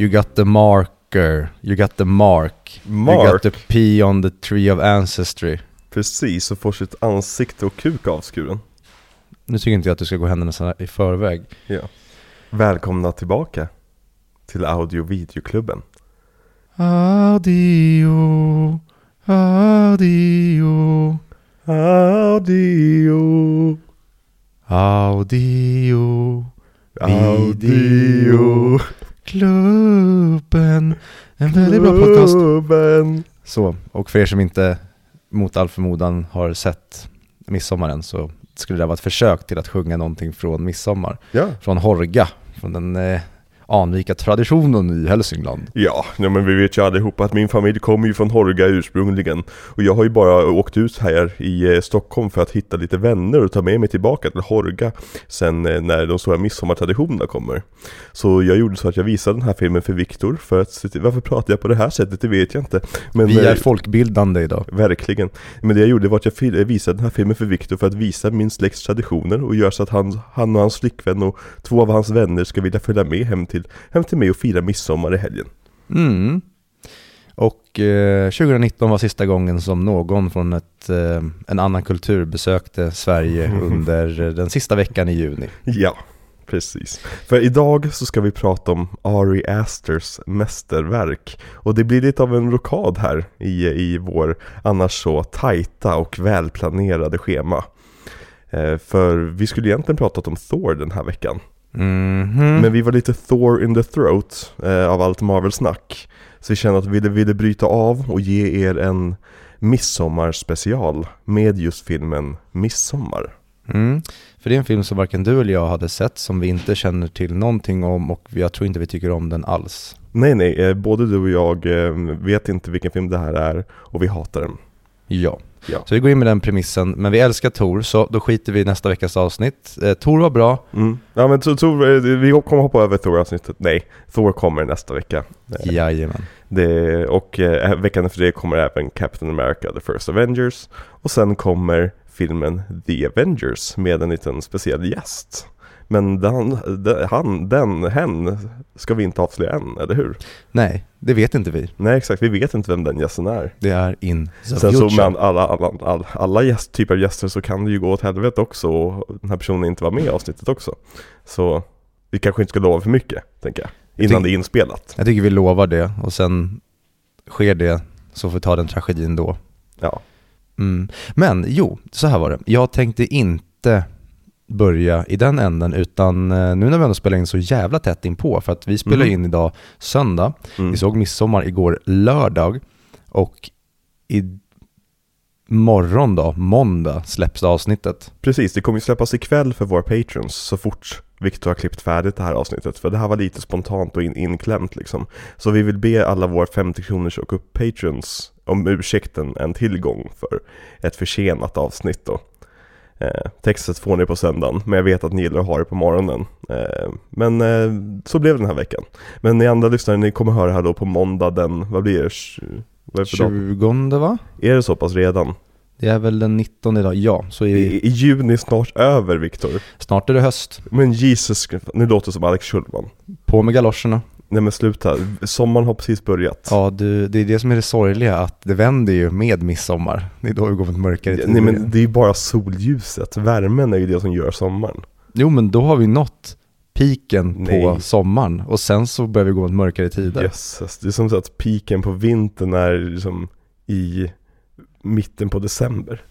You got the marker, you got the mark. You got Mark, the P on the tree of ancestry. precis, och får sitt ansikte och kuk avskuren. Nu tycker inte jag att du ska gå händelserna i förväg. Ja. Välkomna tillbaka till audio videoklubben. Audio, audio, Audio, audio, audio, klubben. En väldigt bra podcast. klubben. Så, och för er som inte mot all förmodan har sett Midsommaren så skulle det vara ett försök till att sjunga någonting från Midsommar. Ja. Från Horga, från den eh, anrika traditionen i Hälsingland. Ja, men vi vet ju allihopa att min familj kommer ju från Horga ursprungligen Och jag har ju bara åkt ut här i eh, Stockholm för att hitta lite vänner och ta med mig tillbaka till Horga Sen eh, när de stora midsommartraditionerna kommer Så jag gjorde så att jag visade den här filmen för Viktor för att Varför pratar jag på det här sättet? Det vet jag inte men, Vi är eh, folkbildande idag. Verkligen. Men det jag gjorde var att jag visade den här filmen för Viktor för att visa min släkts traditioner och göra så att han, han och hans flickvän och två av hans vänner ska vilja följa med hem till, hem till mig och fira midsommar i helgen. Mm. Och eh, 2019 var sista gången som någon från ett, eh, en annan kultur besökte Sverige under den sista veckan i juni. Ja, precis. För idag så ska vi prata om Ari Asters mästerverk. Och det blir lite av en rokad här i, i vår annars så tajta och välplanerade schema. Eh, för vi skulle egentligen pratat om Thor den här veckan. Mhm. Men vi var lite Thor in the throat eh, av allt Marvel-snack. Så vi kände att vi ville, ville bryta av och ge er en midsommarspecial med just filmen Midsommar. Mm. För det är en film som varken du eller jag hade sett, som vi inte känner till någonting om och jag tror inte vi tycker om den alls. Nej nej, eh, både du och jag eh, vet inte vilken film det här är och vi hatar den. Ja. Ja. Så vi går in med den premissen, men vi älskar Tor, så då skiter vi i nästa veckas avsnitt. Eh, Tor var bra, Mm. Ja men så, eh, vi kommer hoppa över Thor-avsnittet. Nej, Thor kommer nästa vecka. Eh, jajamän. Det, och eh, veckan efter det kommer även Captain America The First Avengers. Och sen kommer filmen The Avengers med en liten speciell gäst. Men den, han, den, hen ska vi inte avslöja än, eller hur? Nej, det vet inte vi. Nej exakt, vi vet inte vem den gästen är. Det är in the Sen så future. med alla, alla, alla, alla gäst, typer av gäster så kan det ju gå åt helvete också och den här personen inte vara med i avsnittet också. Så vi kanske inte ska lova för mycket, tänker jag. Jag Innan tycker- det är inspelat. Jag tycker vi lovar det och sen sker det så får vi ta den tragedin då. Ja. Mm. Men jo, så här var det. Jag tänkte inte börja i den änden utan eh, nu när vi ändå spelar in så jävla tätt inpå för att vi spelar Mhm. in idag söndag, Mm. vi såg midsommar igår lördag och i morgon då, måndag, släpps avsnittet. Precis, det kommer ju släppas ikväll för våra patrons så fort Victor har klippt färdigt det här avsnittet. För det här var lite spontant och in, inklämt liksom. Så vi vill be alla våra 50 kronors och upp patrons om ursäkten en tillgång för ett försenat avsnitt då. Eh, textet får ni på söndagen, men jag vet att ni gillar att ha det på morgonen. Eh, men eh, så blev det den här veckan. Men ni andra lyssnare, ni kommer höra här då på måndag den, vad blir det? Vad är det för datum? 20 va? Är det så pass redan? Det är väl den 19 idag, ja. Så i, I, i juni snart över Viktor. snart är det höst. Men Jesus, nu låter det som Alex Schulman. På med galoscherna. Nej men sluta, sommaren har precis börjat. Ja, du, det är det som är det sorgliga, att det vänder ju med midsommar. Det är då vi går mot mörkare tider. Nej men det är ju bara solljuset, värmen är ju det som gör sommaren. Jo, men då har vi nått piken på sommaren och sen så börjar vi gå mot mörkare tider. Jösses, det är som att piken på vintern är liksom i mitten på december.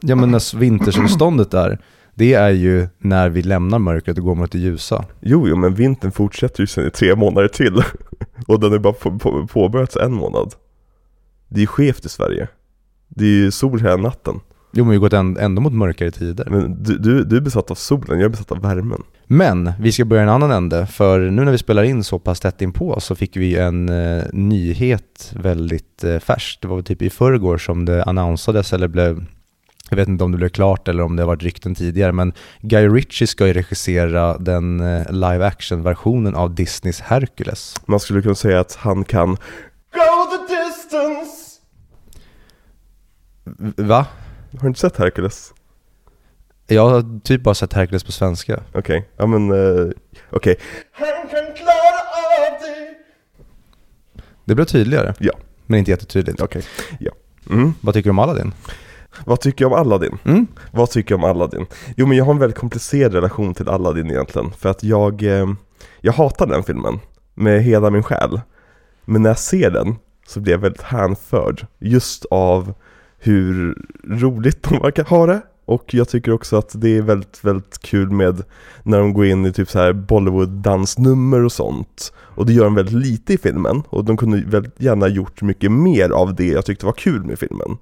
Ja, men när vintersolståndet är, det är ju när vi lämnar mörkret och går mot det ljusa. Jo, jo men vintern fortsätter ju sen i tre månader till. Och den är bara på, på, påbörjats en månad. Det är ju skevt i Sverige. Det är ju sol hela natten. Jo, men vi går änd- ändå mot mörkare tider. Men du, du, du är besatt av solen, jag är besatt av värmen. Men vi ska börja en annan ände, för nu när vi spelar in så pass tätt inpå så fick vi en eh, nyhet väldigt eh, färskt. Det var typ i förrgår som det annonsades eller blev jag vet inte om det blev klart eller om det har varit rykten tidigare, men Guy Ritchie ska ju regissera den eh, live action-versionen av Disneys Hercules. Man skulle kunna säga att han kan Go the distance! Va? Har du inte sett Hercules? Jag har typ bara sett Hercules på svenska. Okej, ja men eh, okej. Han kan klara av det. Det blev tydligare. Ja. Men inte jättetydligt. Okej, ja. Mm. Vad tycker du om Aladdin? Vad tycker jag om Aladdin? Mm? Vad tycker jag om Aladdin? Jo men jag har en väldigt komplicerad relation till Aladdin egentligen För att jag, eh, jag hatar den filmen med hela min själ Men när jag ser den så blir jag väldigt hänförd Just av hur roligt de verkar ha det Och jag tycker också att det är väldigt, väldigt kul med när de går in i typ så här Bollywood-dansnummer och sånt Och det gör de väldigt lite i filmen Och de kunde väldigt gärna gjort mycket mer av det jag tyckte var kul med filmen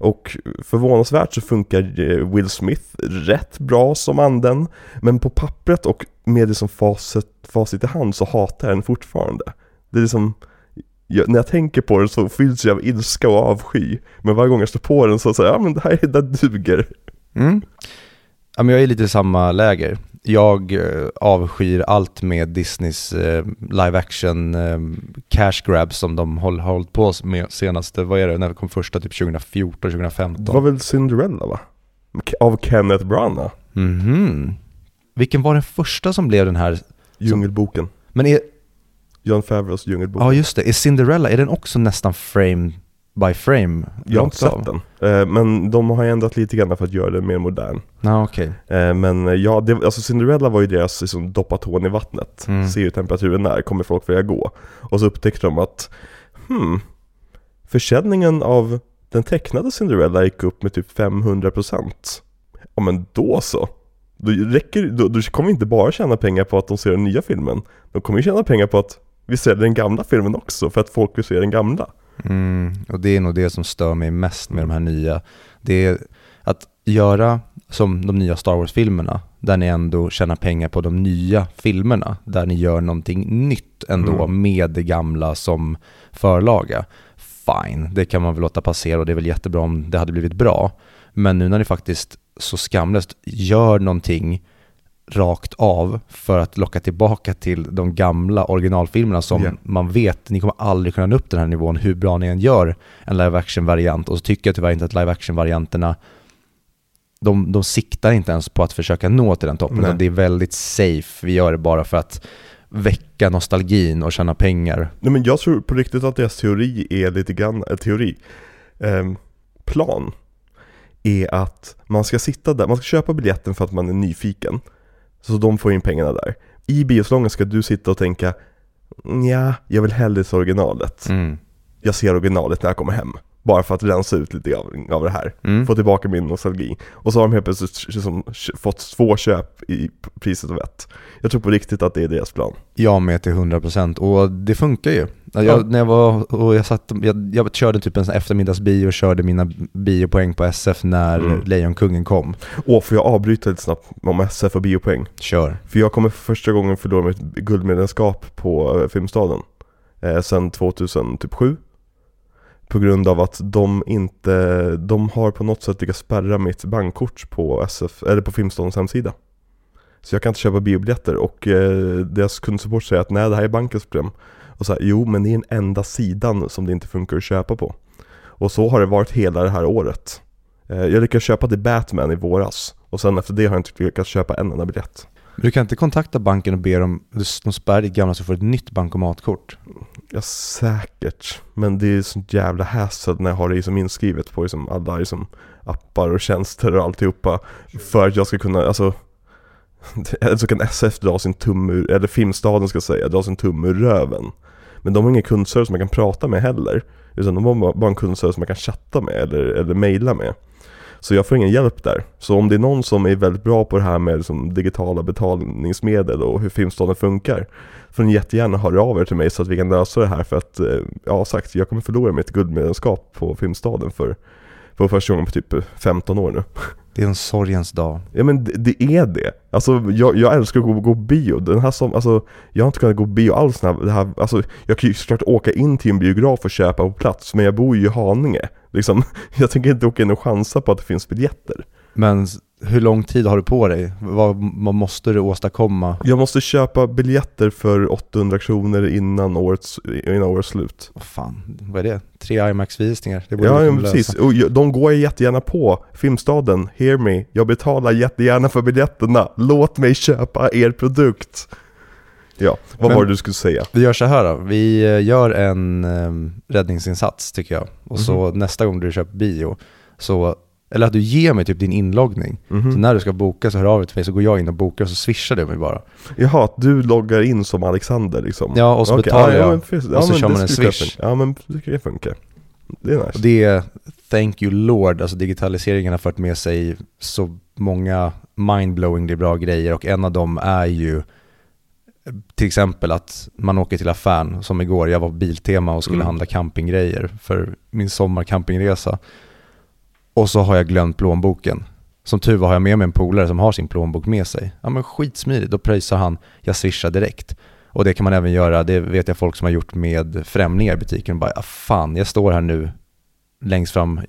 och förvånansvärt så funkar eh, Will Smith rätt bra som anden Men på pappret och med det som facit, facit i hand så hatar jag den fortfarande Det är liksom jag, När jag tänker på den så fylls jag av ilska och avsky Men varje gång jag står på den så säger jag ja men det här är det duger Mm. Ja, men jag är lite i samma läger. Jag eh, avskyr allt med Disneys eh, live action eh, cash grabs som de har hållit på med senaste, vad är det, när det kom första typ 2014, Det 2015? var väl Cinderella va? Av Kenneth Branagh Mhm. Vilken var den första som blev den här, Djungelboken men är, John Favreaus Djungelboken ja just det, är Cinderella, är den också nästan frame by frame? Jag har inte sett den, eh, men de har ändrat lite grann för att göra den mer modern Ja okej. Eh, Men eh, ja, det, alltså Cinderella var ju deras liksom, doppa tån i vattnet, Mm. ser hur temperaturen är, kommer folk vilja gå? Och så upptäckte de att, hmm, försäljningen av den tecknade Cinderella gick upp med typ 500% Ja men då så! Då, räcker, då, då kommer vi inte bara tjäna pengar på att de ser den nya filmen, de kommer ju tjäna pengar på att vi säljer den gamla filmen också, för att folk vill se den gamla Mm, och det är nog det som stör mig mest med de här nya. Det är att göra som de nya Star Wars-filmerna, där ni ändå tjänar pengar på de nya filmerna, där ni gör någonting nytt ändå Mm. med det gamla som förlaga. Fine, det kan man väl låta passera och det är väl jättebra om det hade blivit bra. Men nu när ni faktiskt så skamlöst gör någonting rakt av för att locka tillbaka till de gamla originalfilmerna som Ja. man vet, ni kommer aldrig kunna nå upp den här nivån hur bra ni än gör en live action-variant och så tycker jag tyvärr inte att live action-varianterna de, de siktar inte ens på att försöka nå till den toppen, Nej. det är väldigt safe, vi gör det bara för att väcka nostalgin och tjäna pengar. Nej men jag tror på riktigt att deras teori är lite grann, äh, teori, ehm, plan är att man ska sitta där, man ska köpa biljetten för att man är nyfiken Så de får in pengarna där. I biosalongen ska du sitta och tänka ja, jag vill hellre se originalet. Mm. Jag ser originalet när jag kommer hem Bara för att rensa ut lite av, av det här Mm. Få tillbaka min nostalgi Och så har de helt plötsligt liksom, fått två köp i priset av ett Jag tror på riktigt att det är deras plan Jag med till 100% och det funkar ju. Jag, Ja. När jag var och jag satt, jag, jag körde typ en sån eftermiddagsbio och körde mina biopoäng på SF när Mm. Lejonkungen kom. Åh, får jag avbryta lite snabbt om SF och biopoäng? Kör. För jag kommer för första gången förlora mitt guldmedlemskap på eh, Filmstaden eh, Sen 2007 på grund av att de inte, de har på något sätt lyckats spärra mitt bankkort på SF, eller på Filmstadens hemsida. Så jag kan inte köpa biobiljetter och eh, deras kundsupport säger att nej det här är bankens problem. Och så här, jo men det är den enda sidan som det inte funkar att köpa på. Och så har det varit hela det här året. Eh, Jag lyckades köpa till Batman i våras. Och sen efter det har jag inte lyckats köpa en enda biljett. Du kan inte kontakta banken och be dem, de spärrar ditt gamla så du får ett nytt bankomatkort. Ja säkert, men det är sånt jävla hassle när jag har det liksom inskrivet på liksom alla liksom appar och tjänster och alltihopa För att jag ska kunna, alltså Eller så kan SF dra sin tumme ur, eller Filmstaden ska säga, dra sin tumme ur röven. Men de har ingen kundservice som man kan prata med heller Utan de har bara- en kundservice som man kan chatta med eller, eller mejla med. Så jag får ingen hjälp där. Så om det är någon som är väldigt bra på det här med liksom digitala betalningsmedel och hur Filmstaden funkar Får ni jättegärna höra av er till mig så att vi kan lösa det här för att, eh, ja sagt, jag kommer förlora mitt guldmedlemskap på Filmstaden för, för första gången på typ 15 år nu. Det är en sorgens dag. Ja men det, det är det. Alltså jag, jag älskar att gå, gå bio. Den här som, alltså, jag har inte kunnat gå bio alls när det här, alltså, jag kan ju såklart åka in till en biograf och köpa på plats, men jag bor ju i Haninge. Liksom, jag tänker inte åka in och chansa på att det finns biljetter. Men hur lång tid har du på dig? Vad, vad måste du åstadkomma? Jag måste köpa biljetter för 800 kronor innan årets, innan årets slut. Vad fan, vad är det? Tre IMAX-visningar? Det borde Ja, ja precis. Och de går jag jättegärna på. Filmstaden, hear me. Jag betalar jättegärna för biljetterna. Låt mig köpa er produkt. Ja, vad Men- var det du skulle säga? Vi gör så här då, vi eh, gör en um, räddningsinsats tycker jag. Och så nästa gång du köper bio, så, eller att du ger mig typ din inloggning. Mhm. Så när du ska boka så hör av dig till mig så går jag in och bokar och så swishar du mig bara. Jaha, att du loggar in som Alexander liksom? Ja, och så Okej, betalar jag. men precis. Och så men kör man en swish. Ja men det kan ju funka. Det är nice. Och det är, thank you Lord, alltså digitaliseringen har fört med sig så många mindblowingly bra grejer och en av dem är ju till exempel att man åker till affären, som igår, jag var på Biltema och skulle Mm. handla campinggrejer för min sommarcampingresa. Och så har jag glömt plånboken. Som tur var har jag med mig en polare som har sin plånbok med sig. Ja men skitsmidigt, då pröjsar han, jag swishar direkt. Och det kan man även göra, det vet jag folk som har gjort med främlingar i butiken. Bara, ah, fan, jag står här nu längst fram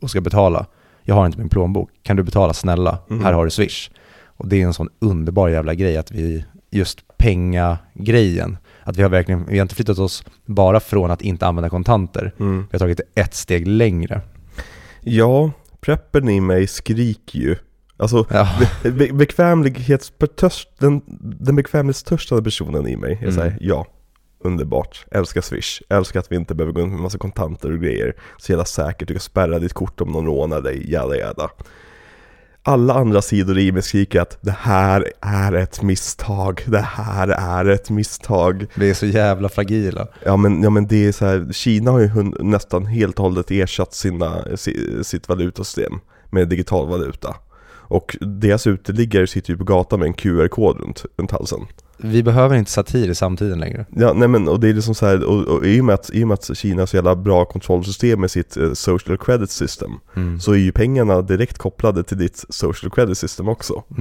och ska betala. Jag har inte min plånbok. Kan du betala snälla? Mhm. Här har du Swish. Och det är en sån underbar jävla grej att vi, just penga-grejen, att vi har verkligen, vi har inte flyttat oss bara från att inte använda kontanter. Mm. Vi har tagit det ett steg längre. Ja, preppen i mig skriker ju. Alltså, Ja, be- be- bekvämlighetstörst, den, den bekvämlighetstörstande personen i mig är Mm. såhär, ja, underbart, älskar Swish, älskar att vi inte behöver gå runt med massa kontanter och grejer. Så jävla säkert, du kan spärra ditt kort om någon rånar dig, jada jada. Alla andra sidor i mig skriker att det här är ett misstag, det här är ett misstag. vi är så jävla fragila. Ja men, ja, men det är så här, Kina har ju nästan helt och hållet ersatt sina, si, sitt valutasystem med digital valuta. Och deras uteliggare sitter ju på gatan med en QR-kod runt, runt halsen. Vi behöver inte satir i samtiden längre. Ja, nej men och det är liksom så här, och, och i, och med att, i och med att Kina har så jävla bra kontrollsystem med sitt eh, social credit system Mm. så är ju pengarna direkt kopplade till ditt social credit system också.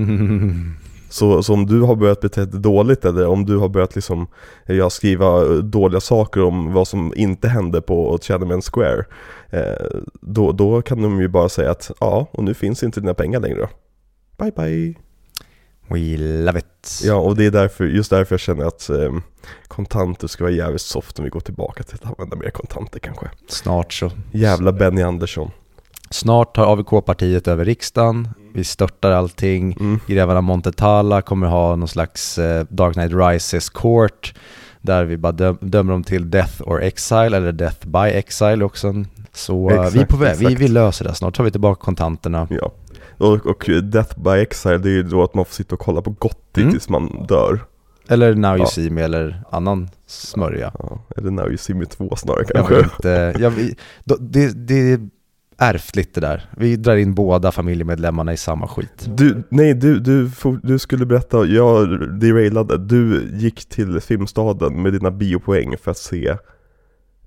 Så, så om du har börjat bete dig dåligt eller om du har börjat liksom ja, skriva eh, dåliga saker om vad som inte hände på Tiananmen Square eh, då, då kan de ju bara säga att ja, och nu finns inte dina pengar längre. Bye bye. We love it. Ja, och det är därför, just därför jag känner att eh, kontanter ska vara jävligt soft om vi går tillbaka till att använda mer kontanter kanske. Snart så. Jävla Benny Andersson. Snart tar AVK-partiet över riksdagen, vi störtar allting, Mm. grevarna Montetala kommer ha någon slags eh, Dark Knight Rises Court, där vi bara döm, dömer dem till Death or Exile, eller Death by Exile också. Så eh, vi är Exakt, på väg, vi, exakt. vi löser det snart, tar vi tillbaka kontanterna. Ja. Och, och Death by Exile, det är ju då att man får sitta och kolla på Gotti Mm. tills man dör. Eller Now You Ja. See Me, eller annan smörja. Ja, eller Now You See Me 2 snarare Jag kanske. vill inte, jag, vi- det, det är ärftligt det där. Vi drar in båda familjemedlemmarna i samma skit. Du, nej du, du, du skulle berätta, jag derailade, du gick till Filmstaden med dina biopoäng för att se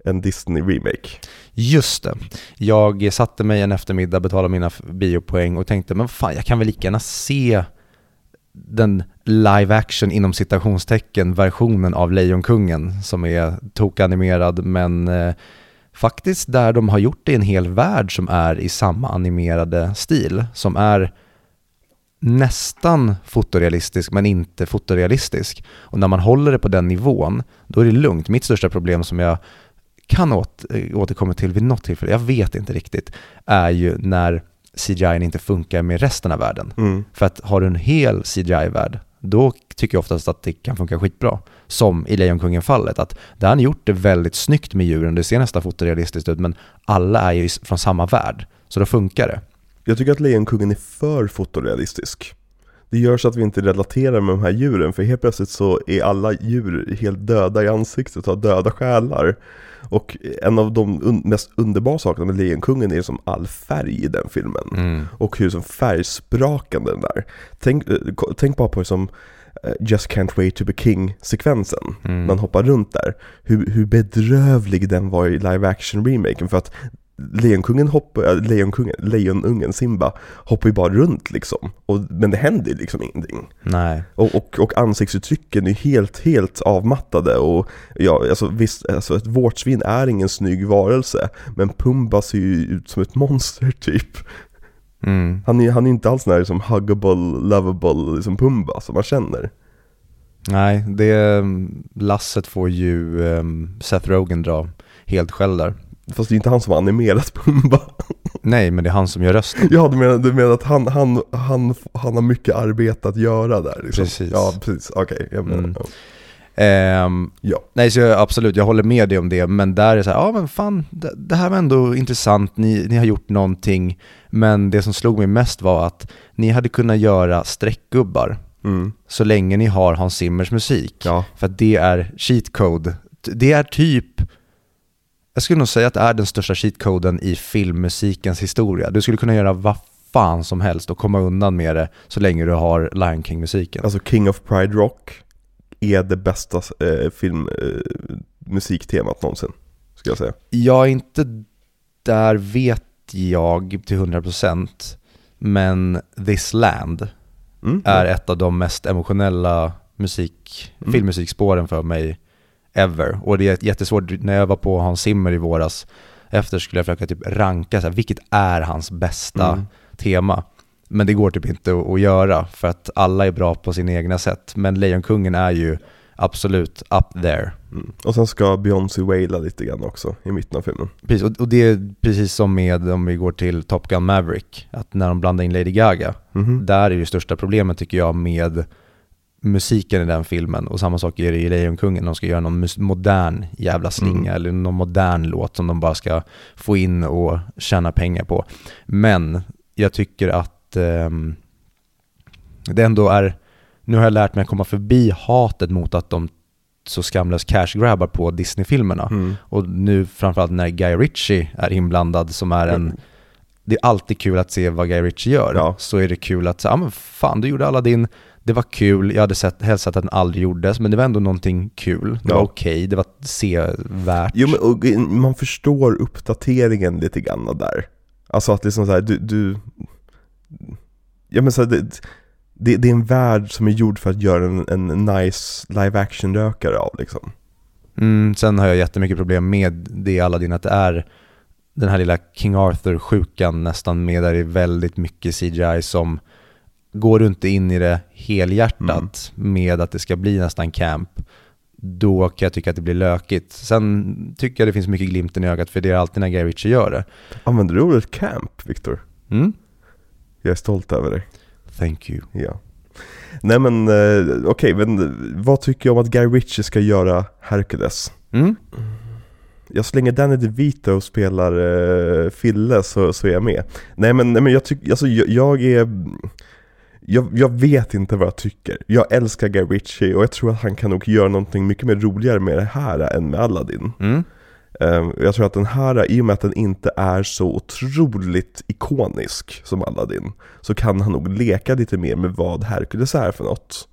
en Disney-remake. Just det. Jag satte mig en eftermiddag, betalade mina biopoäng och tänkte, men fan, jag kan väl lika gärna se den live action inom citationstecken versionen av Lejonkungen som är tokanimerad men eh, faktiskt där de har gjort det i en hel värld som är i samma animerade stil som är nästan fotorealistisk men inte fotorealistisk. Och när man håller det på den nivån, då är det lugnt. Mitt största problem som jag kan åt, eh, återkomma till vid något tillfälle, jag vet inte riktigt, är ju när CGI inte funkar med resten av världen. Mm. För att har du en hel CGI-värld, då tycker jag oftast att det kan funka skitbra. Som i Lejonkungen-fallet, att där han gjort det väldigt snyggt med djuren, det ser nästan fotorealistiskt ut, men alla är ju från samma värld, så då funkar det. Jag tycker att Lejonkungen är för fotorealistisk. Det gör så att vi inte relaterar med de här djuren, för helt plötsligt så är alla djur helt döda i ansiktet och har döda själar. Och en av de un- mest underbara sakerna med Lejonkungen är som all färg i den filmen. Och hur som färgsprakande den där. Tänk, eh, tänk bara på som eh, Just Can't Wait To Be King-sekvensen. Mm. Man hoppar runt där. Hur, hur bedrövlig den var i live action-remaken. För att Lejonkungen hoppar, äh, Lejonkungen, Lejonungen Simba hoppar ju bara runt liksom. Och, men det händer ju liksom ingenting. Nej. Och, och, och ansiktsuttrycken är helt, helt avmattade och ja, alltså visst, alltså ett vårtsvin är ingen snygg varelse Men Pumba ser ju ut som ett monster typ Mm. Han är, han är inte alls den här liksom huggable, lovable liksom Pumba som man känner. Nej, det lasset får ju um, Seth Rogen dra helt själv där. Fast det är inte han som har animerat Pumba. Nej, men det är han som gör rösten. Ja, du menar, du menar att han, han, han, han har mycket arbete att göra där liksom. Precis. Ja, precis. Okej, menar, Mm. ja. Ehm, ja. nej, så jag, absolut, jag håller med dig om det, men där är det så här, ja men fan, det, det här var ändå intressant, ni, ni har gjort någonting, men det som slog mig mest var att ni hade kunnat göra streckgubbar Mm. så länge ni har Hans Zimmers musik. Ja. För att det är cheat code. Det är typ, jag skulle nog säga att det är den största cheat coden i filmmusikens historia. Du skulle kunna göra vad fan som helst och komma undan med det så länge du har Lion King-musiken. Alltså King of Pride Rock är det bästa eh, filmmusiktemat någonsin, ska jag säga. Jag är inte där vet jag till 100% men This Land Mm. är ett av de mest emotionella musik, Mm. filmmusikspåren för mig ever. Och det är jättesvårt, när jag var på Hans Zimmer i våras, efter skulle jag försöka typ ranka, så här, vilket är hans bästa Mm. tema? Men det går typ inte att, göra, för att alla är bra på sin egna sätt. Men Lejonkungen är ju absolut up there. Mm. Och sen ska Beyoncé waila lite grann också i mitten av filmen. Precis, och, det är precis som med, om vi går till Top Gun Maverick, att när de blandar in Lady Gaga, Mhm. där är ju största problemet tycker jag med musiken i den filmen och samma sak är det i Lejonkungen, de ska göra någon modern jävla slinga Mm. eller någon modern låt som de bara ska få in och tjäna pengar på. Men jag tycker att ehm, det ändå är, nu har jag lärt mig att komma förbi hatet mot att de så skamlöst cash-grabbar på Disney-filmerna. Mm. Och nu framförallt när Guy Ritchie är inblandad som är en det är alltid kul att se vad Guy Ritchie gör. Ja. Så är det kul att säga, ja men fan du gjorde alla din, det var kul, jag hade sett, sett att den aldrig gjordes, men det var ändå någonting kul. Det Ja. var okej, det var sevärt. Jo men och, man förstår uppdateringen lite grann där. Alltså att liksom så här, du, du Ja men så här, det, det, det är en värld som är gjord för att göra en, en nice live action rökare av liksom. Mm, sen har jag jättemycket problem med det Aladdin, att det är den här lilla King Arthur-sjukan nästan med där det är väldigt mycket CGI som går du inte in i det helhjärtat med att det ska bli nästan camp, då kan jag tycka att det blir lökigt. Sen tycker jag det finns mycket glimten i ögat, för det är alltid när Guy Ritchie gör det. Använder du ordet camp, Viktor? Mm? Jag är stolt över dig. Thank you. Ja. Nej men eh, okej, men vad tycker jag om att Guy Ritchie ska göra Hercules? Mm? Jag så länge Danny DeVito spelar eh, Fille så, så är jag med. Nej men, nej, men jag tycker, alltså jag, jag är... Jag, jag vet inte vad jag tycker. Jag älskar Guy Ritchie och jag tror att han kan nog göra någonting mycket mer roligare med det här än med Aladdin. Mm? Eh, jag tror att den här, i och med att den inte är så otroligt ikonisk som Aladdin, så kan han nog leka lite mer med vad Hercules är för något.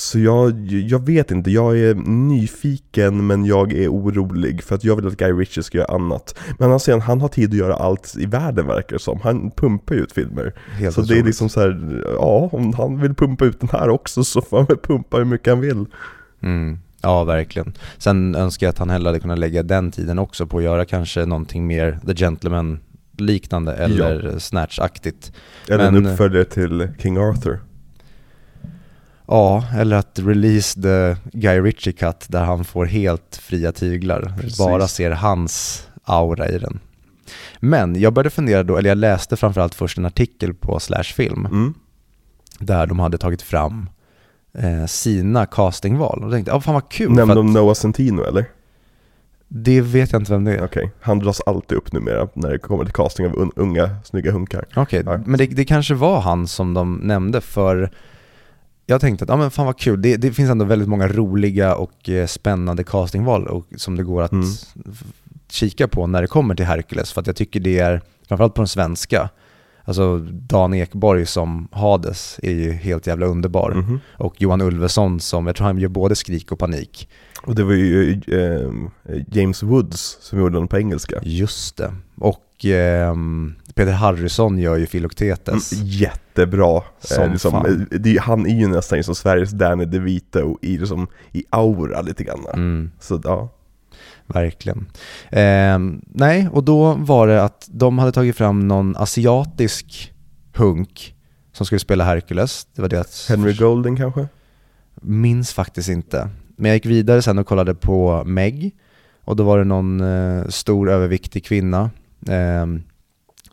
Så jag, jag vet inte, jag är nyfiken men jag är orolig för att jag vill att Guy Ritchie ska göra annat. Men han säger han har tid att göra allt i världen verkar det som. Han pumpar ju ut filmer. Helt så det är liksom så här, ja om han vill pumpa ut den här också så får han väl pumpa hur mycket han vill. Mm. Ja, verkligen. Sen önskar jag att han hellre hade kunnat lägga den tiden också på att göra kanske någonting mer The Gentleman liknande eller Snatch-aktigt. Eller en Men- uppföljare till King Arthur. Ja, eller att release the Guy Ritchie cut där han får helt fria tyglar. Precis. Bara ser hans aura i den. Men jag började fundera då, eller jag läste framförallt först en artikel på Slash Film Mm. där de hade tagit fram eh, sina castingval och tänkte, ja fan vad kul. Nämnde de Noah Centino eller? Det vet jag inte vem det är. Okej, han dras alltid upp numera när det kommer till casting av un- unga, snygga hunkar. Okej, Ja. men det, det kanske var han som de nämnde för jag tänkte att, ja men fan vad kul, det, det finns ändå väldigt många roliga och eh, spännande castingval och, som det går att Mm. kika på när det kommer till Hercules för att jag tycker det är, framförallt på den svenska, alltså Dan Ekborg som Hades är ju helt jävla underbar Mhm. och Johan Ulveson som, jag tror han gör både Skrik och Panik. Och det var ju eh, James Woods som gjorde den på engelska. Just det. Och ehm, Peter Harrison gör ju Filoktetes. Mm, jättebra. Som eh, liksom, fan. eh, det, han är ju nästan som Sveriges Danny DeVito i, liksom, i aura lite grann. Mm. Så ja. Verkligen. Ehm, nej, och då var det att de hade tagit fram någon asiatisk hunk som skulle spela Hercules. Det var deras Henry Golden kanske? Minns faktiskt inte. Men jag gick vidare sen och kollade på Meg och då var det någon eh, stor överviktig kvinna. Eh,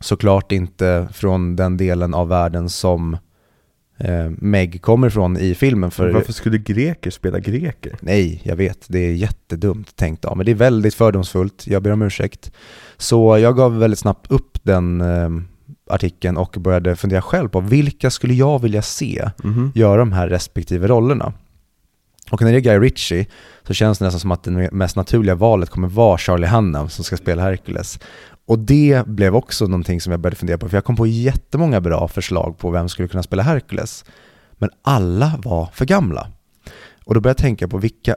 såklart inte från den delen av världen som eh, Meg kommer ifrån i filmen. För Varför skulle greker spela greker? Nej, jag vet. Det är jättedumt tänkt av men det är väldigt fördomsfullt. Jag ber om ursäkt. Så jag gav väldigt snabbt upp den eh, artikeln och började fundera själv på vilka skulle jag vilja se Mhm. göra de här respektive rollerna. Och när det är Guy Ritchie så känns det nästan som att det mest naturliga valet kommer vara Charlie Hunnam som ska spela Hercules. Och det blev också någonting som jag började fundera på, för jag kom på jättemånga bra förslag på vem som skulle kunna spela Hercules. Men alla var för gamla. Och då började jag tänka på vilka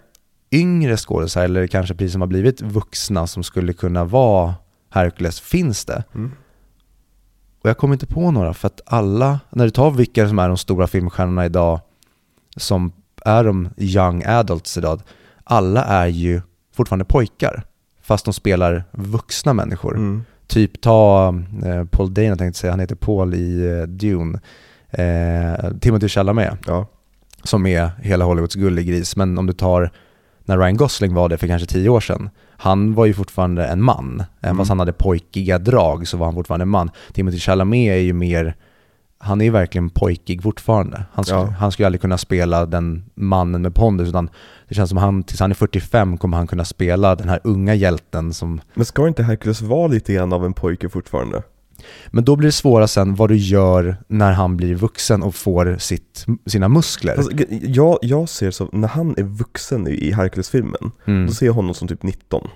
yngre skådespelare, eller kanske precis som har blivit vuxna, som skulle kunna vara Hercules, finns det? Mm. Och jag kommer inte på några, för att alla, när du tar vilka som är de stora filmstjärnorna idag, som är de young adults idag, alla är ju fortfarande pojkar, fast de spelar vuxna människor. Mm. Typ ta eh, Paul Dano tänkte jag säga, han heter Paul i eh, Dune. Eh, Timothy Chalamet, Ja. som är hela Hollywoods gullegris, men om du tar när Ryan Gosling var det för kanske tio år sedan, han var ju fortfarande en man. Även Mm. fast han hade pojkiga drag så var han fortfarande en man. Timothy Chalamet är ju mer, han är ju verkligen pojkig fortfarande. Han, skulle, Ja. han skulle aldrig kunna spela den mannen med pondus, utan det känns som han, tills han är 45 kommer han kunna spela den här unga hjälten som Men ska inte Hercules vara lite grann av en pojke fortfarande? Men då blir det svåra sen vad du gör när han blir vuxen och får sitt, sina muskler. Alltså, jag, jag ser så, när han är vuxen i, Hercules-filmen, Mm. då ser jag honom som typ 19.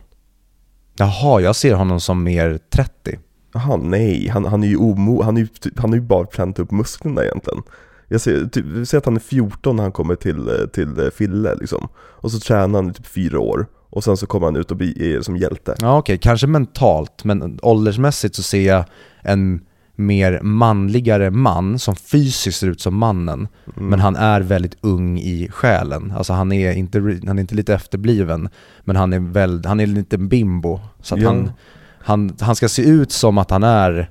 Jaha, jag ser honom som mer 30. Jaha, nej, han, han är ju omo, han är ju, typ, han är ju bara tränat upp musklerna egentligen. Jag ser, typ, vi ser att han är 14 när han kommer till, eh, till eh, Fille liksom. Och så tränar han i typ fyra år. Och sen så kommer han ut och blir som hjälte. Ja okej, kanske mentalt, men åldersmässigt så ser jag en mer manligare man som fysiskt ser ut som mannen. Mm. Men han är väldigt ung i själen. Alltså han är inte, han är inte lite efterbliven, men han är, väl, han är lite bimbo. Så Ja. han, han, han ska se ut som att han är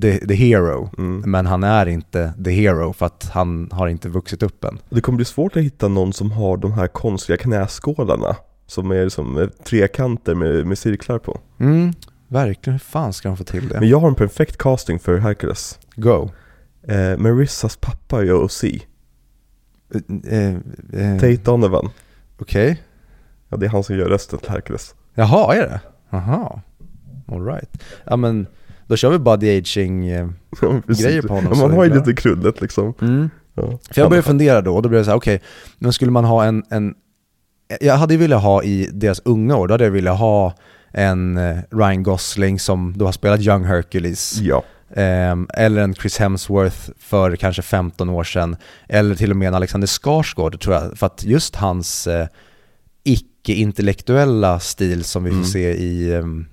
the, the hero, Mm. men han är inte the hero för att han har inte vuxit upp än. Det kommer bli svårt att hitta någon som har de här konstiga knäskålarna. Som är som eh, trekanter med, med cirklar på. Mm, verkligen. Hur fan ska de få till det? Men jag har en perfekt casting för Hercules. Go. Eh, Marissas pappa gör OC. Eh, eh, Tate Donovan. Okej. Ja, det är han som gör rösten till Hercules. Jaha, är det? Jaha. Alright. Ja men, då kör vi body aging. eh. Ja, på honom Ja, så man har ju lite krullet liksom. Mm. Ja. För jag började fundera då, och då blev det så här, okej, men skulle man ha en, en jag hade ju velat ha i deras unga år, då hade jag velat ha en eh, Ryan Gosling som då har spelat Young Hercules, Ja. ehm, eller en Chris Hemsworth för kanske 15 år sedan, eller till och med en Alexander Skarsgård tror jag, för att just hans eh, icke-intellektuella stil som vi får Mm. se i ehm,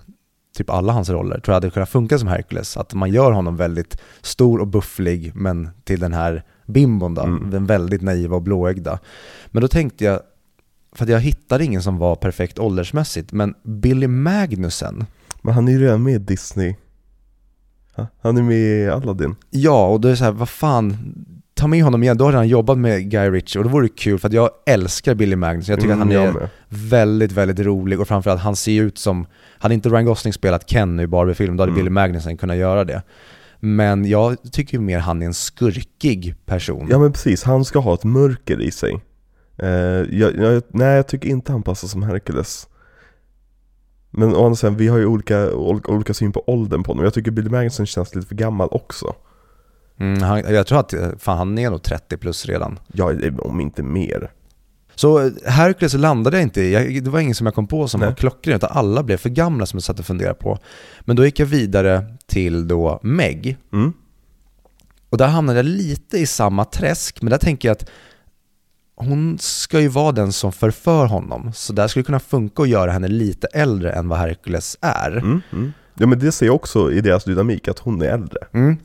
typ alla hans roller, tror jag hade kunnat funka som Hercules. Att man gör honom väldigt stor och bufflig, men till den här bimbon då, Mm. den väldigt naiva och blåögda. Men då tänkte jag, för jag hittade ingen som var perfekt åldersmässigt, men Billy Magnussen, Men han är ju redan med i Disney. Han är med i Aladdin. ja, och då är det så här, vad fan, ta med honom igen, då har han jobbat med Guy Ritchie och då vore det kul för att jag älskar Billy Magnussen, jag tycker Mm, att han jag är med. väldigt, väldigt rolig och framförallt han ser ut som, hade inte Ryan Gosling spelat Ken i Barbie-film, då hade Mm. Billy Magnussen kunnat göra det. Men jag tycker mer han är en skurkig person. Ja men precis, han ska ha ett mörker i sig. Eh, jag, jag, nej jag tycker inte han passar som Hercules. Men å andra sidan, vi har ju olika, olika, olika syn på åldern på honom. Jag tycker Billy Magnussen känns lite för gammal också. Mm, han, jag tror att fan, han är nog 30 plus redan. Ja, om inte mer. Så eh, Hercules landade jag inte i, det var ingen som jag kom på som Nej. var klockren, utan alla blev för gamla som jag satt och funderade på. Men då gick jag vidare till då Meg, Mm. och där hamnade jag lite i samma träsk, men där tänker jag att hon ska ju vara den som förför honom, så där skulle det kunna funka att göra henne lite äldre än vad Hercules är. Mm, mm. Ja men det ser jag också i deras dynamik, att hon är äldre. Mm.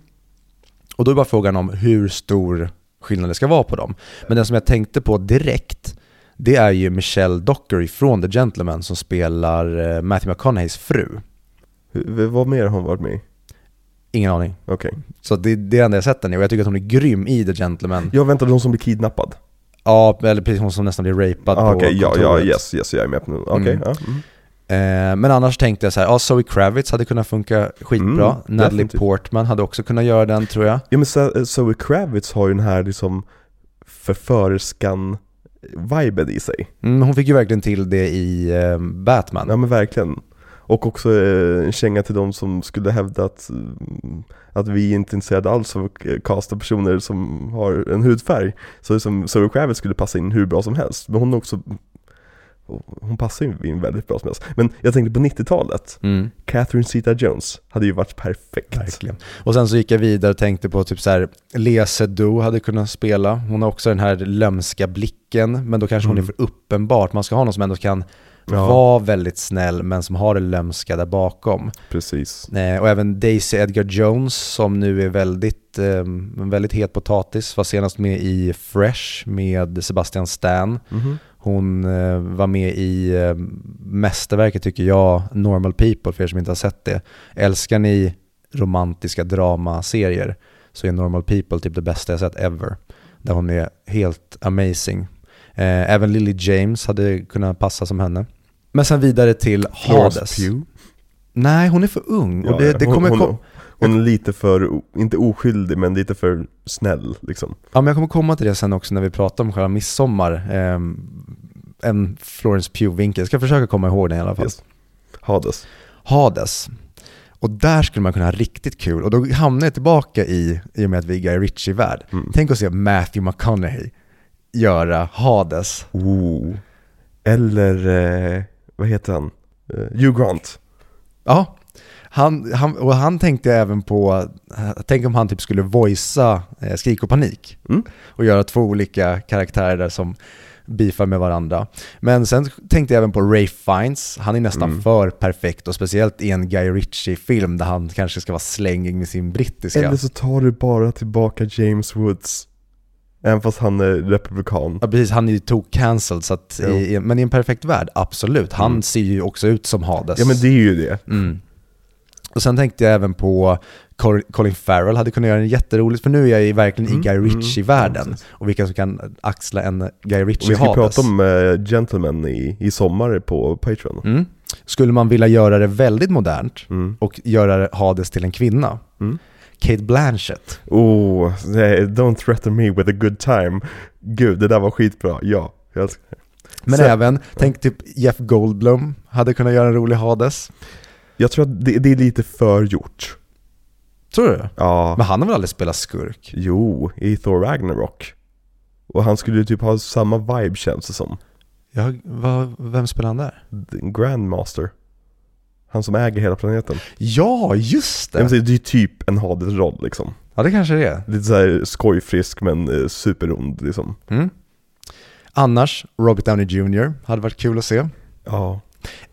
Och då är bara frågan om hur stor skillnad det ska vara på dem. Men den som jag tänkte på direkt, det är ju Michelle Dockery från The Gentleman som spelar eh, Matthew McConaugheys fru. Hur- Vad mer har hon varit med i? Ingen aning. Okej. Så det, det är det enda jag sett henne i, och jag tycker att hon är grym i The Gentleman. Jag väntar hon som blir kidnappad. Ja, eller precis hon som nästan blir rapad Ah, på Okej, ja, ja, kontoret. yes, yes, jag är med på nu. Okej, Mm. ja. Mm. Eh, men annars tänkte jag så här, ja Zoe Kravitz hade kunnat funka skitbra. Mm, Natalie definitivt. Portman hade också kunnat göra den tror jag. Ja men Zo- Zoe Kravitz har ju den här liksom förförerskan-viben i sig. Mm, hon fick ju verkligen till det i eh, Batman. Ja men verkligen. Och också eh, en känga till de som skulle hävda att, mm, att vi inte är intresserade alls av att casta personer som har en hudfärg. Så som Zoe Kravitz skulle passa in hur bra som helst. Men hon är också hon passar ju in väldigt bra som helst. Men jag tänkte på 90-talet, Mm, Catherine Zeta-Jones hade ju varit perfekt. verkligen. Och sen så gick jag vidare och tänkte på typ så här, Lea Seydoux hade kunnat spela. Hon har också den här lömska blicken, men då kanske hon är Mm. för uppenbart. Man ska ha någon som ändå kan Ja. vara väldigt snäll, men som har det lömska där bakom. Precis. Eh, och även Daisy Edgar Jones som nu är väldigt, eh, en väldigt het potatis, var senast med i Fresh med Sebastian Stan. Mhm. Hon eh, var med i eh, mästerverket tycker jag, Normal People för er som inte har sett det. Älskar ni romantiska dramaserier så är Normal People typ det bästa jag sett ever. Där hon är helt amazing. Eh, även Lily James hade kunnat passa som henne. Men sen vidare till Hades. Pugh. Nej, hon är för ung. Och det, det kommer hon, kom- hon är lite för, inte oskyldig men lite för snäll liksom. ja, men jag kommer komma till det sen också när vi pratar om själva midsommar. Ehm, en Florence Pugh-vinkel. Jag ska försöka komma ihåg den i alla fall. Yes. Hades. Hades. Och där skulle man kunna ha riktigt kul. Och då hamnar jag tillbaka i, i och med att vi är Guy Ritchie-värld. Mm. Tänk att se Matthew McConaughey göra Hades. Oh. Eller, eh, vad heter han? Eh, Hugh Grant. Ja, han, han, och han tänkte även på, tänk om han typ skulle voicea eh, Skrik och panik. Mm. Och göra två olika karaktärer där som beefar med varandra. Men sen tänkte jag även på Ray Fiennes, han är nästan Mm. för perfekt och speciellt i en Guy Ritchie-film där han kanske ska vara slängig med sin brittiska. Eller så tar du bara tillbaka James Woods. Även fast han är republikan. Ja precis, han är ju tog cancelled så att, Jo. i, men i en perfekt värld, absolut. Han Mm. ser ju också ut som Hades. Ja men det är ju det. Mm. Och sen tänkte jag även på Col- Colin Farrell hade kunnat göra en jätteroligt, för nu är jag ju verkligen Mm, i Guy mm, Ritchie-världen. precis. och vilka som kan axla en Guy Och vi ska Hades. prata om eh, Gentlemen i, i sommar på Patreon. Mm. Skulle man vilja göra det väldigt modernt Mm. och göra Hades till en kvinna, Mm. Kate Blanchett. Oh, don't threaten me with a good time. Gud, det där var skitbra. Ja, jag älskar det. Men Sen- även, tänk typ Jeff Goldblum hade kunnat göra en rolig Hades. Jag tror att det, det är lite för gjort. Tror du? Ja, Men han har väl aldrig spelat skurk? jo, i Thor Ragnarok. Och han skulle ju typ ha samma vibe känns det som. Ja, vad, vem spelar han där? The Grandmaster. Han som äger hela planeten. Ja, just Det. det! Det är ju typ en Hades-roll liksom. Ja, det kanske det är. Lite såhär skojfrisk men eh, superond liksom. Mm. Annars, Robert Downey Jr. hade varit kul att se. Ja.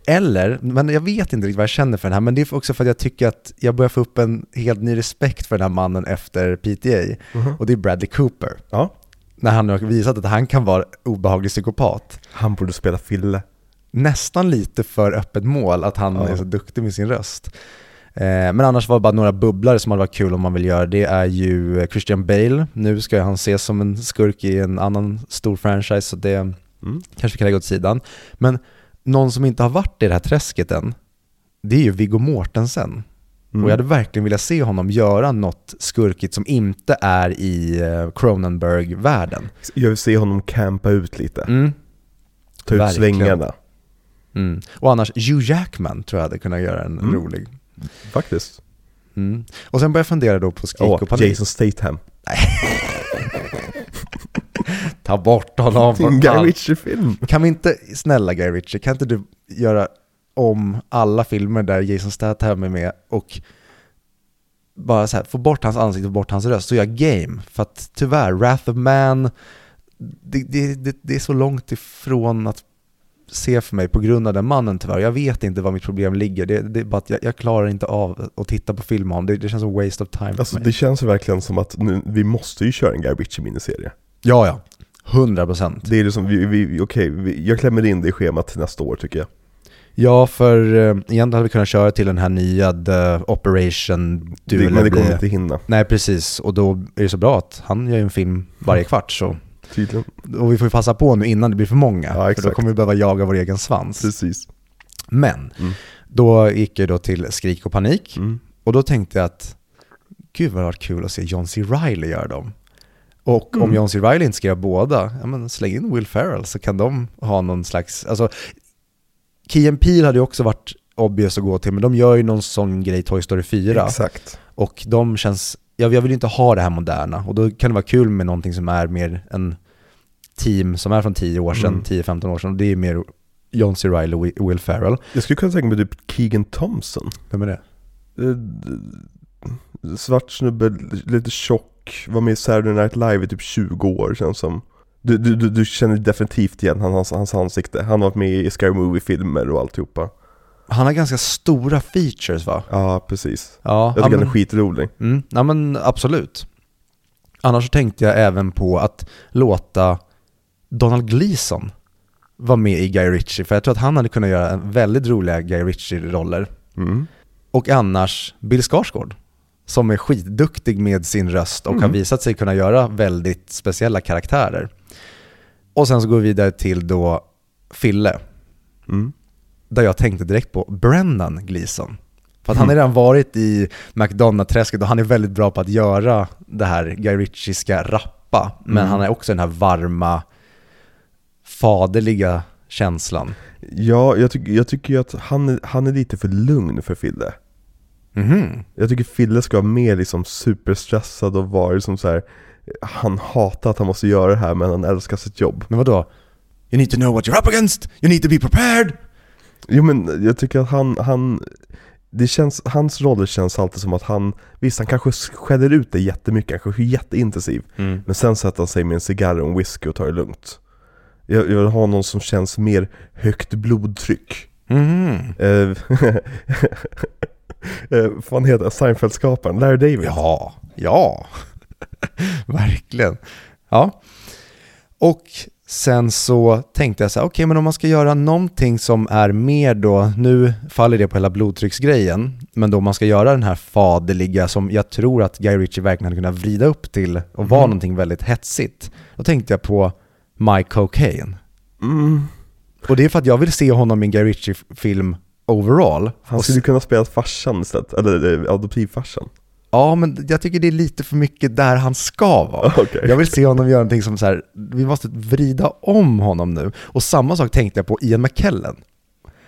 Eller, men jag vet inte riktigt vad jag känner för den här, men det är också för att jag tycker att jag börjar få upp en helt ny respekt för den här mannen efter PTA. Mhm. Och det är Bradley Cooper. Ja. När han har visat att han kan vara obehaglig psykopat. Han borde spela Fille. Nästan lite för öppet mål att han Ja. är så duktig med sin röst. Eh, men annars var det bara några bubblare som hade varit kul om man vill göra. Det är ju Christian Bale. Nu ska han ses som en skurk i en annan stor franchise, så det Mm. kanske vi kan lägga åt sidan. Men någon som inte har varit i det här träsket än, det är ju Viggo Mortensen. Mm. Och jag hade verkligen velat se honom göra något skurkigt som inte är i eh, Cronenberg-världen. Jag vill se honom campa ut lite. Mm. Ta ut verkligen. svängarna. Mm. Och annars, Hugh Jackman tror jag hade kunnat göra en Mm. rolig. Faktiskt. Mm. Och sen började jag fundera då på Skrik Åh, och panik. Jason Statham. Ta bort honom En från Guy. Ritchie-film. Kan vi inte, snälla Guy Ritchie, kan inte du göra om alla filmer där Jason Statham är med och bara så här, få bort hans ansikte och bort hans röst, så gör game. För att tyvärr, Wrath of Man, det, det, det, det är så långt ifrån att se för mig på grund av den mannen tyvärr. Jag vet inte vad mitt problem ligger. Det, det är bara att jag, jag klarar inte av att titta på film honom. Det, det känns som waste of time Alltså det känns verkligen som att nu, vi måste ju köra en Guy Ritchie-miniserie. Ja, ja. 100 procent. Det är liksom, vi, vi, okej, vi, jag klämmer in det i schemat till nästa år tycker jag. Ja, för eh, egentligen hade vi kunnat köra till den här nya The Operation Det, Duel. men det kommer inte hinna, Nej, precis. Och då är det så bra att han gör ju en film varje kvart. Så. Tydligen. Och vi får ju passa på nu innan det blir för många. Ja, för då kommer vi behöva jaga vår egen svans. Precis. Men, Mm. då gick jag då till Skrik och panik. Mm. Och då tänkte jag att, gud vad det kul att se John C. Reilly göra dem. Och om Mm. John C. Reilly inte ska göra båda, ja men släng in Will Ferrell så kan de ha någon slags, alltså Key and Peele hade ju också varit obvious att gå till, men de gör ju någon sån grej i Toy Story 4. Exakt. Och de känns, ja, jag vill ju inte ha det här moderna. Och då kan det vara kul med någonting som är mer en team som är från 10 år sedan, Mm. 10-15 år sedan. Och det är mer John C. Reilly och Wi- Will Ferrell. Jag skulle kunna tänka mig typ Keegan Thompson. Vem är det? Eh, Svart snubbe, lite tjock, var med i Saturday Night Live i typ 20 år känns som. Du, du, du, du känner definitivt igen han, hans, hans ansikte. Han har varit med i Scary Movie-filmer och alltihopa. Han har ganska stora features va? Ja, precis. Ja, Jag tycker han är skitrolig. mm, ja men absolut. Annars så tänkte jag även på att låta Donald Gleason vara med i Guy Ritchie, för jag tror att han hade kunnat göra en väldigt roliga Guy Ritchie-roller. Mm. Och annars Bill Skarsgård, som är skitduktig med sin röst och har Mm. visat sig kunna göra väldigt speciella karaktärer. Och sen så går vi vidare till då Fille, Mm. Där jag tänkte direkt på Brendan Gleeson. För att han har Mm. redan varit i McDonald-träsket och han är väldigt bra på att göra det här Guy Ritchieska rappa. Men Mm. han är också den här varma, faderliga känslan. Ja, jag, tycker jag tycker ju att han, är- han är lite för lugn för Fille. Mhm. Jag tycker Fille ska vara mer liksom superstressad och vara liksom så här. Han hatar att han måste göra det här men han älskar sitt jobb. Men vadå? You need to know what you're up against, you need to be prepared! Jo men jag tycker att han, han det känns, hans roller känns alltid som att han, visst han kanske skäller ut det jättemycket, kanske är jätteintensiv Men sen sätter han sig med en cigarr och en whisky och tar det lugnt Jag, jag vill ha någon som känns mer högt blodtryck Mhm. eh, eh, fan heter? Seinfeld-skaparen? Larry David? Ja, ja. Verkligen. Ja. Och sen så tänkte jag så här, okej men om man ska göra någonting som är mer då, nu faller det på hela blodtrycksgrejen, men då man ska göra den här faderliga som jag tror att Guy Ritchie verkligen hade kunnat vrida upp till och vara Mhm. någonting väldigt hetsigt. Då tänkte jag på Mike Cocaine. Mm. Och det är för att jag vill se honom i en Guy Ritchie-film overall. Han skulle kunna spela farsan istället, eller eh, adoptivfarsan Ja, men jag tycker det är lite för mycket där han ska vara. Okej. Jag vill se honom göra någonting som så här, vi måste vrida om honom nu. Och samma sak tänkte jag på Ian McKellen.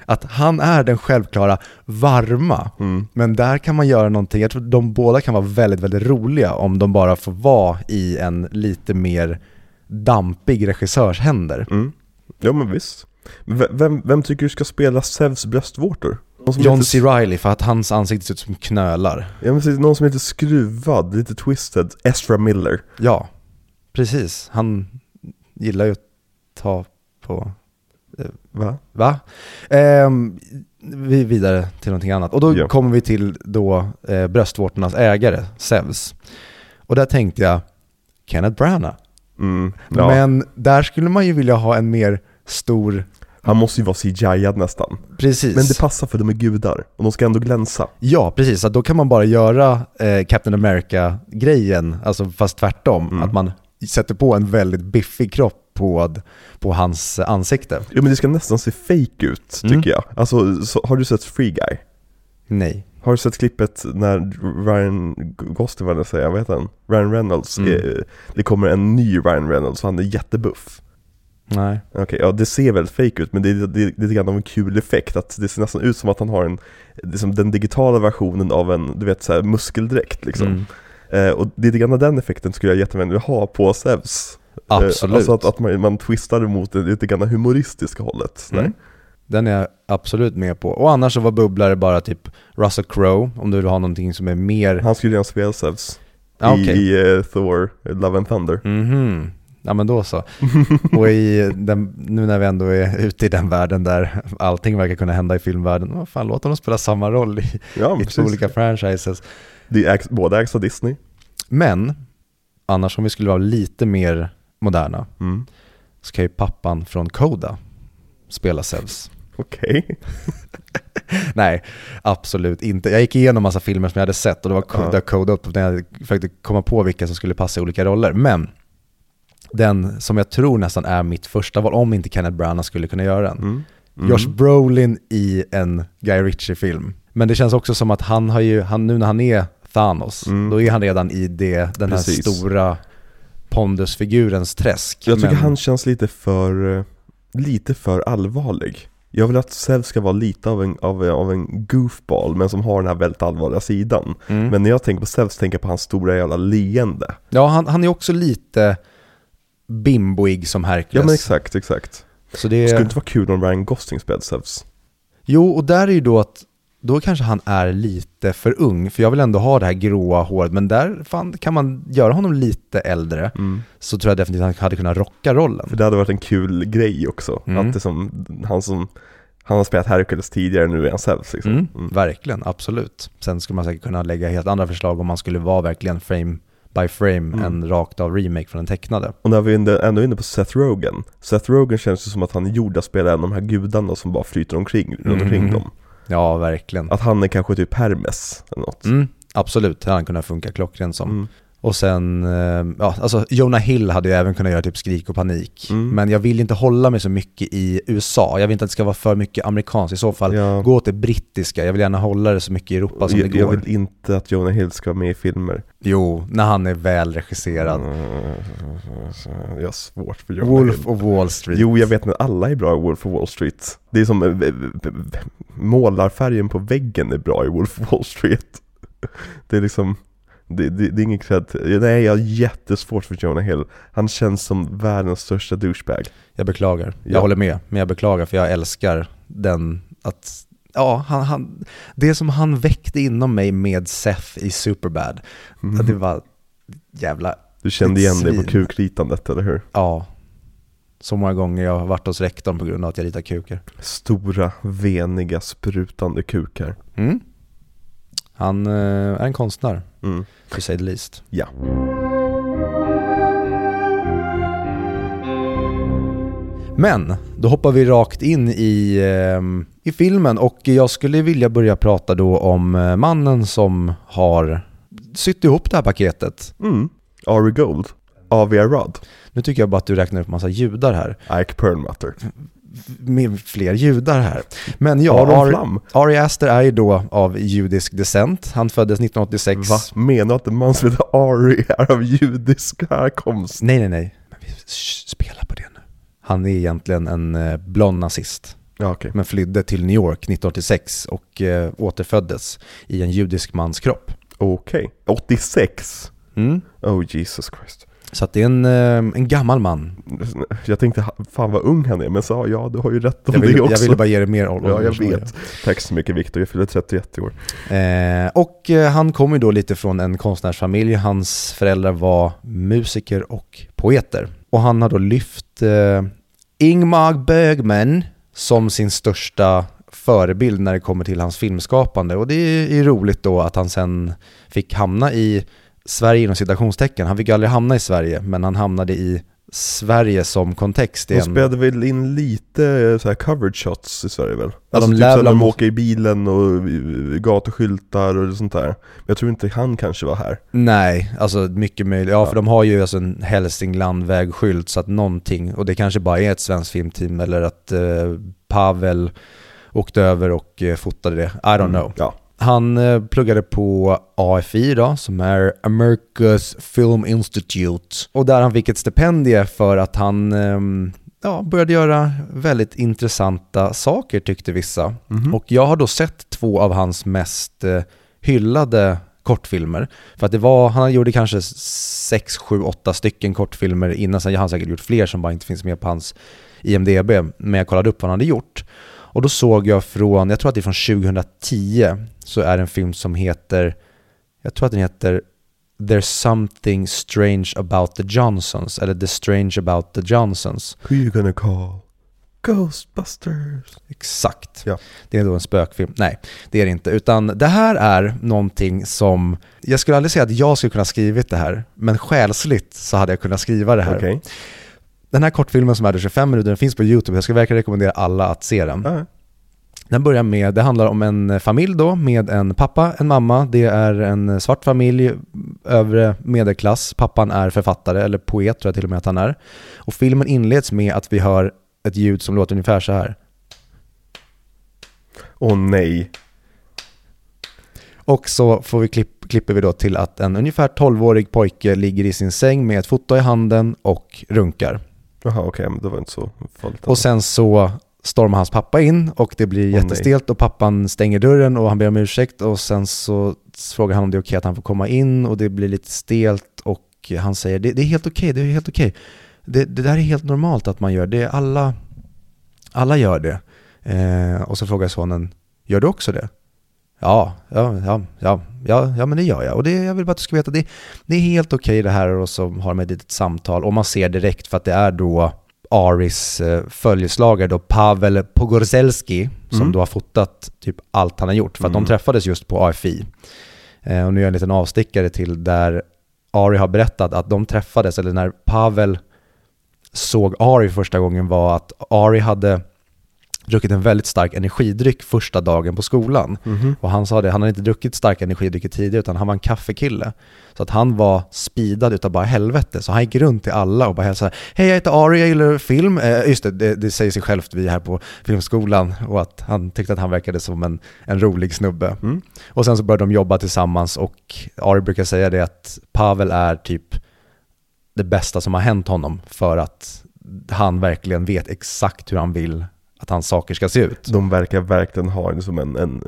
Att han är den självklara varma, mm. men där kan man göra någonting, jag tror de båda kan vara väldigt, väldigt roliga om de bara får vara i en lite mer dampig regissörs händer. Mm. Ja men visst V- vem, vem tycker du ska spela Zeus bröstvårtor? John heter- C. Reilly, för att hans ansikte ser ut som knölar. Ja men någon som heter skruvad, lite twisted, Ezra Miller Ja, precis. Han gillar ju att ta på Va? Va? Ehm, vi vidare till någonting annat. Och då Ja. kommer vi till då eh, bröstvårtornas ägare, Zeus. Och där tänkte jag, Kenneth Branagh. Mm. Ja. Men där skulle man ju vilja ha en mer stor, Han måste ju vara CGI-ad nästan precis. Men det passar för de är gudar, och de ska ändå glänsa ja, precis. Så då kan man bara göra eh, Captain America-grejen, alltså fast tvärtom. Mm. Att man sätter på en väldigt biffig kropp på, på hans ansikte. Jo men det ska nästan se fake ut, tycker Mm. jag Alltså, så, har du sett Free Guy? Nej. Har du sett klippet när Ryan Gosling, vad jag säga, vad heter han? Ryan Reynolds, Mm. eh, det kommer en ny Ryan Reynolds och han är jättebuff Nej. Okej, ja det ser väldigt fake ut men det är, det, är lite grann av en kul effekt att det ser nästan ut som att han har en, det är som den digitala versionen av en, du vet så här, muskeldräkt liksom Mm. eh, Och lite grann av den effekten skulle jag jättegärna vilja ha på Zeus Absolut. eh, Alltså att, att man, man twistar mot det lite grann humoristiska hållet. Mm. Den är jag absolut med på. Och annars så var bubblare bara typ Russell Crowe, om du vill ha någonting som är mer... Han skulle redan spela Zeus Ja, i, okej. i eh, Thor, Love and Thunder Mhm. Ja men då så. Och i den, nu när vi ändå är ute i den världen där allting verkar kunna hända i filmvärlden, vad fan låt honom spela samma roll i, Ja, i två olika franchises. Det ägs, båda ägs av Disney Men, annars om vi skulle vara lite mer moderna, mm. så kan ju pappan från Koda spela Zeus. Okej. Nej, absolut inte. Jag gick igenom massa filmer som jag hade sett och det var ja. code upp när jag försökte komma på vilka som skulle passa i olika roller. Men den som jag tror nästan är mitt första val, om inte Kenneth Branagh skulle kunna göra den. Mm. Mm. Josh Brolin i en Guy Ritchie-film. Men det känns också som att han har ju, han, nu när han är Thanos, Mm. då är han redan i det, den här Precis. stora pondusfigurens träsk. Jag tycker Men- han känns lite för, eh, lite för allvarlig. Jag vill att Zeus ska vara lite av en, av, av en goofball, men som har den här väldigt allvarliga sidan. Mm. Men när jag tänker på Zeus tänker jag på hans stora jävla leende. Ja, han, han är också lite bimboig som Hercules. Ja men exakt, exakt. Så Det det skulle inte vara kul om Ryan Gosling spelade Zeus. Jo, och där är ju då att då kanske han är lite för ung, för jag vill ändå ha det här gråa håret, men där fan, kan man göra honom lite äldre så tror jag definitivt att han hade kunnat rocka rollen. För det hade varit en kul grej också. Mm. Att det som, han som, han har spelat Hercules tidigare, nu är han Zeus liksom. Mm, Mm. Verkligen, absolut. Sen skulle man säkert kunna lägga helt andra förslag om man skulle vara verkligen frame by frame, Mm. en rakt av remake från den tecknade. Och när vi ändå, ändå inne på Seth Rogen. Seth Rogen känns ju som att han är gjord att spela en av de här gudarna som bara flyter omkring, runt omkring Mm. dem. Ja, verkligen. Att han är kanske typ Hermes eller något. Mm, absolut, det hade han kunnat funka klockrent som. Mm. Och sen, eh, ja, alltså Jonah Hill hade ju även kunnat göra typ skrik och panik. Mm. Men jag vill inte hålla mig så mycket i USA. Jag vill inte att det ska vara för mycket amerikanskt. I så fall, Ja. gå åt det brittiska. Jag vill gärna hålla det så mycket i Europa som jag, det jag går. vill inte att Jonah Hill ska vara med i filmer. Jo, när han är väl regisserad. Mm, Jag har svårt för Jonah Wolf Hill. of Wall Street. Jo, jag vet att alla är bra i Wolf of Wall Street. Det är som eh, målarfärgen på väggen är bra i Wolf of Wall Street. Det är liksom, det, det, det är inget cred. Nej, jag har jättesvårt för Jonah Hill. Han känns som världens största douchebag. Jag beklagar. Jag Ja. håller med, men jag beklagar för jag älskar den att Ja, han, han, det som han väckte inom mig med Seth i Superbad, Mm. att det var jävla, Du kände igen dig på Svin. kukritandet, eller hur? ja. Så många gånger jag har varit hos rektorn på grund av att jag ritar kukar. Stora, veniga, sprutande kukar. Mm. Han eh, är en konstnär, Mm. to say the least. Ja. Men, då hoppar vi rakt in i, ehm, i filmen och jag skulle vilja börja prata då om eh, mannen som har sytt ihop det här paketet. Mm. Ari Gold. Avi Arad. Nu tycker jag bara att du räknar upp massa judar här. Ike Perlmutter. Med fler judar här. Men ja, Aron Ari, Aster är ju då av judisk descent. Han föddes 1986. Va? Menar du att en man som heter Ari är av judisk härkomst? Nej, nej, nej. Men vi spelar på det nu. Han är egentligen en eh, blond nazist. Ja, okej. men flydde till New York 1986 och eh, återföddes i en judisk mans kropp. Okej. 86? Mm. Oh Jesus Christ. Så att det är en, eh, en gammal man. Jag tänkte, fan vad ung han är, men sa ja, du har ju rätt om Jag det ville, också. jag ville bara ge det mer ålder. Ja, jag vet. Tack så mycket Viktor, jag fyller 31 i år. Eh, och eh, han kommer ju då lite från en konstnärsfamilj. Hans föräldrar var musiker och poeter. Och han har då lyft eh, Ingmar Bergman som sin största förebild när det kommer till hans filmskapande. Och det är ju roligt då att han sen fick hamna i Sverige inom citationstecken. Han fick aldrig hamna i Sverige, men han hamnade i Sverige som kontext. De spelade väl in lite eh, så här covered shots i Sverige väl? Ja, alltså de typ lär så väl när de åker i bilen och eh, gatuskyltar och sånt där. Men jag tror inte han kanske var här. Nej, alltså mycket möjligt. Ja, Ja. för de har ju alltså en Hälsingland-vägskylt så att någonting, och det kanske bara är ett svenskt filmteam eller att eh, Pavel åkte över och eh, fotade det. I don't know. Ja. Han eh, pluggade på AFI då, som är America's Film Institute. Och där han fick ett stipendie för att han ehm, ja, började göra väldigt intressanta saker tyckte vissa. Mhm. Och jag har då sett två av hans mest eh, hyllade kortfilmer. För att det var, han gjorde kanske 6, 7, 8 stycken kortfilmer innan, sen har han säkert gjort fler som bara inte finns med på hans IMDB. Men jag kollade upp vad han hade gjort. Och då såg jag från, jag tror att det är från 2010, så är det en film som heter, jag tror att den heter There's something strange about the Johnsons, eller The strange about the Johnsons. Who you gonna call? Ghostbusters. Exakt. Ja. Det är då en spökfilm. Nej, det är det inte. Utan det här är någonting som, jag skulle aldrig säga att jag skulle kunna skrivit det här, men själsligt så hade jag kunnat skriva det här. Okej. Den här kortfilmen som är 25 minuter, den finns på YouTube, jag skulle verkligen rekommendera alla att se den. Ja. Den börjar med, det handlar om en familj då med en pappa, en mamma. Det är en svart familj, övre medelklass. Pappan är författare, eller poet tror jag till och med att han är. Och filmen inleds med att vi hör ett ljud som låter ungefär så här. Åh nej. Och så får vi klipp, klipper vi då till att en ungefär 12-årig pojke ligger i sin säng med ett foto i handen och runkar. Jaha okej, men det var inte så farligt. Och sen så stormar hans pappa in och det blir jättestelt och pappan stänger dörren och han ber om ursäkt och sen så frågar han om det är okej att han får komma in och det blir lite stelt och han säger det, det är helt okej, det är helt okej. Det, det där är helt normalt att man gör det, alla, alla gör det. Eh, och så frågar sonen, gör du också det? Ja, ja, ja, ja, ja, ja men det gör jag. Och det, jag vill bara att du ska veta, det, det är helt okej det här och så har de ett litet samtal och man ser direkt för att det är då Aris eh, följeslagare då Pavel Pogorzelski som Mm. då har fotat typ allt han har gjort för att Mm. de träffades just på AFI. Eh, och nu är jag en liten avstickare till där Ari har berättat att de träffades, eller när Pavel såg Ari första gången var att Ari hade druckit en väldigt stark energidryck första dagen på skolan. Mhm. Och han sa det, han hade inte druckit starka energidrycker tidigare utan han var en kaffekille. Så att han var speedad utav bara helvete. Så han gick runt till alla och bara hälsade Hej jag heter Ari, jag gillar film. Eh, just det, det, det säger sig självt, vi är här på filmskolan. Och att han tyckte att han verkade som en, en rolig snubbe. Mm. Och sen så började de jobba tillsammans och Ari brukar säga det att Pavel är typ det bästa som har hänt honom för att han verkligen vet exakt hur han vill att hans saker ska se ut. De verkar verkligen ha en, som en, en,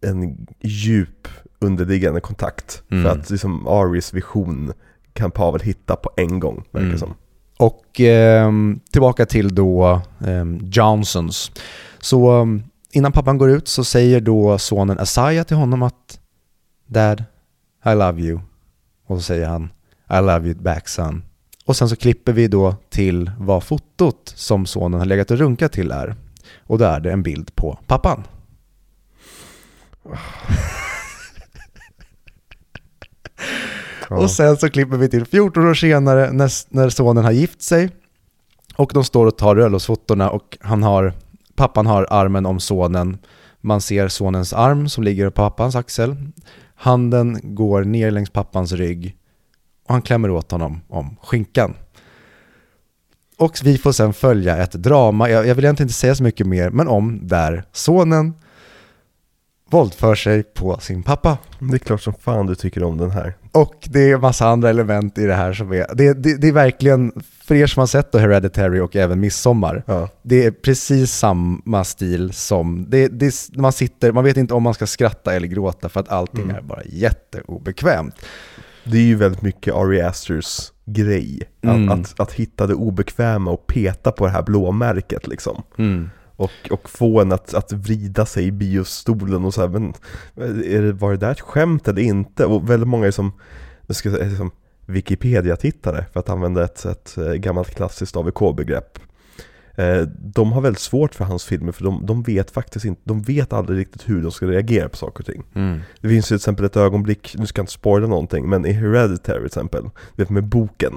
en djup underliggande kontakt. Mm. För att liksom Aris vision kan Pavel hitta på en gång, verkar Mm. som. Och ehm, tillbaka till då ehm, Johnsons. Så ehm, innan pappan går ut så säger då sonen Asaya till honom att Dad, I love you. Och så säger han I love you back son. Och sen så klipper vi då till vad fotot som sonen har legat och runkat till är. Och då är det en bild på pappan. Och sen så klipper vi till 14 år senare när, när sonen har gift sig. Och de står och tar bröllopsfotona och han har, pappan har armen om sonen. Man ser sonens arm som ligger på pappans axel. Handen går ner längs pappans rygg och han klämmer åt honom om skinkan. Och vi får sen följa ett drama, jag, jag vill egentligen inte säga så mycket mer, men om där sonen våldför sig på sin pappa. Det är klart som fan du tycker om den här. Och det är massa andra element i det här som är, det, det, det är verkligen, för er som har sett då Hereditary och även Midsommar, Ja. det är precis samma stil som, det, det, man sitter, man vet inte om man ska skratta eller gråta för att allting Mm. är bara jätteobekvämt. Det är ju väldigt mycket Ari Asters grej. Mm. Att, att, att hitta det obekväma och peta på det här blåmärket liksom. Och, och få en att, att vrida sig i biostolen och så här, men är det, var det där ett skämt eller inte? Och väldigt många är som, ska säga, som Wikipedia-tittare, för att använda ett, ett eh, gammalt klassiskt AVK-begrepp. Eh, De har väldigt svårt för hans filmer, för de, de vet faktiskt inte, de vet aldrig riktigt hur de ska reagera på saker och ting. Mm. Det finns ju till exempel ett ögonblick, nu ska jag inte spoila någonting, men i Hereditary till exempel, vet med boken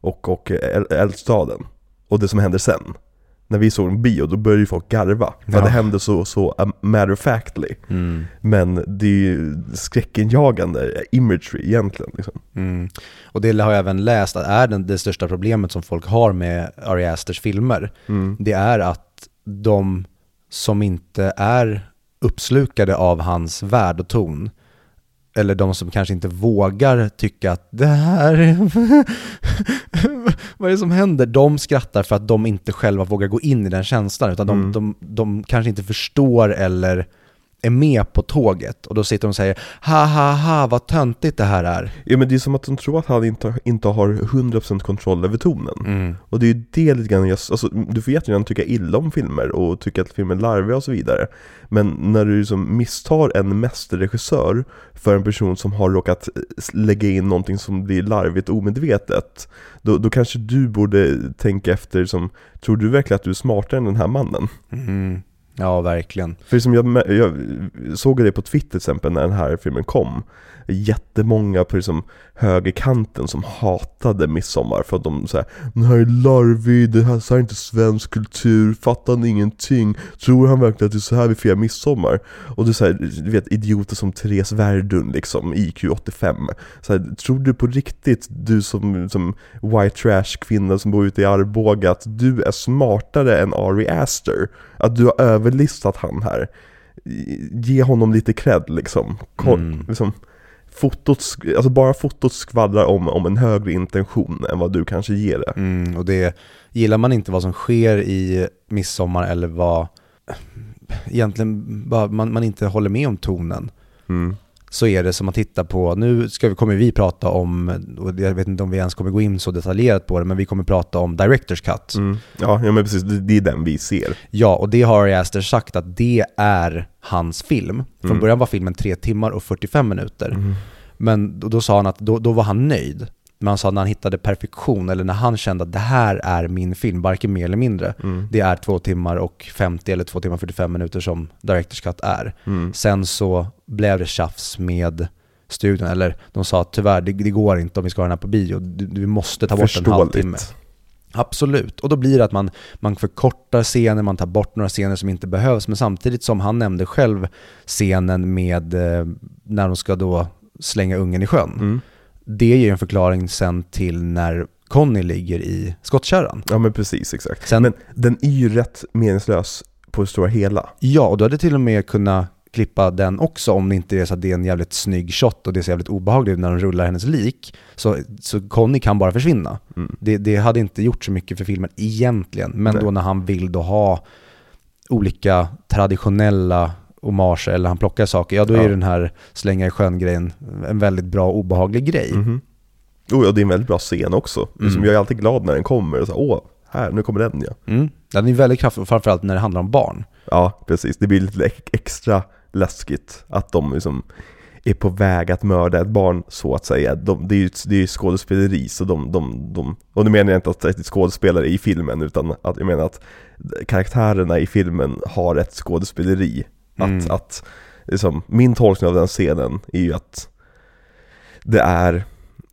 och, och eld- eldstaden och det som händer sen. När vi såg en bio, då började ju folk garva. För Ja. det hände så, så um, matter of factly. Mm. Men det är ju skräckinjagande imagery egentligen. Liksom. Mm. Och det har jag även läst att är det största problemet som folk har med Ari Asters filmer, Mm. det är att de som inte är uppslukade av hans värld och ton, eller de som kanske inte vågar tycka att det här är... Vad är det som händer? De skrattar för att de inte själva vågar gå in i den känslan, utan de, Mm. de, de kanske inte förstår eller är med på tåget. Och då sitter de och säger ha ha ha vad töntigt det här är. Ja men det är som att de tror att han inte, inte har 100% kontroll över tonen. Och det är ju det lite grann, jag, alltså, du får jättegärna tycka illa om filmer och tycka att filmer är larviga och så vidare. Men när du liksom misstar en mästerregissör för en person som har råkat lägga in någonting som blir larvigt omedvetet, då, då kanske du borde tänka efter som, tror du verkligen att du är smartare än den här mannen? Mm. Ja, verkligen. För som jag, jag såg det på Twitter till exempel när den här filmen kom Jättemånga på liksom högerkanten som hatade midsommar för att de säger Den här är larvig, det här så här är inte svensk kultur, fattar han ingenting? Tror han verkligen att det är så här vi firar midsommar? Och det är så här, du vet idioter som Therese Verdun liksom, IQ 85 så här, Tror du på riktigt, du som, som white trash kvinna som bor ute i Arboga, att du är smartare än Ari Aster? Att du har överlistat han här? Ge honom lite cred liksom, Koll, Mm. liksom Fotot, alltså bara fotot skvallrar om, om en högre intention än vad du kanske ger det. Mm, och det, gillar man inte vad som sker i midsommar eller vad, egentligen bara man, man inte håller med om tonen, Mm. Så är det som att titta på, nu ska vi, kommer vi prata om, och jag vet inte om vi ens kommer gå in så detaljerat på det, men vi kommer prata om Directors Cut. Mm. Ja, ja, men precis, det, det är den vi ser. Ja, och det har Ari Aster sagt att det är hans film. Från Mm. början var filmen 3 timmar och 45 minuter. Mm. Men då, då sa han att då, då var han nöjd. Men han sa när han hittade perfektion, eller när han kände att det här är min film, varken mer eller mindre. Mm. Det är 2 timmar och 50 eller 2 timmar och 45 minuter som Directors Cut är. Mm. Sen så blev det tjafs med studion, eller de sa att tyvärr, det, det går inte om vi ska ha den här på bio. Du, du måste ta bort en halvtimme. Absolut, och då blir det att man, man förkortar scener, man tar bort några scener som inte behövs, men samtidigt som han nämnde själv scenen med eh, när de ska då slänga ungen i sjön. Mm. Det ger en förklaring sen till när Conny ligger i skottkärran. Ja men precis, exakt. Sen, Men den är ju rätt meningslös på det stora hela. ja, och du hade till och med kunnat klippa den också om det inte är så att det är en jävligt snygg shot och det är så jävligt obehagligt när de rullar hennes lik. Så, så Conny kan bara försvinna. Mm. Det, det hade inte gjort så mycket för filmen egentligen, men Nej. då när han vill då ha olika traditionella homager eller han plockar saker, ja då Ja. är den här slänga i sjön-grejen en väldigt bra obehaglig grej. Mhm. Oh, ja, det är en väldigt bra scen också. Mm. jag är alltid glad när den kommer. Så, Åh, här, nu kommer den ja. Mm. Den är väldigt kraftfull, framförallt när det handlar om barn. Ja, precis. Det blir lite ex- extra läskigt att de liksom är på väg att mörda ett barn så att säga. De, det är ju det är skådespeleri, så de, de, de, och nu menar jag inte att det är skådespelare i filmen, utan att jag menar att karaktärerna i filmen har ett skådespeleri. Att, Mm. att liksom, min tolkning av den scenen är ju att det är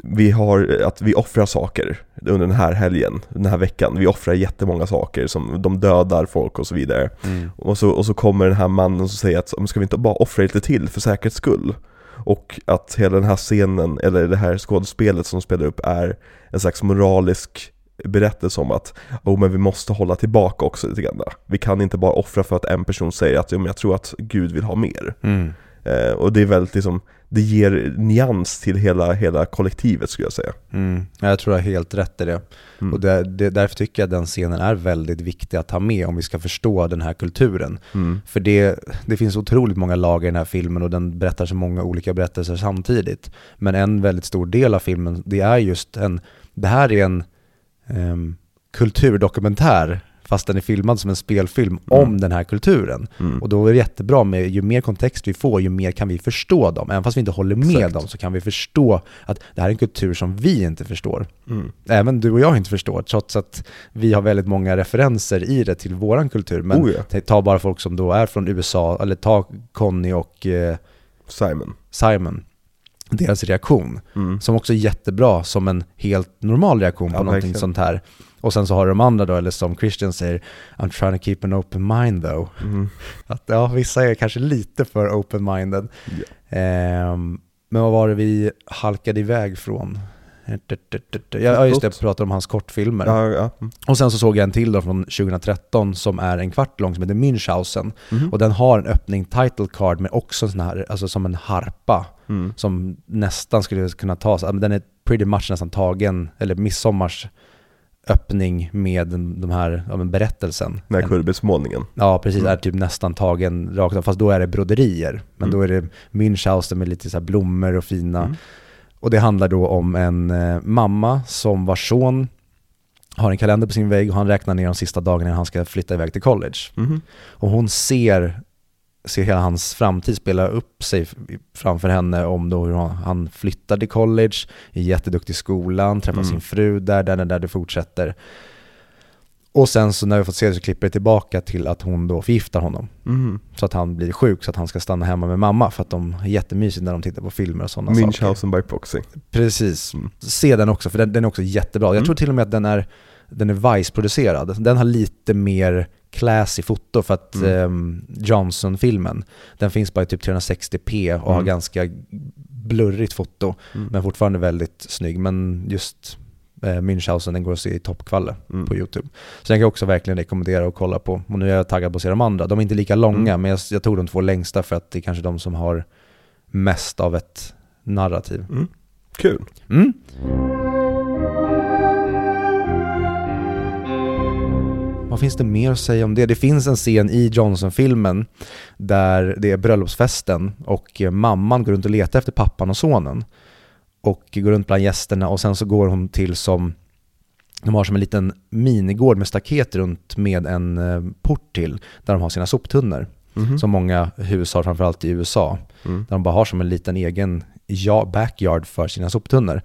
vi har, att vi offrar saker under den här helgen, den här veckan. Vi offrar jättemånga saker som de dödar folk och så vidare. Mm. Och så, och så kommer den här mannen och säger att "Men ska vi inte bara offra lite till för säkerhets skull? Och att hela den här scenen, eller det här skådespelet som spelar upp är en slags moralisk berättelse om att oh, men vi måste hålla tillbaka också lite grann. Vi kan inte bara offra för att en person säger att "Jo, men jag tror att Gud vill ha mer. Mm. Eh, och det är väldigt liksom, det ger nyans till hela, hela kollektivet skulle jag säga. Mm. Ja, Jag tror jag har helt rätt i det. Mm. Och det, det, därför tycker jag att den scenen är väldigt viktig att ha med om vi ska förstå den här kulturen. Mm. För det, det finns otroligt många lager i den här filmen och den berättar så många olika berättelser samtidigt. Men en väldigt stor del av filmen, det är just en, det här är en kulturdokumentär fast den är filmad som en spelfilm om den här kulturen. Mm. Och då är det jättebra med, ju mer kontext vi får, ju mer kan vi förstå dem. Även fast vi inte håller med Exakt. dem så kan vi förstå att det här är en kultur som vi inte förstår. Mm. Även du och jag inte förstår, trots att vi har väldigt många referenser i det till våran kultur. Men Oh ja. ta- ta bara folk som då är från USA, eller ta Conny och eh, Simon. Simon. Deras reaktion, Mm. som också är jättebra som en helt normal reaktion på Ja, någonting verkligen. sånt här. Och sen så har de andra då, eller som Christian säger, I'm trying to keep an open mind though. Mm. Att ja, vissa är kanske lite för open-minded. Ehm, men vad var det vi halkade iväg från? Ja, just det, jag pratade om hans kortfilmer. Ja, ja. Mm. Och sen så såg jag en till då från 2013 som är en kvart lång som heter Münchhausen. Mhm. Och den har en öppning title card med också en sån här, alltså som en harpa. Mm. Som nästan skulle kunna tas, den är pretty much nästan tagen, eller midsommars öppning med de här, ja, men berättelsen. Den här En- kurbetsmålningen. Ja, precis. Mm. Är typ nästan tagen rakt av. Fast då är det broderier. Men Mm. då är det Münchhausen med lite så blommor och fina. Mm. Och det handlar då om en eh, mamma som vars son har en kalender på sin vägg och han räknar ner de sista dagarna han ska flytta iväg till college. Mhm. Och hon ser, ser hela hans framtid spela upp sig framför henne om då hur han- han flyttar till college, är jätteduktig i skolan, träffar Mm. sin fru där, där, där, där det fortsätter. Och sen så när vi fått se det så klipper det tillbaka till att hon då förgiftar honom. Mm. Så att han blir sjuk så att han ska stanna hemma med mamma för att de är jättemysigt när de tittar på filmer och sådana saker. Münchhausen by proxy. Precis. Mm. Se den också för den, den är också jättebra. Jag Mm. tror till och med att den är, den är Vice-producerad. Den har lite mer classy foto för att ehm, Johnson-filmen, den finns bara i typ 360p och har Mm. ganska blurrigt foto. Mm. Men fortfarande väldigt snygg. Men just eh, Münchhausen, den går att se i toppkvalle Mm. på YouTube. Så den kan jag också verkligen rekommendera att kolla på. Och nu är jag taggad på att se de andra. De är inte lika långa, Mm. men jag, jag tog de två längsta för att det är kanske de som har mest av ett narrativ. Mm. Kul. Mm. Vad finns det mer att säga om det? Det finns en scen i Johnson-filmen där det är bröllopsfesten och mamman går runt och letar efter pappan och sonen och går runt bland gästerna och sen så går hon till som de har som en liten minigård med staket runt med en eh, port till där de har sina soptunnor Mhm. som många hus har framförallt i USA Mm. där de bara har som en liten egen backyard för sina soptunnor.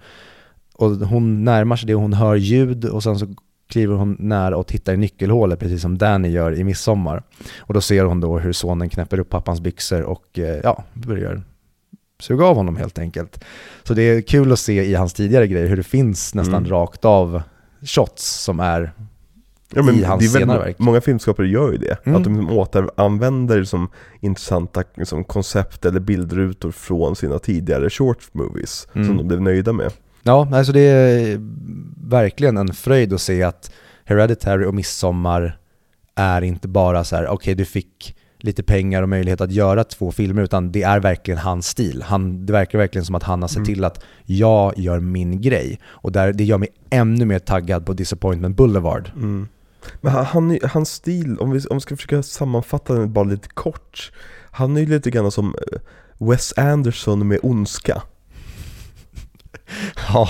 Och hon närmar sig det och hon hör ljud och sen så kliver hon nära och tittar i nyckelhålet precis som Danny gör i Midsommar. Och då ser hon då hur sonen knäpper upp pappans byxor och eh, ja, börjar suga av honom helt enkelt. Så det är kul att se i hans tidigare grejer hur det finns nästan Mm. rakt av shots som är Ja, men i hans senare verk. Många filmskapare gör ju det. Mm. Att de återanvänder som intressanta liksom, koncept eller bildrutor från sina tidigare short movies Mm. som de blev nöjda med. Ja, alltså det är verkligen en fröjd att se att Hereditary och Midsommar är inte bara så här, okej du fick lite pengar och möjlighet att göra två filmer, utan det är verkligen hans stil. Han, det verkar verkligen som att han har sett Mm. till att jag gör min grej. Och där, det gör mig ännu mer taggad på Disappointment Boulevard. Mm. Men han, han, hans stil, om vi, om vi ska försöka sammanfatta den bara lite kort Han är ju lite grann som eh, Wes Anderson med ondska Ja,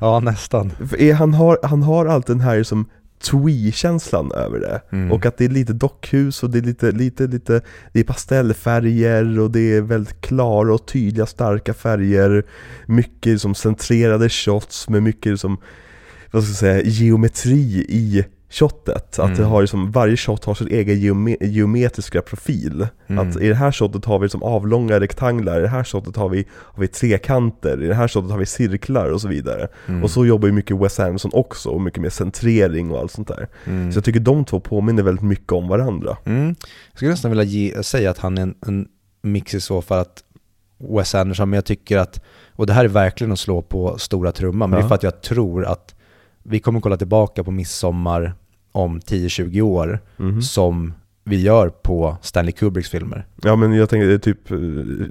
ja nästan. För är, han, har, han har alltid den här som twee-känslan över det Mm. Och att det är lite dockhus och det är lite, lite, lite Det är pastellfärger och det är väldigt klara och tydliga starka färger Mycket som centrerade shots med mycket som Vad ska jag säga, geometri i shotet Att det Mm. har liksom, varje shot har sin egen geome geometriska profil Mm. Att i det här shotet har vi som avlånga rektanglar, i det här shotet har vi, har vi trekanter, i det här shotet har vi cirklar och så vidare Mm. Och så jobbar ju mycket Wes Anderson också, och mycket med centrering och allt sånt där Mm. så jag tycker de två påminner väldigt mycket om varandra. Mm. Jag skulle nästan vilja ge, säga att han är en, en mix i så fall att Wes Anderson, men jag tycker att, och det här är verkligen att slå på stora trumman, men det Ja. är för att jag tror att vi kommer kolla tillbaka på Midsommar om 10-20 år Mhm. som vi gör på Stanley Kubricks filmer. Ja men jag tänker typ eh,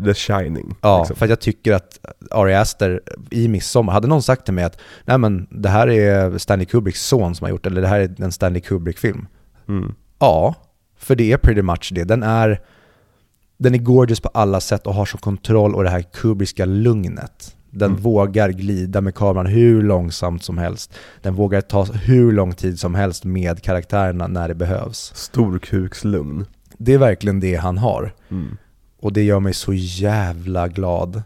The Shining. Ja, liksom. för att jag tycker att Ari Aster i Midsommar, hade någon sagt till mig att nej men det här är Stanley Kubricks son som har gjort eller det här är en Stanley Kubrick-film. Mm. Ja, för det är pretty much det. Den är, den är gorgeous på alla sätt och har så kontroll och det här kubriska lugnet. Den Mm. vågar glida med kameran hur långsamt som helst. Den vågar ta hur lång tid som helst med karaktärerna när det behövs. Storkukslugn. Det är verkligen det han har. Mm. Och det gör mig så jävla glad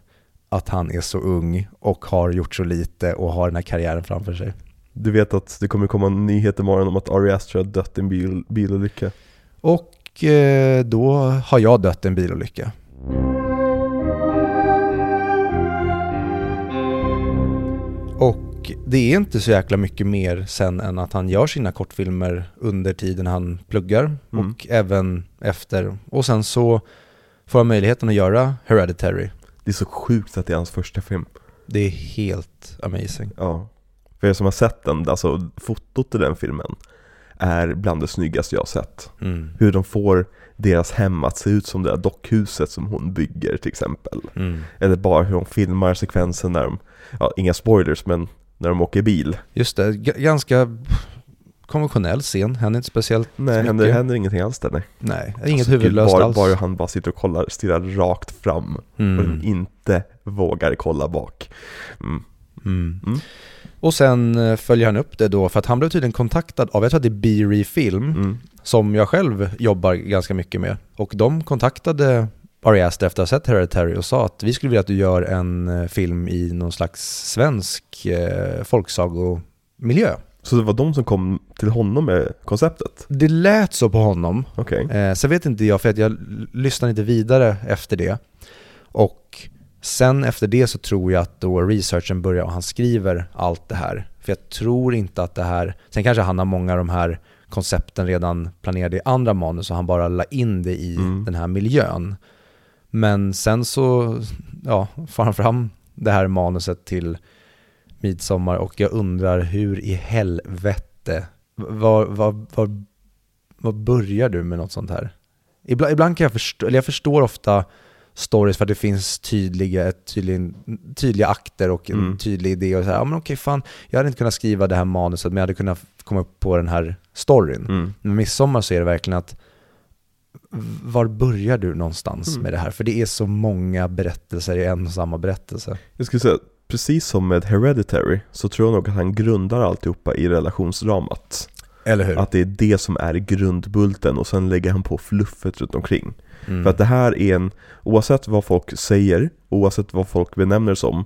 att han är så ung och har gjort så lite och har den här karriären framför sig. Du vet att det kommer komma en nyhet imorgon om att Ari Aster har dött i en bil, bilolycka. Och eh, då har jag dött i en bilolycka. Och det är inte så jäkla mycket mer sen än att han gör sina kortfilmer under tiden han pluggar Mm. och även efter. Och sen så får han möjligheten att göra Hereditary. Det är så sjukt att det är hans första film. Det är helt amazing. Ja. För er som har sett den, alltså fotot i den filmen är bland det snyggaste jag har sett. Mm. Hur de får deras hem att se ut som det där dockhuset som hon bygger till exempel. Mm. Eller bara hur de filmar sekvensen när de, ja inga spoilers men när de åker bil. Just det, g- ganska konventionell scen, händer inte speciellt Nej, mycket. händer, händer ingenting alls där nej. Nej, inget Alltså, huvudlöst bara, alls. Bara han bara sitter och kollar, stirrar rakt fram och Mm. inte vågar kolla bak. Mm. Mm. Mm. Och sen eh, följer han upp det då, för att han blev tydligen kontaktad av, jag tror att det är B-Re Film, Mm. Som jag själv jobbar ganska mycket med. Och de kontaktade Ari Aster efter att ha sett Hereditary och sa att vi skulle vilja att du gör en eh, film i någon slags svensk eh, folksagomiljö. Så det var de som kom till honom med konceptet? Det lät så på honom. Okej. Eh, sen vet inte jag, för att jag lyssnade inte vidare efter det. Och sen efter det så tror jag att då researchen börjar och han skriver allt det här. För jag tror inte att det här, sen kanske han har många av de här koncepten redan planerade i andra manus och han bara la in det i Mm. den här miljön. Men sen så, ja, får han fram det här manuset till Midsommar och jag undrar hur i helvete, var, var, var, var börjar du med något sånt här? Ibland, ibland kan jag förstå, eller jag förstår ofta stories för att det finns tydliga, ett tydlig, tydliga akter och en Mm. tydlig idé och så här, ja men okej fan, jag hade inte kunnat skriva det här manuset men jag hade kunnat komma upp på den här storyn. Mm. Men midsommar så är det verkligen att var börjar du någonstans Mm. med det här? För det är så många berättelser i en och samma berättelse. Jag skulle säga, precis som med Hereditary, så tror jag nog att han grundar alltihopa i relationsdramat. Att det är det som är grundbulten och sen lägger han på fluffet runt omkring. Mm. För att det här är en, oavsett vad folk säger, oavsett vad folk benämner det som,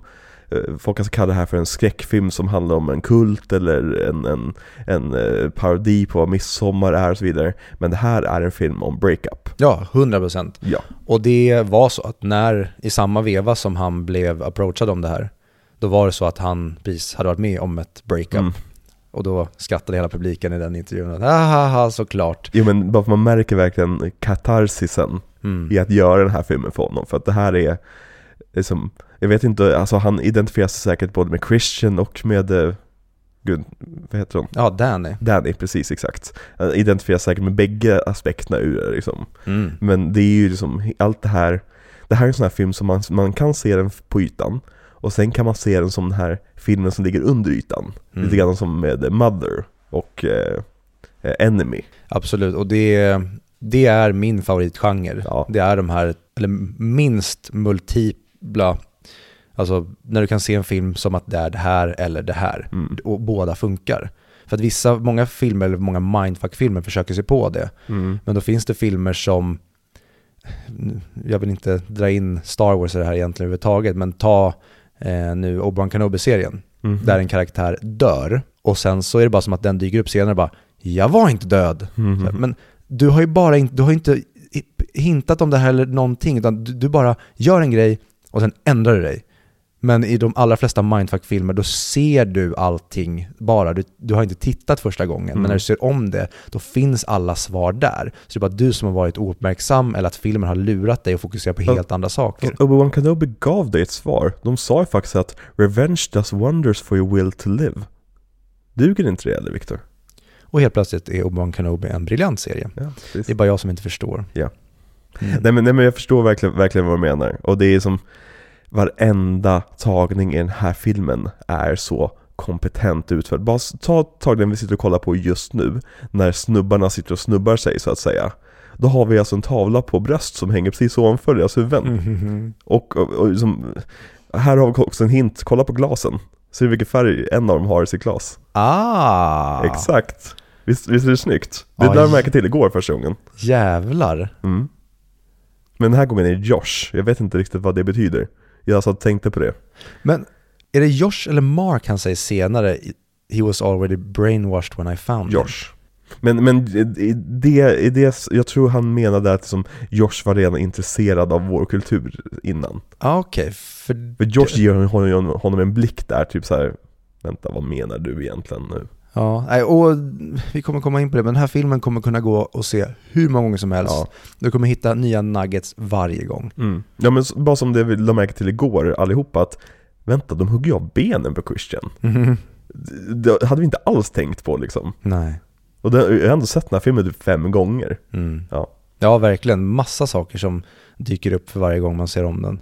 eh, folk kan kalla det här för en skräckfilm som handlar om en kult eller en, en, en eh, parodi på vad midsommar är och så vidare. Men det här är en film om breakup. Ja, 100%. Ja. Och det var så att när, i samma veva som han blev approachad om det här, då var det så att han precis hade varit med om ett breakup. Mm. Och då skrattade hela publiken i den intervjun att haha, såklart. Jo men bara för man märker verkligen katarsisen Mm. i att göra den här filmen för honom. För att det här är, liksom, jag vet inte, alltså han identifierar sig säkert både med Christian och med, eh, gud, vad heter hon? Ja, Danny. Danny, precis exakt. Han identifierar sig säkert med bägge aspekterna ur det liksom. Mm. Men det är ju liksom, allt det här, det här är en sån här film som man, man kan se den på ytan. Och sen kan man se den som den här filmen som ligger under ytan. Mm. Lite grann som med Mother och eh, eh, Enemy. Absolut, och det, det är min favoritgenre. Ja. Det är de här, eller minst multipla, alltså när du kan se en film som att det är det här eller det här. Mm. Och båda funkar. För att vissa, många filmer, eller många mindfuck-filmer försöker sig på det. Mm. Men då finns det filmer som, jag vill inte dra in Star Wars i det här egentligen överhuvudtaget, men ta eh, nu Obi-Wan Kenobi-serien, Mm. där en karaktär dör och sen så är det bara som att den dyker upp senare och bara “Jag var inte död”. Mm. Så Men du har ju bara inte, du har inte hintat om det här eller någonting, utan du, du bara gör en grej och sen ändrar du dig. Men i de allra flesta mindfuck-filmer, då ser du allting bara. Du, du har inte tittat första gången, Mm. men när du ser om det, då finns alla svar där. Så det är bara du som har varit ouppmärksam eller att filmen har lurat dig och fokuserar på helt andra saker. Obi-Wan Kenobi gav dig ett svar. De sa ju faktiskt att “Revenge does wonders for your will to live”. Duger inte det eller Viktor? Och helt plötsligt är Obi-Wan Kenobi en briljant serie. Ja. Det är bara jag som inte förstår. Ja. Mm. Nej men, nej men jag förstår verkligen, verkligen vad du menar. Och det är som varenda tagning i den här filmen är så kompetent utförd. Bara ta tagningen vi sitter och kollar på just nu, när snubbarna sitter och snubbar sig så att säga. Då har vi alltså en tavla på bröst som hänger precis ovanför deras huvuden. Mhm. Och, och, och liksom, här har vi också en hint, kolla på glasen. Ser du vilken färg en av dem har i sitt glas? Ah! Exakt! Visst, visst är det snyggt? Det Aj. där jag märkte till igår första gången. Jävlar. Mm. Men den här gången är det Josh, jag vet inte riktigt vad det betyder. Jag och tänkte på det. Men är det Josh eller Mark han säger senare He was already brainwashed when I found him? Josh. Men, men i det, i det, jag tror han menade att som Josh var redan intresserad av vår kultur innan. Ah, Okej, för... För Josh ger honom, honom en blick där, typ så här. Vänta, vad menar du egentligen nu? Ja, och vi kommer komma in på det, men den här filmen kommer kunna gå och se hur många gånger som helst. Ja. Du kommer hitta nya nuggets varje gång. Mm. Ja men bara som det vi la märke till igår allihopa att Vänta, de hugger av benen på Christian. Det hade vi inte alls tänkt på liksom. Nej. Och det, jag har ändå sett den här filmen typ fem gånger. Mm. Ja. Ja, verkligen. Massa saker som dyker upp för varje gång man ser om den.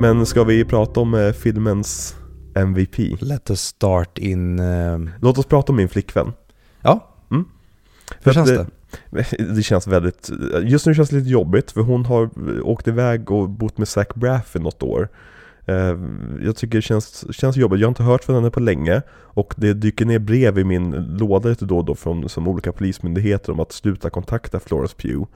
Men ska vi prata om eh, filmens MVP? Let us start in... eh, Låt oss prata om min flickvän. Ja, Mm. hur För känns att, det? Det känns väldigt, just nu känns det lite jobbigt för hon har åkt iväg och bott med Zach Braff i något år. Eh, Jag tycker det känns, känns jobbigt, jag har inte hört från henne på länge och det dyker ner brev i min låda lite då och då från som olika polismyndigheter om att sluta kontakta Florence Pugh.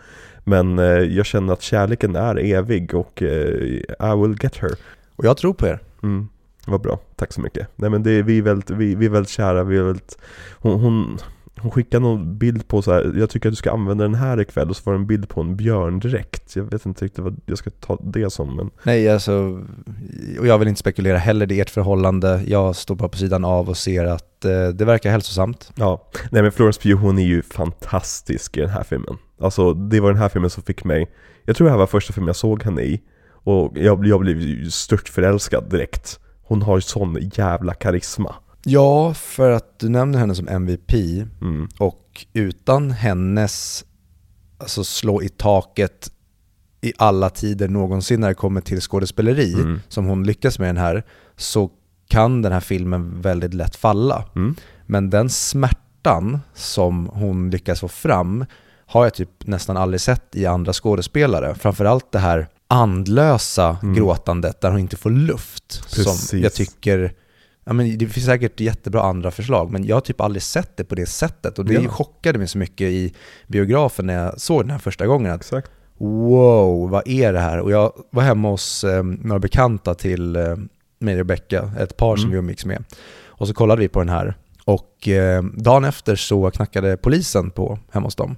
Men eh, jag känner att kärleken är evig och eh, I will get her. Och jag tror på er. Mm. Vad bra, tack så mycket. Nej men det, vi, är väldigt, vi, vi är väldigt kära, vi är väldigt... Hon, hon, hon skickade någon bild på så här. jag tycker att du ska använda den här ikväll och så var det en bild på en björndräkt. Jag vet inte riktigt vad jag ska ta det som men... Nej, alltså, och jag vill inte spekulera heller, det är ert förhållande. Jag står bara på sidan av och ser att eh, det verkar hälsosamt. Ja, nej men Florence Pugh hon är ju fantastisk i den här filmen. Alltså det var den här filmen som fick mig, jag tror det här var första filmen jag såg henne i. Och jag, jag blev ju stört förälskad direkt. Hon har ju sån jävla karisma. Ja, för att du nämner henne som MVP Mm. och utan hennes alltså slå i taket i alla tider någonsin när det kommer till skådespeleri, Mm. som hon lyckas med den här, så kan den här filmen väldigt lätt falla. Mm. Men den smärtan som hon lyckas få fram har jag typ nästan aldrig sett i andra skådespelare. Framförallt det här andlösa Mm. gråtandet där hon inte får luft. Som Precis. jag tycker, ja men det finns säkert jättebra andra förslag, men jag har typ aldrig sett det på det sättet. Och det Ja. chockade mig så mycket i biografen när jag såg den här första gången. Att Exakt. wow, vad är det här? Och jag var hemma hos eh, några bekanta till eh, mig och Rebecca, ett par som Mm. vi umgicks med. Och så kollade vi på den här. Och eh, dagen efter så knackade polisen på hemma hos dem.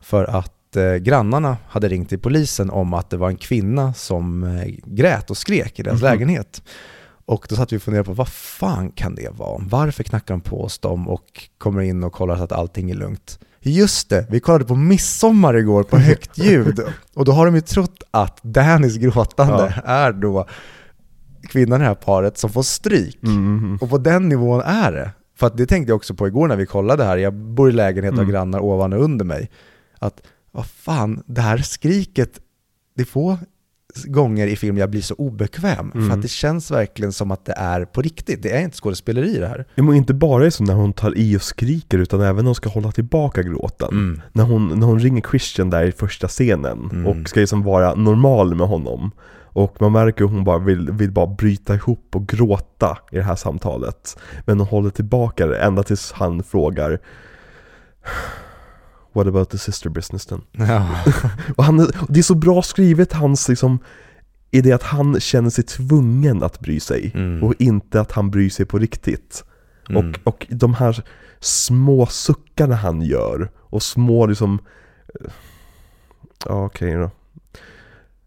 För att eh, grannarna hade ringt till polisen om att det var en kvinna som eh, grät och skrek i deras Mhm. lägenhet. Och då satt vi och funderade på vad fan kan det vara? Varför knackar de på hos dem och kommer in och kollar så att allting är lugnt? Just det, vi kollade på midsommar igår på högt ljud och då har de ju trott att Dannys gråtande är då kvinnan i det här paret som får stryk. Mm. Och på den nivån är det. För att det tänkte jag också på igår när vi kollade här, jag bor i lägenhet och har Mm. grannar ovan och under mig. Att, vad fan, det här skriket, det är få gånger i film jag blir så obekväm. För Mm. att det känns verkligen som att det är på riktigt. Det är inte skådespeleri det här. Men inte bara är så när hon tar i och skriker utan även när hon ska hålla tillbaka gråten. Mm. När, hon, när hon ringer Christian där i första scenen Mm. och ska liksom vara normal med honom. Och man märker hur hon bara vill, vill bara bryta ihop och gråta i det här samtalet. Men hon håller tillbaka det ända tills han frågar What about the sister business then? Ja. Och han, och det är så bra skrivet hans liksom i det att han känner sig tvungen att bry sig Mm. och inte att han bryr sig på riktigt. Mm. Och, och de här små suckarna han gör och små liksom eh, Ja okej då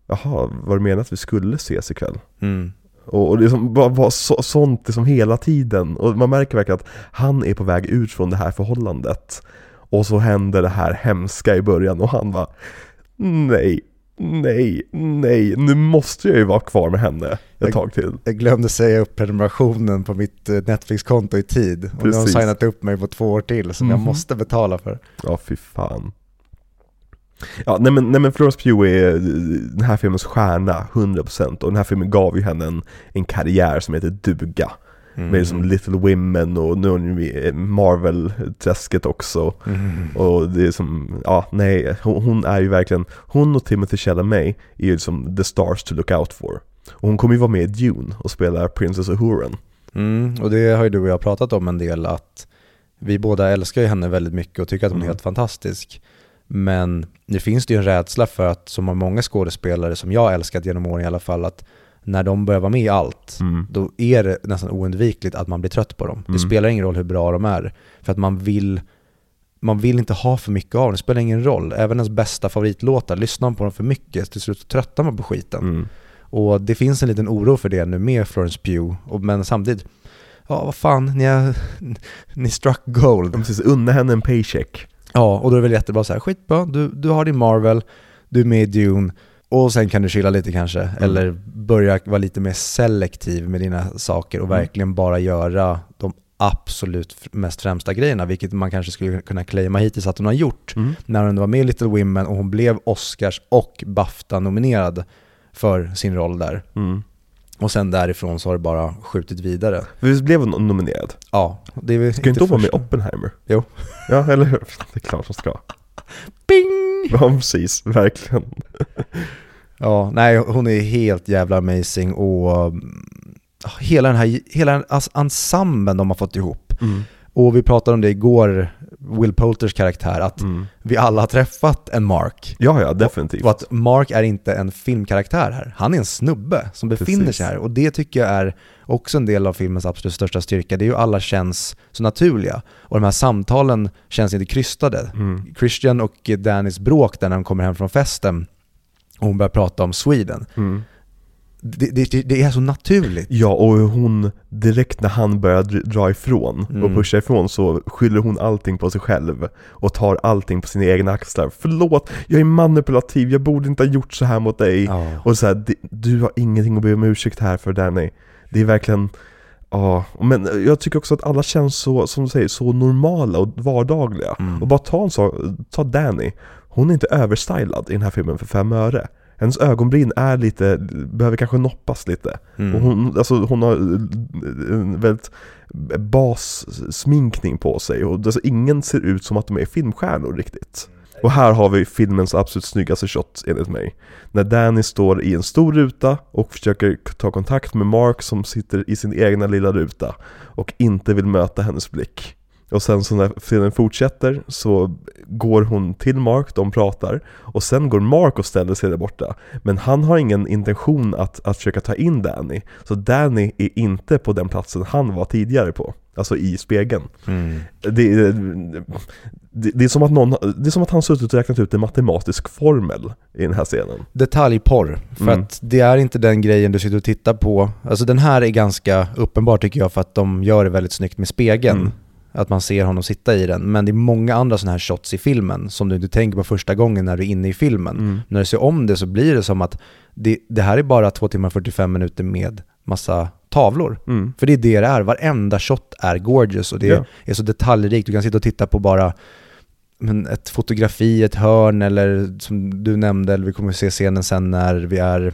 Jaha, var det menat att vi skulle ses ikväll? Mm. Och, och liksom bara, bara så, sånt liksom hela tiden Och man märker verkligen att han är på väg ut från det här förhållandet Och så händer det här hemska i början och han bara Nej, nej, nej, nu måste jag ju vara kvar med henne ett Jag- tag till Jag glömde säga upp prenumerationen på mitt eh, Netflix-konto i tid. Och nu har de Precis. signat upp mig på två år till som jag Mhm. måste betala för. Ja, fy fan. Ja, nej men, nej men Florence Pugh är eh, den här filmens stjärna, 100% och den här filmen gav ju henne en, en karriär som heter duga. Mm. Med som Little Women och nu Marvel-träsket också. Mm. Och det är som, ja nej, hon, är ju verkligen, hon och Timothy Chalamet är ju som the stars to look out for. Och hon kommer ju vara med i Dune och spela Princess Ahuren. Mm, och det har ju du och jag pratat om en del att vi båda älskar ju henne väldigt mycket och tycker att hon är Mm. helt fantastisk. Men nu finns det ju en rädsla för att, som har många skådespelare som jag älskat genom åren i alla fall, att när de börjar vara med i allt, Mm. då är det nästan oundvikligt att man blir trött på dem. Det Mm. spelar ingen roll hur bra de är, för att man vill man vill inte ha för mycket av dem, det spelar ingen roll. Även ens bästa favoritlåtar, lyssnar man på dem för mycket, till slut så tröttar man på skiten. Mm. Och det finns en liten oro för det nu med Florence Pugh, och, men samtidigt, ja vad fan, ni, har, ni struck gold. Precis, unna henne en paycheck. Ja, och då är det väl jättebra så här, skitbra, du, du har din Marvel, du är med i Dune, och sen kan du chilla lite kanske, eller börja vara lite mer selektiv med dina saker och Mm. verkligen bara göra de absolut mest främsta grejerna, vilket man kanske skulle kunna claima hittills att hon har gjort Mm. när hon var med i Little Women och hon blev Oscars och Bafta-nominerad för sin roll där. Mm. Och sen därifrån så har det bara skjutit vidare. Visst blev hon nominerad? Ja, det är Ska inte hon vara med i Oppenheimer? Jo. Ja, eller hur? Det är klart hon ska. Bing! Ja, precis. Verkligen. Ja, nej hon är helt jävla amazing och mm, hela den här hela den ens- ensemblen de har fått ihop. Mm. Och vi pratade om det igår, Will Poulters karaktär, att Mm. vi alla har träffat en Mark. Ja, ja, definitivt. Och att Mark är inte en filmkaraktär här. Han är en snubbe som befinner Precis. sig här. Och det tycker jag är också en del av filmens absolut största styrka. Det är ju alla känns så naturliga. Och de här samtalen känns inte krystade. Mm. Christian och Dannys bråk där när de kommer hem från festen och hon börjar prata om Sweden. Mm. Det, det, det är så naturligt. Ja, och hon, direkt när han börjar dr- dra ifrån och Mm. pusha ifrån så skyller hon allting på sig själv och tar allting på sina egna axlar. Förlåt, jag är manipulativ, jag borde inte ha gjort så här mot dig. Ja. Och så här, "Det- du har ingenting att be om ursäkt här för Danny. Det är verkligen, ja, men jag tycker också att alla känns så, som du säger, så normala och vardagliga. Mm. Och bara ta en sak, ta Danny, hon är inte överstylad i den här filmen för fem öre. Hennes ögonbryn är lite, behöver kanske noppas lite. Mm. Och hon, alltså hon har en väldigt bassminkning på sig och alltså ingen ser ut som att de är filmstjärnor riktigt. Och här har vi filmens absolut snyggaste shot enligt mig. När Danny står i en stor ruta och försöker ta kontakt med Mark som sitter i sin egna lilla ruta och inte vill möta hennes blick. Och sen så när filmen fortsätter så går hon till Mark, de pratar och sen går Mark och ställer sig där borta. Men han har ingen intention att, att försöka ta in Danny. Så Danny är inte på den platsen han var tidigare på. Alltså i spegeln. Mm. Det, är- det, det, är som att någon, det är som att han suttit och räknat ut en matematisk formel i den här scenen. Detaljporr, för Mm. att det är inte den grejen du sitter och tittar på. Alltså den här är ganska uppenbar tycker jag för att de gör det väldigt snyggt med spegeln. Mm. Att man ser honom sitta i den. Men det är många andra sådana här shots i filmen som du inte tänker på första gången när du är inne i filmen. Mm. När du ser om det så blir det som att det, det här är bara 2 timmar och 45 minuter med massa tavlor. Mm. För det är det det är, varenda shot är gorgeous och det Ja. är så detaljrikt. Du kan sitta och titta på bara men ett fotografi, ett hörn eller som du nämnde, eller vi kommer att se scenen sen när vi är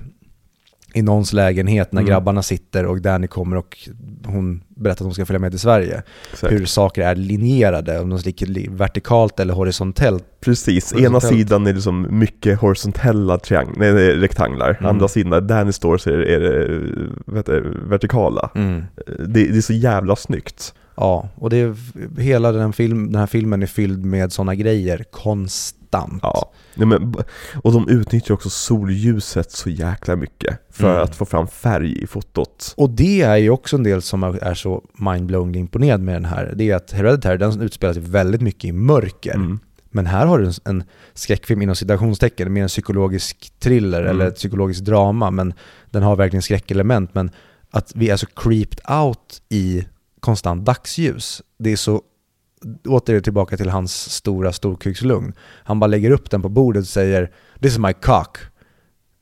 i någons lägenhet när Mm. grabbarna sitter och Danny kommer och hon berättar att hon ska följa med till Sverige. Exakt. Hur saker är linjerade, om de ligger li- vertikalt eller horisontellt. Precis, ena Horisontellt. sidan är det som mycket horisontella nej, rektanglar, Mm. andra sidan där Danny står så är det, är det vad heter det, vertikala. Det, det är så jävla snyggt. Ja, och det är, hela den, film, den här filmen är fylld med sådana grejer konstant. Ja. Nej, men, och de utnyttjar också solljuset så jäkla mycket för Mm. att få fram färg i fotot. Och det är ju också en del som är så mindblowing imponerad med den här. Det är att Hereditary, den utspelar sig väldigt mycket i mörker. Mm. Men här har du en, en skräckfilm inom citationstecken, mer en psykologisk thriller Mm. eller ett psykologiskt drama, men den har verkligen skräckelement. Men att vi är så creeped out i konstant dagsljus, det är så, åter tillbaka till hans stora storkukslugn. Han bara lägger upp den på bordet och säger “This is my cock”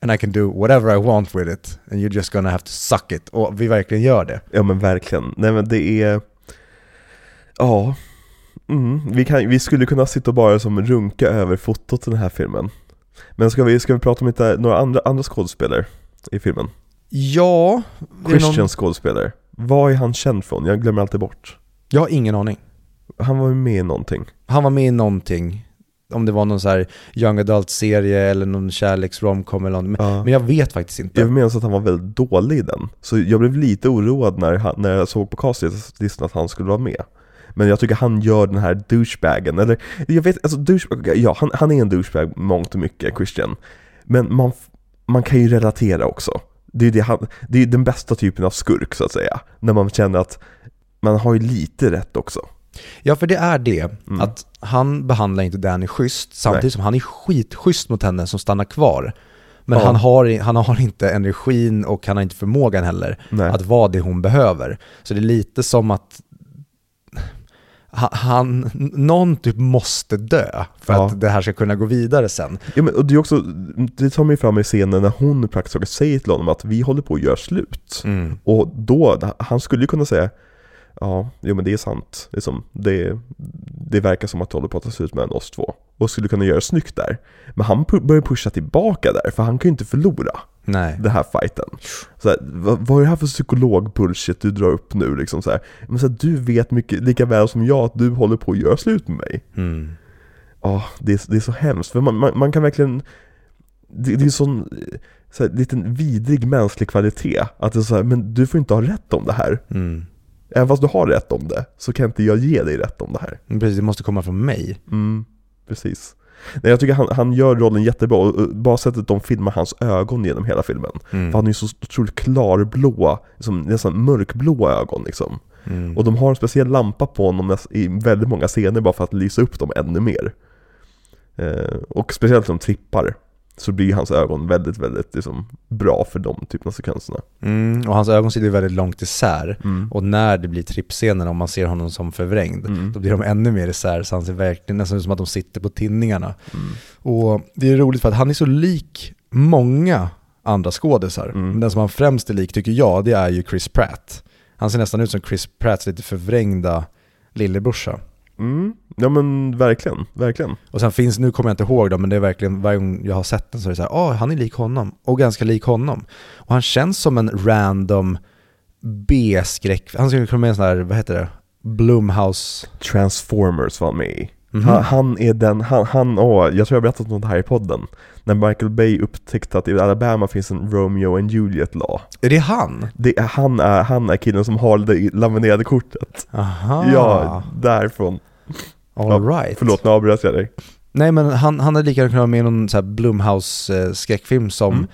and I can do whatever I want with it and you're just gonna have to suck it. Och vi verkligen gör det. Ja men verkligen. Nej men det är... Ja. Mm. Vi, kan, vi skulle kunna sitta och bara som runka över fotot i den här filmen. Men ska vi, ska vi prata om lite, några andra, andra skådespelare i filmen? Ja, Christian någon- skådespelare. Vad är han känd från? Jag glömmer alltid bort. Jag har ingen aning. Han var ju med i någonting. Han var med i någonting, om det var någon så här young adult-serie eller någon kärleks-romcom eller något. Men, Ja. men jag vet faktiskt inte. Jag minns att han var väldigt dålig i den. Så jag blev lite oroad när, han, när jag såg på castlistan att han skulle vara med. Men jag tycker han gör den här douchebagen, eller jag vet, alltså douchebag, ja han, han är en douchebag mångt och mycket, Christian. Men man, man kan ju relatera också. Det är, det, han, det är den bästa typen av skurk så att säga. När man känner att man har ju lite rätt också. Ja, för det är det. Mm. Att han behandlar inte Danny schysst, samtidigt Nej. som han är skitschysst mot henne som stannar kvar. Men Ja. han, har, han har inte energin och han har inte förmågan heller Nej. att vara det hon behöver. Så det är lite som att han, någon typ måste dö för Ja. att det här ska kunna gå vidare sen. Ja, men, och det är också, det tar mig fram i scenen när hon praktiskt taget säger till honom att vi håller på att göra slut. Mm. Och då, han skulle ju kunna säga Ja, jo men det är sant. Liksom, det, det verkar som att det håller på att ta slut mellan oss två. Och skulle kunna göra snyggt där. Men han börjar pusha tillbaka där, för han kan ju inte förlora Nej. den här fighten. Så här, vad, vad är det här för psykolog-bullshit du drar upp nu? Liksom så här. Men så här, du vet mycket, lika väl som jag, att du håller på att göra slut med mig. Mm. Ja, det, är- det är så hemskt. För man, man, man kan verkligen... Det, det är sån så här, liten vidrig mänsklig kvalitet. Att det är så här, men du får inte ha rätt om det här. Mm. även fast du har rätt om det, så kan inte jag ge dig rätt om det här. Precis, det måste komma från mig. Mm, precis. Nej, jag tycker han, han gör rollen jättebra, och bara sättet de filmar hans ögon genom hela filmen. Mm. För han är ju så otroligt klarblåa, liksom, nästan mörkblåa ögon liksom. Mm. Och de har en speciell lampa på honom i väldigt många scener bara för att lysa upp dem ännu mer. Eh, och speciellt när de trippar, så blir hans ögon väldigt, väldigt liksom, bra för de typerna av sekvenserna. Mm. Och hans ögon sitter väldigt långt isär. Mm. Och när det blir trippscener, om man ser honom som förvrängd, Mm. då blir de ännu mer isär, så han ser verkligen nästan ut som att de sitter på tinningarna. Mm. Och det är roligt för att han är så lik många andra skådisar. Mm. Den som han främst är lik, tycker jag, det är ju Chris Pratt. Han ser nästan ut som Chris Pratts lite förvrängda lillebrorsa. Mm. Ja men verkligen, verkligen. Och sen finns, nu kommer jag inte ihåg dem, men det är verkligen, varje gång jag har sett den så är det så här, ah, han är lik honom, och ganska lik honom. Och han känns som en random B-skräck, han skulle kunna med en sån här, vad heter det, Blumhouse, Transformers var med i. Mhm. Han, är den, han, han åh, jag tror jag har berättat om det här i podden. När Michael Bay upptäckte att i Alabama finns en Romeo and Juliet lag. är det han? Det han, är, han är killen som har det laminerade kortet. Aha, Ja, därifrån. all right. Förlåt, nu avbröt jag dig. Nej men han, han hade lika gärna kunnat vara med i någon så här Blumhouse-skräckfilm som, Mm.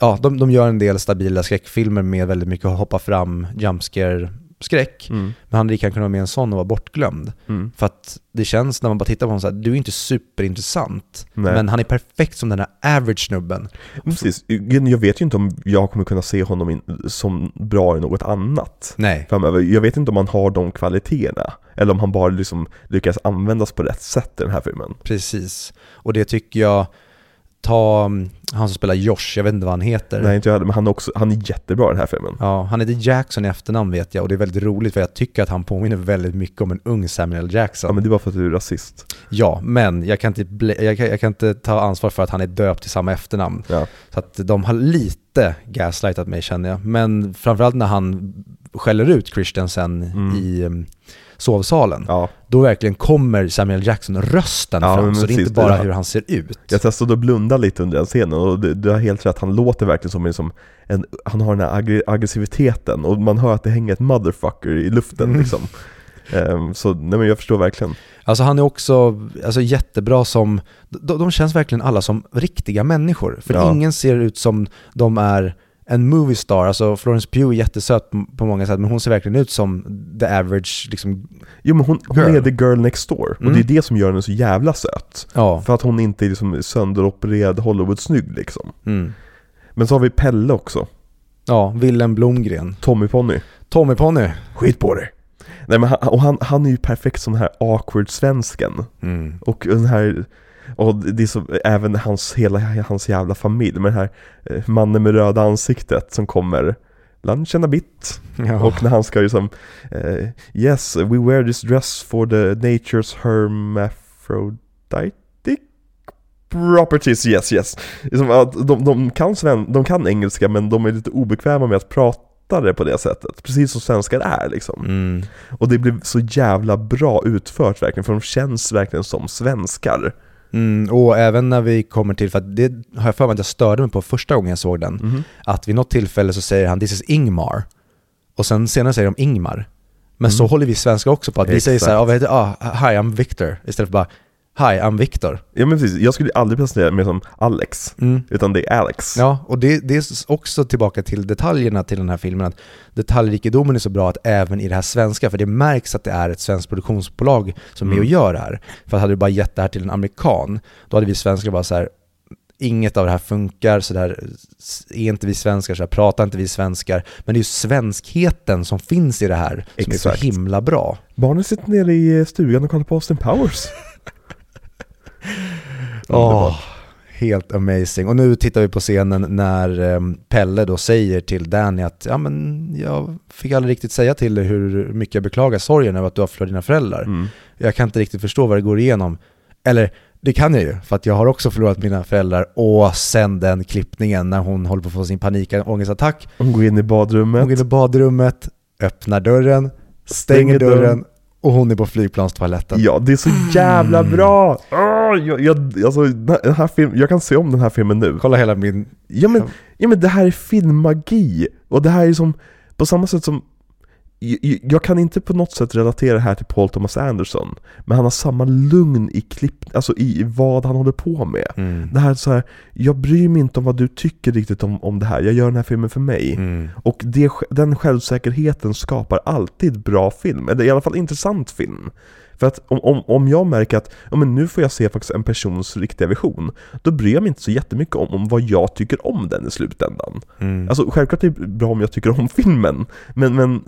ja de, de gör en del stabila skräckfilmer med väldigt mycket hoppa fram, jumpscare skräck. Mm. Men han hade lika kunnat vara med i en sån och vara bortglömd. Mm. För att det känns när man bara tittar på honom så här, du är inte superintressant. Nej. Men han är perfekt som den här average snubben. Precis, jag vet ju inte om jag kommer kunna se honom in, som bra i något annat Nej. framöver. Jag vet inte om han har de kvaliteterna. Eller om han bara liksom lyckas användas på rätt sätt i den här filmen. Precis. Och det tycker jag, ta mm, han som spelar Josh, jag vet inte vad han heter. Nej, inte jag, men han är, också, han är jättebra i den här filmen. Ja, han heter Jackson i efternamn vet jag och det är väldigt roligt för jag tycker att han påminner väldigt mycket om en ung Samuel Jackson. Ja men det är bara för att du är rasist. Ja, men jag kan, inte, jag, kan, jag kan inte ta ansvar för att han är döpt till samma efternamn. Ja. Så att de har lite gaslightat mig känner jag. Men framförallt när han skäller ut Christensen Mm. i um, sovsalen, ja. då verkligen kommer Samuel Jackson-rösten Ja, fram. Så det är inte precis, bara hur han ser ut. Jag testade att blunda lite under den scenen och du, du har helt rätt, han låter verkligen som en, som en han har den här aggre- aggressiviteten och man hör att det hänger ett motherfucker i luften Mm. liksom. Ehm, så nej men jag förstår verkligen. Alltså han är också alltså, jättebra som, de, de känns verkligen alla som riktiga människor. För Ja. ingen ser ut som de är en movie star. Alltså Florence Pugh är jättesöt på, många sätt, men hon ser verkligen ut som the average, liksom, Jo men hon, hon är the girl next door, och Mm. det är det som gör henne så jävla söt. ja. För att hon inte är liksom sönderopererad Hollywood-snygg liksom. Mm. Men så har vi Pelle också, Ja, Willem Blomgren. Tommy Ponny. Tommy Ponny. Skit på dig! Nej men han, och han, han är ju perfekt som den här awkward-svensken. Mm. Och den här, och det är så, även hans, hela hans jävla familj med den här eh, mannen med röda ansiktet som kommer Lunchen a bit. Ja. Och när han ska liksom eh, Yes, we wear this dress for the nature's hermaphroditic properties, yes yes. Liksom de, de, kan sven, de kan engelska men de är lite obekväma med att prata det på det sättet. Precis som svenskar är liksom. Mm. Och det blev så jävla bra utfört verkligen, för de känns verkligen som svenskar. Mm, och även när vi kommer till, för att det har jag för mig att jag störde mig på första gången jag såg den, Mhm. att vid något tillfälle så säger han 'This is Ingmar' och sen senare säger de Ingmar. Men så Mm. håller vi svenskar också på, att vi säger så här, Exakt. ah, vad heter, ah, 'Hi, I'm Victor' istället för bara 'Hi, I'm Victor' Ja men precis, jag skulle aldrig presentera mig som Alex, mm. utan det är Alex. Ja, och det, det är också tillbaka till detaljerna till den här filmen, att detaljrikedomen är så bra att även i det här svenska, för det märks att det är ett svenskt produktionsbolag som är med och Mm. gör det här. För att hade du bara gett det här till en amerikan, då hade vi svenskar bara så här inget av det här funkar, så där är inte vi svenskar, så där pratar inte vi svenskar. Men det är ju svenskheten som finns i det här som är Exakt. så himla bra. Barnen sitter nere i stugan och kollar på Austin Powers. Åh, helt amazing. Och nu tittar vi på scenen när em, Pelle då säger till Danny att ja, men jag fick aldrig riktigt säga till dig hur mycket jag beklagar sorgen över att du har förlorat dina föräldrar. Mm. Jag kan inte riktigt förstå vad det går igenom. Eller det kan jag ju, för att jag har också förlorat mina föräldrar. Och sen den klippningen när hon håller på att få sin panikångestattack. Hon går in i badrummet. Hon går in i badrummet, öppnar dörren, stänger Stänger dörren. dörren och hon är på flygplanstoaletten. Ja, det är så jävla Mm. bra! Åh, jag, jag, alltså, den här film, jag kan se om den här filmen nu. Kolla hela min... Ja men, ja men det här är filmmagi, och det här är som, på samma sätt som jag, kan inte på något sätt relatera det här till Paul Thomas Anderson, men han har samma lugn i klipp, alltså i vad han håller på med. Mm. Det här så här, jag bryr mig inte om vad du tycker riktigt om, om det här, jag gör den här filmen för mig. Mm. Och det, den självsäkerheten skapar alltid bra film, eller i alla fall intressant film. För att om, om, om jag märker att ja, men nu får jag se faktiskt en persons riktiga vision, då bryr jag mig inte så jättemycket om, om vad jag tycker om den i slutändan. Mm. Alltså självklart är det bra om jag tycker om filmen, men, men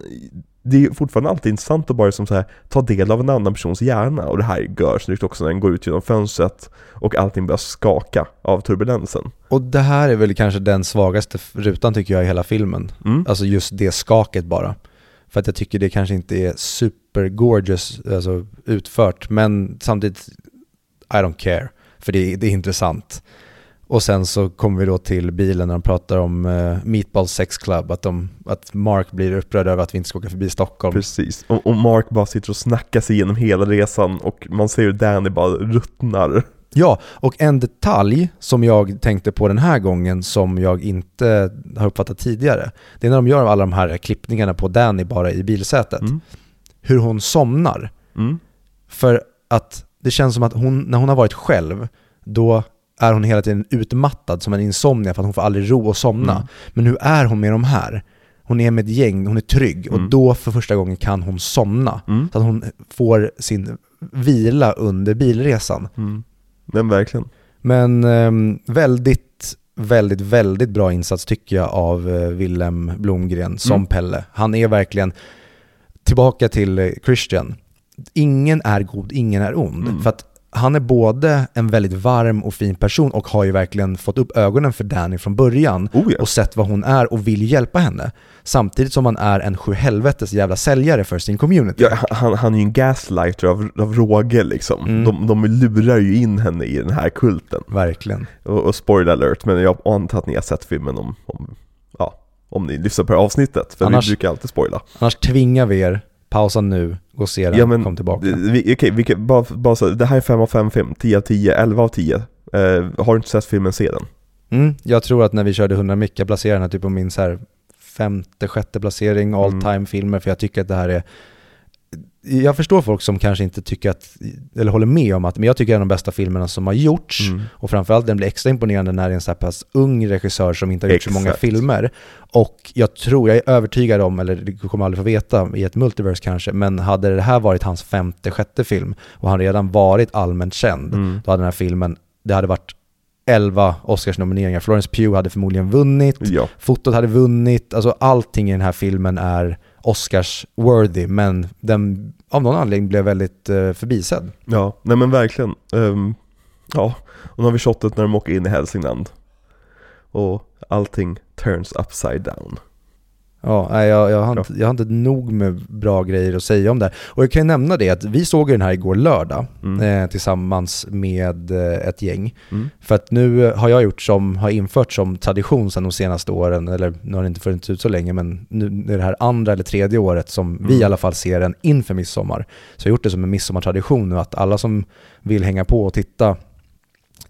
det är fortfarande alltid intressant att bara som så här, ta del av en annan persons hjärna och det här gör snyggt också när den går ut genom fönstret och allting börjar skaka av turbulensen. Och det här är väl kanske den svagaste rutan tycker jag i hela filmen. Mm. Alltså just det skaket bara. För att jag tycker det kanske inte är super gorgeous alltså utfört, men samtidigt I don't care, för det, det är intressant. Och sen så kommer vi då till bilen när de pratar om uh, Meatball Sex Club, att, de, att Mark blir upprörd över att vi inte ska åka förbi Stockholm. Precis, och, och Mark bara sitter och snackar sig igenom hela resan och man ser hur Danny bara ruttnar. Ja, och en detalj som jag tänkte på den här gången som jag inte har uppfattat tidigare, det är när de gör alla de här klippningarna på Danny bara i bilsätet. Mm. Hur hon somnar. Mm. För att det känns som att hon, när hon har varit själv, då är hon hela tiden utmattad som en insomnia för att hon får aldrig ro och somna. Mm. Men hur är hon med de här? Hon är med ett gäng, hon är trygg och Mm. då för första gången kan hon somna. Mm. Så att hon får sin vila under bilresan. Men verkligen. Men ehm, väldigt, väldigt, väldigt bra insats tycker jag av eh, Willem Blomgren som Mm. Pelle. Han är verkligen, tillbaka till eh, Christian, ingen är god, ingen är ond. Mm. För att han är både en väldigt varm och fin person och har ju verkligen fått upp ögonen för Danny från början Oh ja. och sett vad hon är och vill hjälpa henne. Samtidigt som han är en sjuhelvetes jävla säljare för sin community. Ja, han, han är ju en gaslighter av, av råge liksom. Mm. De, de lurar ju in henne i den här kulten. Verkligen. Och, och spoiler alert, men jag antar att ni har sett filmen om, om, ja, om ni lyssnar på avsnittet. För Annars- vi brukar alltid spoila. Annars tvingar vi er, pausa nu, gå och se den, Ja, men kom tillbaka. Okej, vi kan, bara, bara så, det här är 5 av 5 film, 10 av 10, 11 av 10. Eh, har du inte sett filmen, se den. Mm, jag tror att när vi körde 100 mick, jag placerade den här typ på min så här femte, sjätte placering all Mm. time filmer för jag tycker att det här är jag förstår folk som kanske inte tycker att, eller håller med om att, men jag tycker det är en av de bästa filmerna som har gjorts. Mm. Och framförallt den blir extra imponerande när det är en så här pass ung regissör som inte har gjort så många Exakt. filmer. Och jag tror, jag är övertygad om, eller det kommer aldrig få veta i ett multiverse kanske, men hade det här varit hans femte, sjätte film och han redan varit allmänt känd, Mm. då hade den här filmen, det hade varit 11 Oscarsnomineringar. Florence Pugh hade förmodligen vunnit, Ja. fotot hade vunnit, alltså allting i den här filmen är Oscars-worthy, men den av någon anledning blev väldigt eh, förbisedd. Ja, nej men verkligen. Um, ja, och nu har vi shotet när de åker in i Hälsingland. Och allting turns upside down. Ja, nej, jag, jag, har inte, jag har inte nog med bra grejer att säga om det. Och jag kan ju nämna det att vi såg den här igår lördag Mm. eh, tillsammans med eh, ett gäng. Mm. För att nu eh, har jag gjort som, har infört som tradition sedan de senaste åren, eller nu har det inte funnits ut så länge, men nu är det här andra eller tredje året som vi Mm. i alla fall ser den inför midsommar. Så jag har gjort det som en midsommartradition nu, att alla som vill hänga på och titta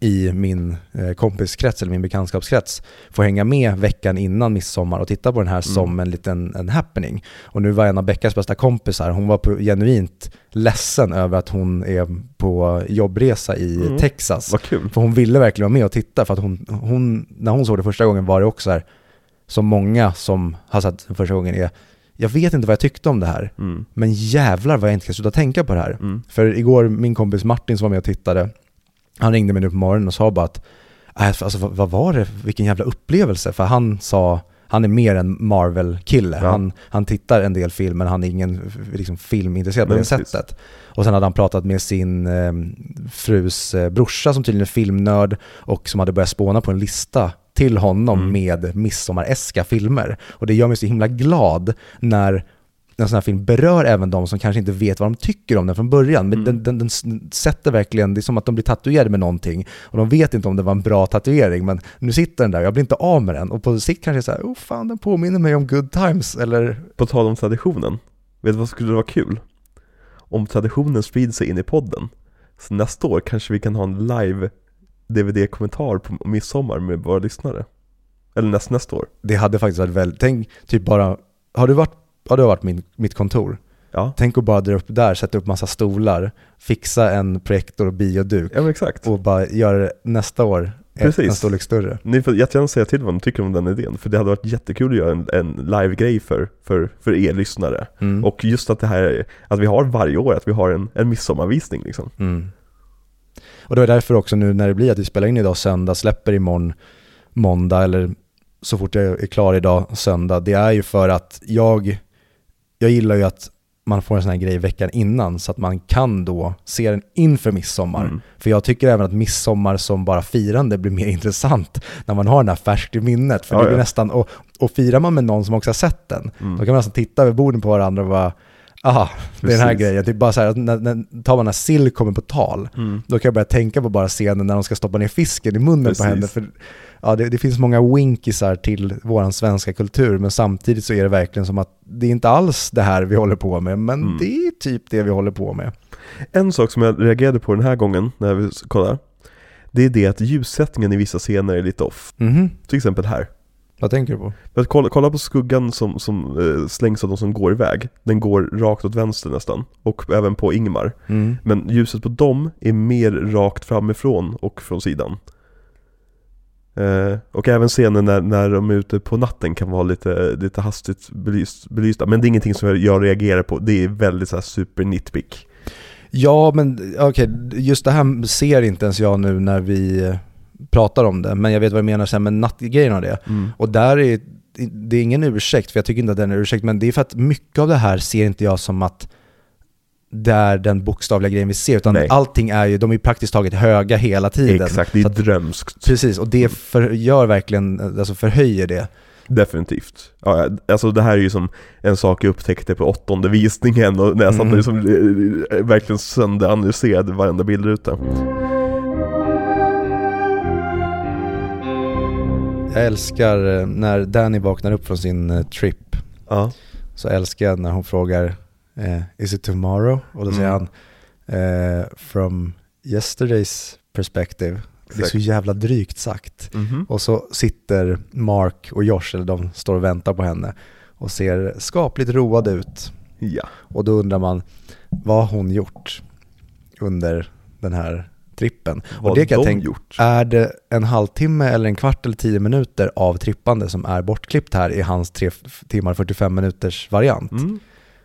i min eh, kompiskrets eller min bekantskapskrets får hänga med veckan innan midsommar och titta på den här som en liten en happening. Och nu var en av Beckas bästa kompisar, hon var på, genuint ledsen över att hon är på jobbresa i Mm. Texas. Vad kul. För hon ville verkligen vara med och titta för att hon, hon, när hon såg det första gången var det också så här, som många som har sett den första gången är, jag vet inte vad jag tyckte om det här, Mm. men jävlar vad jag inte kan sluta tänka på det här. Mm. För igår, min kompis Martin som var med och tittade, han ringde mig nu på morgonen och sa bara att, "Äh, alltså vad, vad var det, vilken jävla upplevelse? För han sa, han är mer en Marvel-kille. Ja. Han, han tittar en del film men han är ingen liksom, filmintresserad på det sättet. Och sen hade han pratat med sin eh, frus eh, brorsa som tydligen är filmnörd och som hade börjat spåna på en lista till honom Mm. med midsommareska filmer. Och det gör mig så himla glad när en sån här film berör även de som kanske inte vet vad de tycker om den från början. Men Mm. den, den, den sätter verkligen, det är som att de blir tatuerade med någonting och de vet inte om det var en bra tatuering men nu sitter den där och jag blir inte av med den och på sikt kanske jag säger oh fan den påminner mig om good times eller På tal om traditionen, vet du vad skulle vara kul? Om traditionen sprider sig in i podden. Så nästa år kanske vi kan ha en live DVD-kommentar på midsommar med våra lyssnare. Eller näst, nästa år. det hade faktiskt varit väldigt, tänk typ bara, har du varit ja det har varit min, mitt kontor. Ja, Tänk att bara dra upp där, sätta upp massa stolar, fixa en projektor och bioduk ja och bara göra det nästa år Precis. en storlek större. Ni får jättegärna säga till vad ni tycker om den idén, för det hade varit jättekul att göra en, en live-grej för, för, för er lyssnare. Mm. Och just att det här, är- att vi har varje år, att vi har en, en midsommarvisning liksom. Mm. Och det är därför också nu när det blir att vi spelar in idag söndag, släpper imorgon måndag eller så fort jag är klar idag söndag. Det är ju för att jag, jag gillar ju att man får en sån här grej veckan innan så att man kan då se den inför midsommar. Mm. För jag tycker även att midsommar som bara firande blir mer intressant när man har den här färskt i minnet. För Ja, det blir ja. nästan, och, och firar man med någon som också har sett den, Mm. då kan man nästan titta över borden på varandra och bara, aha, det är den här grejen. Typ bara så här, att när, när, tar man när sill kommer på tal, Mm. då kan jag börja tänka på bara scenen när de ska stoppa ner fisken i munnen Precis. på henne. För, ja, det, det finns många winkisar till vår svenska kultur, men samtidigt så är det verkligen som att det är inte alls det här vi håller på med, men Mm. det är typ det vi håller på med. En sak som jag reagerade på den här gången när vi kollar, det är det att ljussättningen i vissa scener är lite off. Mhm. Till exempel här. Vad tänker du på? För att kolla, kolla på skuggan som, som eh, slängs av de som går iväg. Den går rakt åt vänster nästan. Och även på Ingmar. Mm. Men ljuset på dem är mer rakt framifrån och från sidan. Eh, och även scenen när, när de är ute på natten kan vara lite, lite hastigt belyst, belysta. Men det är ingenting som jag, jag reagerar på. Det är väldigt så här super nitpick. Ja, men okej, just det här ser inte ens jag nu när vi eh, pratar om det, men jag vet vad jag menar sen med nattgrejen av det. Och där är det är ingen ursäkt, för jag tycker inte att det är ursäkt, men det är för att mycket av det här ser inte jag som att det är den bokstavliga grejen vi ser, utan Nej. allting är ju, de är ju praktiskt taget höga hela tiden. Exakt, det är att- drömskt. Precis, och det för, gör verkligen, alltså förhöjer det. Definitivt. Ja, alltså det här är ju som en sak jag upptäckte på åttonde visningen och när jag satt Mm. och liksom, eh, verkligen sönderanalyserade varenda bildruta. Jag älskar eh, när Danny vaknar upp från sin eh, trip, Ja, så älskar jag när hon frågar eh, Is it tomorrow? Och då säger Mm. han eh, From yesterday's perspective. Det är så jävla drygt sagt. Mhm. Och så sitter Mark och Josh, eller de står och väntar på henne och ser skapligt roade ut. ja. Och då undrar man, vad har hon gjort under den här trippen? Vad och det kan jag de tänka, gjort? är det en halvtimme eller en kvart eller tio minuter av trippande som är bortklippt här i hans tre timmar 45 minuters variant? Mm.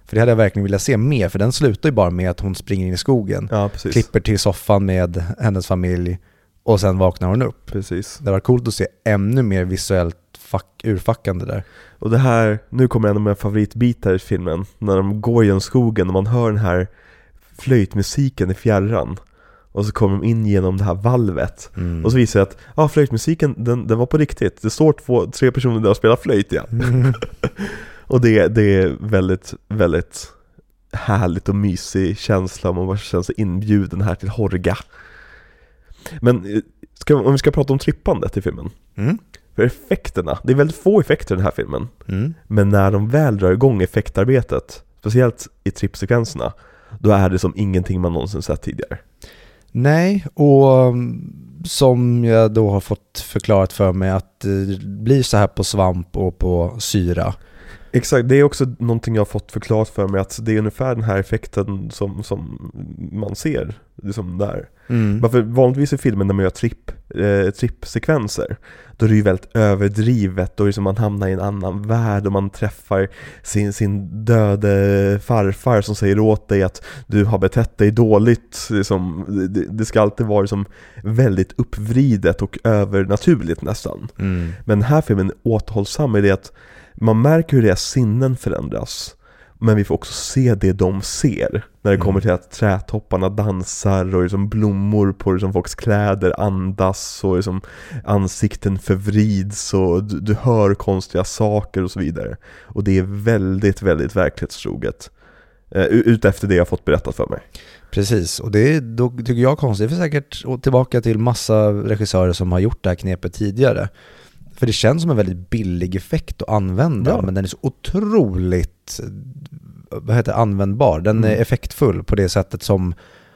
För det hade jag verkligen velat se mer, för den slutar ju bara med att hon springer in i skogen, Ja, klipper till soffan med hennes familj och sen vaknar hon upp. Precis. Det var coolt att se ännu mer visuellt fack, urfackande där. Och det här, nu kommer en av mina favoritbitar i filmen. När de går genom skogen och man hör den här flöjtmusiken i fjärran. Och så kommer de in genom det här valvet. Mm. Och så visar det att, ja flöjtmusiken den, den var på riktigt. Det står två, tre personer där och spelar flöjt ja. Och det, det är väldigt, väldigt härligt och mysig känsla. Man bara känner sig inbjuden här till Horga. Men eh, ska, om vi ska prata om trippandet i filmen. Mm. För effekterna, det är väldigt få effekter i den här filmen. Mm. Men när de väl drar igång effektarbetet, speciellt i trippsekvenserna, då är det som ingenting man någonsin sett tidigare. Nej, och um, som jag då har fått förklarat för mig att det blir så här på svamp och på syra. Exakt, det är också någonting jag har fått förklarat för mig att det är ungefär den här effekten som, som man ser liksom där. Mm. Varför vanligtvis i filmen när man gör tripp, eh, trippsekvenser, då är det ju väldigt överdrivet, då är det som man hamnar i en annan värld och man träffar sin, sin döde farfar som säger åt dig att du har betett dig dåligt. Liksom, det, det ska alltid vara liksom väldigt uppvridet och övernaturligt nästan. Mm. Men den här filmen är återhållsam i det att man märker hur deras sinnen förändras. Men vi får också se det de ser. När det Mm. kommer till att trädtopparna dansar och liksom blommor på liksom folks kläder andas och liksom ansikten förvrids och du, du hör konstiga saker och så vidare. Och det är väldigt, väldigt verklighetstroget. Uh, utefter det jag fått berättat för mig. Precis, och det är, då tycker jag konstigt, för säkert och tillbaka till massa regissörer som har gjort det här knepet tidigare. För det känns som en väldigt billig effekt att använda, Ja. men den är så otroligt vad heter användbar. Den är Mm. effektfull på det sättet som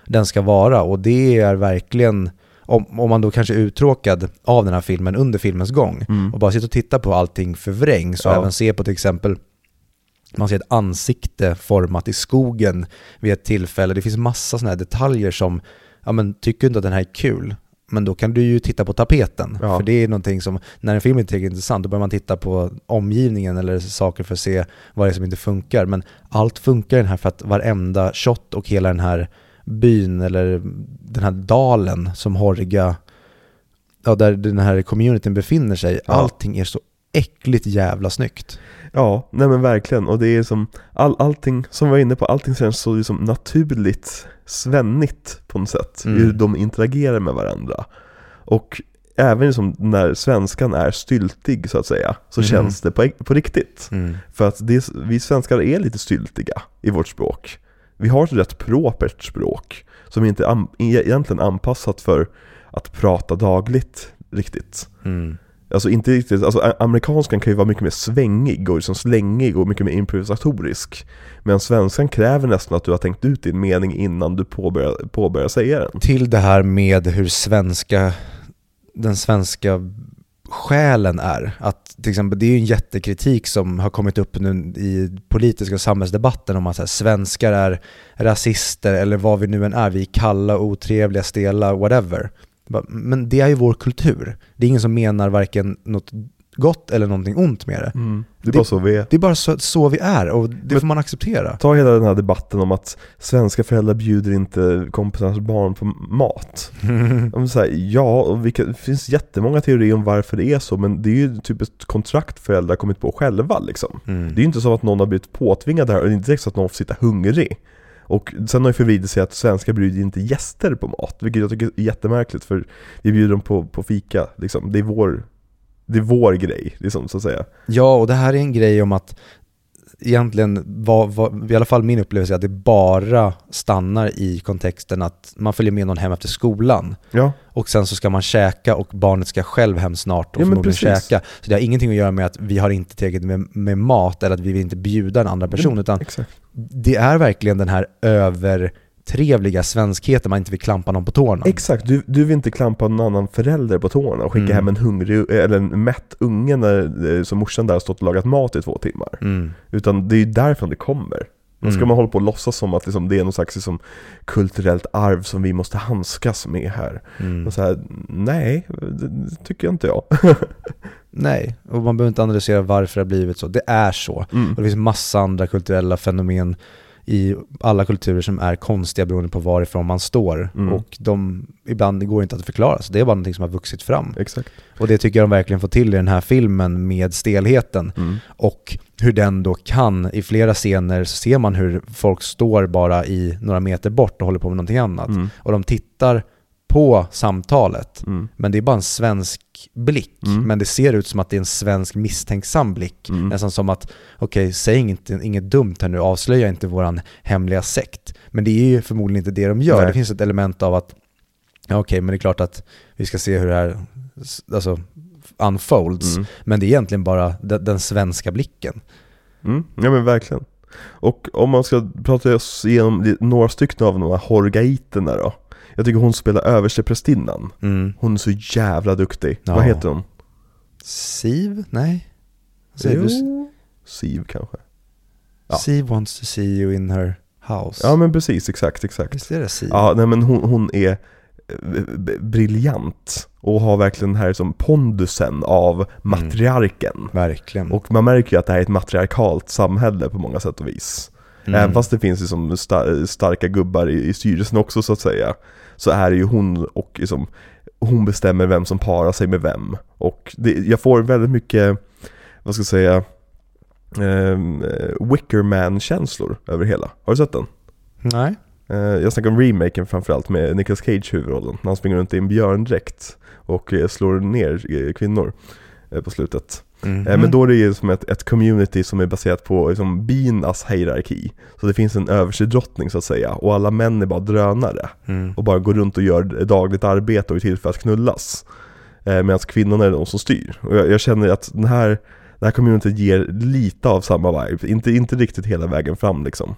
den ska vara och det är verkligen, om, om man då kanske är uttråkad av den här filmen under filmens gång Mm. och bara sitter och tittar på allting förvrängs och Ja. även se på till exempel man ser ett ansikte format i skogen vid ett tillfälle. Det finns massa sådana här detaljer som, ja men tycker du inte att den här är kul? Men då kan du ju titta på tapeten. Ja. För det är någonting som, när en film inte är intressant, då börjar man titta på omgivningen eller saker för att se vad det är som inte funkar. Men allt funkar i den här för att varenda shot och hela den här byn eller den här dalen som Horga, ja, där den här communityn befinner sig, Ja. allting är så äckligt jävla snyggt. Ja, nej men verkligen. Och det är som, all, allting, som vi var inne på, allting känns så liksom naturligt svennigt på något sätt. Mm. Hur de interagerar med varandra. Och även liksom när svenskan är styltig så att säga, så Mhm. känns det på, på riktigt. För att det, vi svenskar är lite styltiga i vårt språk. Vi har ett rätt propert språk som inte är an, egentligen anpassat för att prata dagligt riktigt. Mm. Alltså inte riktigt, alltså amerikanskan kan ju vara mycket mer svängig och liksom slängig och mycket mer improvisatorisk. Men svenskan kräver nästan att du har tänkt ut din mening innan du påbörjar, påbörjar säga den. Till det här med hur svenska, den svenska själen är. Att till exempel, det är ju en jättekritik som har kommit upp nu i politiska och samhällsdebatten om att så här, svenskar är rasister eller vad vi nu än är, vi är kalla, otrevliga, stela, whatever. Men det är ju vår kultur. Det är ingen som menar varken något gott eller någonting ont med det. Det är bara så vi är. Det är bara så, så vi är och det Men- får man acceptera. Ta hela den här debatten om att svenska föräldrar bjuder inte kompisarnas barn på mat. Om så här, ja, och vilka, det finns jättemånga teorier om varför det är så, men det är ju typ ett kontrakt föräldrar kommit på själva liksom. Mm. Det är ju inte så att någon har blivit påtvingad det här, och det är inte så att någon får sitta hungrig. Och sen har ju förvridit sig att svenskar bjuder inte gäster på mat, vilket jag tycker är jättemärkligt för vi bjuder dem på, på fika, liksom. Det är vår, det är vår grej, liksom, så att säga. Ja, och det här är en grej om att egentligen, vad, vad, i alla fall min upplevelse är att det bara stannar i kontexten att man följer med någon hem efter skolan Ja, och sen så ska man käka och barnet ska själv hem snart och Ja, förmodligen käka. Så det har ingenting att göra med att vi har inte tillräckligt med, med mat eller att vi vill inte bjuda en andra person utan exakt. det är verkligen den här övertrevliga svenskheten man inte vill klampa någon på tårna. Exakt, du, du vill inte klampa någon annan förälder på tårna och skicka Mm. hem en hungrig, eller en mätt unge när eh, som morsan där har stått och lagat mat i två timmar. Mm. Utan det är ju därifrån det kommer. Då ska Mm. man hålla på och låtsas som att liksom, det är någon slags liksom, kulturellt arv som vi måste handskas med här. Mm. Och så här, nej, det, det tycker inte jag. Nej, och man behöver inte analysera varför det har blivit så. Det är så. Mm. Och det finns massa andra kulturella fenomen i alla kulturer som är konstiga beroende på varifrån man står. Mm. Och de, ibland går det inte att förklara, så det är bara någonting som har vuxit fram. Exakt. Och det tycker jag de verkligen får till i den här filmen med stelheten. Mm. Och hur den då kan, i flera scener så ser man hur folk står bara i några meter bort och håller på med någonting annat. Mm. Och de tittar på samtalet, Mm. men det är bara en svensk blick. Mm. Men det ser ut som att det är en svensk misstänksam blick. Mm. Nästan som att, okej, säg inget, inget dumt här nu, avslöja inte våran hemliga sekt. Men det är ju förmodligen inte det de gör. Nej. Det finns ett element av att, ja, okej, men det är klart att vi ska se hur det här alltså, unfolds. Mm. Men det är egentligen bara den, den svenska blicken. Mm. Ja men verkligen. Och om man ska prata oss igenom några stycken av de här horgaiterna då. Jag tycker hon spelar översteprästinnan. Mm. Hon är så jävla duktig. Ja. Vad heter hon? Siv? Nej? Du? Jo. Siv kanske. ja. Siv wants to see you in her house. Ja men precis, exakt, exakt. Visst är det Siv? Ja, nej men hon, hon är eh, briljant och har verkligen den här som pondusen av matriarken. Verkligen. Och man märker ju att det här är ett matriarkalt samhälle på många sätt och vis. Mm. Även fast det finns liksom sta- starka gubbar i, i styrelsen också så att säga. Så är det ju hon och liksom, hon bestämmer vem som parar sig med vem. Och det, jag får väldigt mycket, vad ska jag säga, um, Wickerman-känslor över hela. Har du sett den? Nej. Eh, jag snackar om remaken framförallt med Nicolas Cage huvudrollen. När han springer runt i en björndräkt och eh, slår ner eh, kvinnor eh, på slutet. Mhm. Eh, Men då är det ju som ett, ett community som är baserat på liksom, binas hierarki. Så det finns en överstedrottning så att säga, och alla män är bara drönare. Mm. Och bara går runt och gör dagligt arbete och är till för att knullas. Eh, Medan kvinnorna är de som styr. Och jag, jag känner att den här, det här communityt ger lite av samma vibe, inte, inte riktigt hela vägen fram liksom.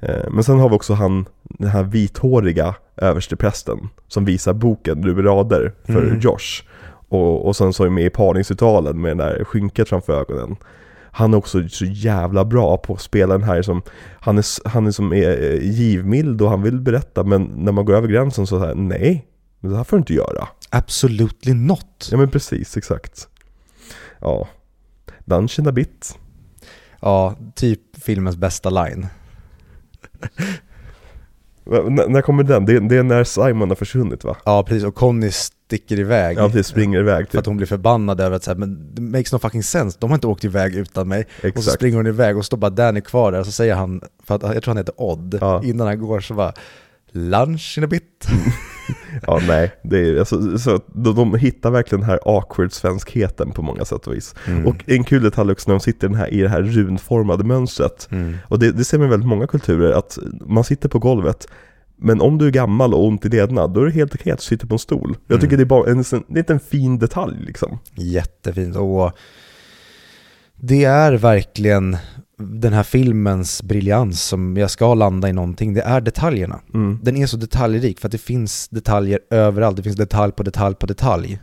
Eh, Men sen har vi också han, den här vithåriga översteprästen som visar boken Ruby rader för Mm. Josh. Och, och sen så är med i parningsritualen med den där skynket framför ögonen. han är också så jävla bra på att spela den här som, han är, han är som är eh, givmild och han vill berätta men när man går över gränsen så säger nej, det här får du inte göra. Absolutely not. Ja men precis, exakt. Ja, Dungeon a bit. Ja, typ filmens bästa line. När kommer den? Det, det är när Simon har försvunnit va? Ja, precis. Och Conny sticker iväg. Ja, precis, springer iväg För typ. att hon blir förbannad över att så här, men det makes no fucking sense, de har inte åkt iväg utan mig. Och så Exakt. springer hon iväg och står bara Danny kvar där och så säger han, för att jag tror han heter Odd, Ja. innan han går så bara Lunch in a bit. Ja, nej. Det är, alltså, så de, de hittar verkligen den här awkward svenskheten på många sätt och vis. Mm. Och en kul detalj också när de sitter i, den här, i det här runformade mönstret. Mm. Och det, det ser man i väldigt många kulturer, att man sitter på golvet men om du är gammal och ont i lederna, då är det helt okej att sitta på en stol. Jag tycker Mm. det är bara en, en liten fin detalj liksom. Jättefint. Och det är verkligen den här filmens briljans som jag ska landa i någonting, det är detaljerna. Mm. Den är så detaljrik för att det finns detaljer överallt, det finns detalj på detalj på detalj.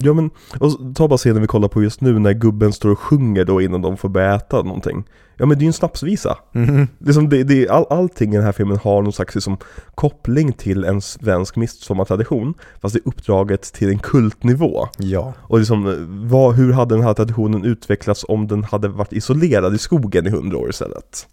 Ja men, och ta bara scenen vi kollar på just nu när gubben står och sjunger då innan de får börja äta någonting. Ja men det är ju en snapsvisa. Mhm. Liksom det, det, all, allting i den här filmen har någon slags liksom, koppling till en svensk midsommartradition, fast det är uppdraget till en kultnivå. Ja. Och liksom, vad, hur hade den här traditionen utvecklats om den hade varit isolerad i skogen i hundra år istället?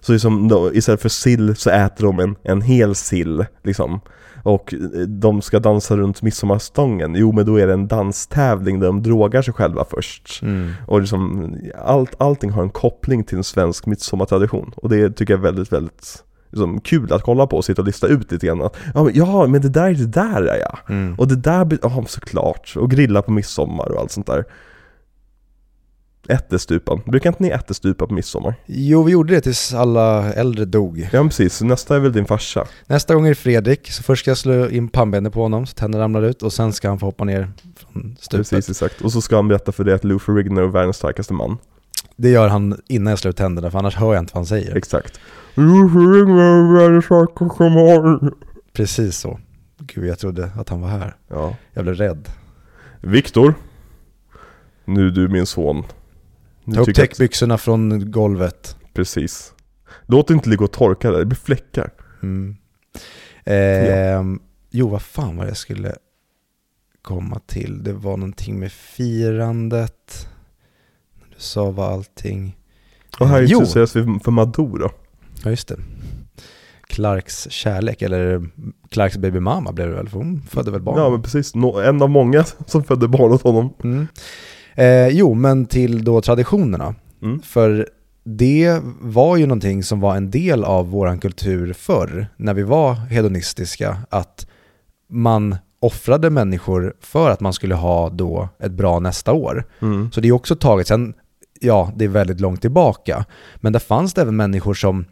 Så liksom, då, istället för sill så äter de en, en hel sill, liksom. Och eh, de ska dansa runt midsommarstången, jo men då är det en danstävling där de drogar sig själva först. Mm. Och liksom, allt, allting har en koppling till en svensk midsommartradition. Och det tycker jag är väldigt, väldigt liksom, kul att kolla på och sitta och lista ut lite grann. Att, ja, men, ja, men det där är det där är ja. Mm. Och det där, ja såklart. Och grilla på midsommar och allt sånt där. Ättestupan. Brukar inte ni ättestupa på midsommar? Jo, vi gjorde det tills alla äldre dog. Ja precis, nästa är väl din farsa? Nästa gång är det Fredrik, så först ska jag slå in pannbenet på honom så tänderna ramlar ut och sen ska han få hoppa ner från stupet. Precis, exakt. Och så ska han berätta för dig att Lou Ferrigno är världens starkaste man. Det gör han innan jag slår ut tänderna för annars hör jag inte vad han säger. Exakt. Lou Ferrigno är världens starkaste man. Precis så. Gud, jag trodde att han var här. Ja. Jag blev rädd. Viktor. Nu du min son. Nu Ta upp jag att- täckbyxorna från golvet. Precis. Låt det inte ligga och torka där, det blir fläckar. Mm. Ehm, Jo, vad fan var det jag skulle komma till? Det var någonting med firandet. Du sa vad allting... Och här Eh, jo, introduceras vi för Madou då. ja just det. Clarks kärlek, eller Clarks baby mama blev det väl, för hon födde väl barn? Ja men precis, en av många som födde barn åt honom. Mm. Eh, jo, men till då traditionerna. Mm. För det var ju någonting som var en del av våran kultur förr, när vi var hedonistiska, att man offrade människor för att man skulle ha då ett bra nästa år. Mm. Så det är också taget, sen, ja, det är väldigt långt tillbaka, men där fanns det även människor som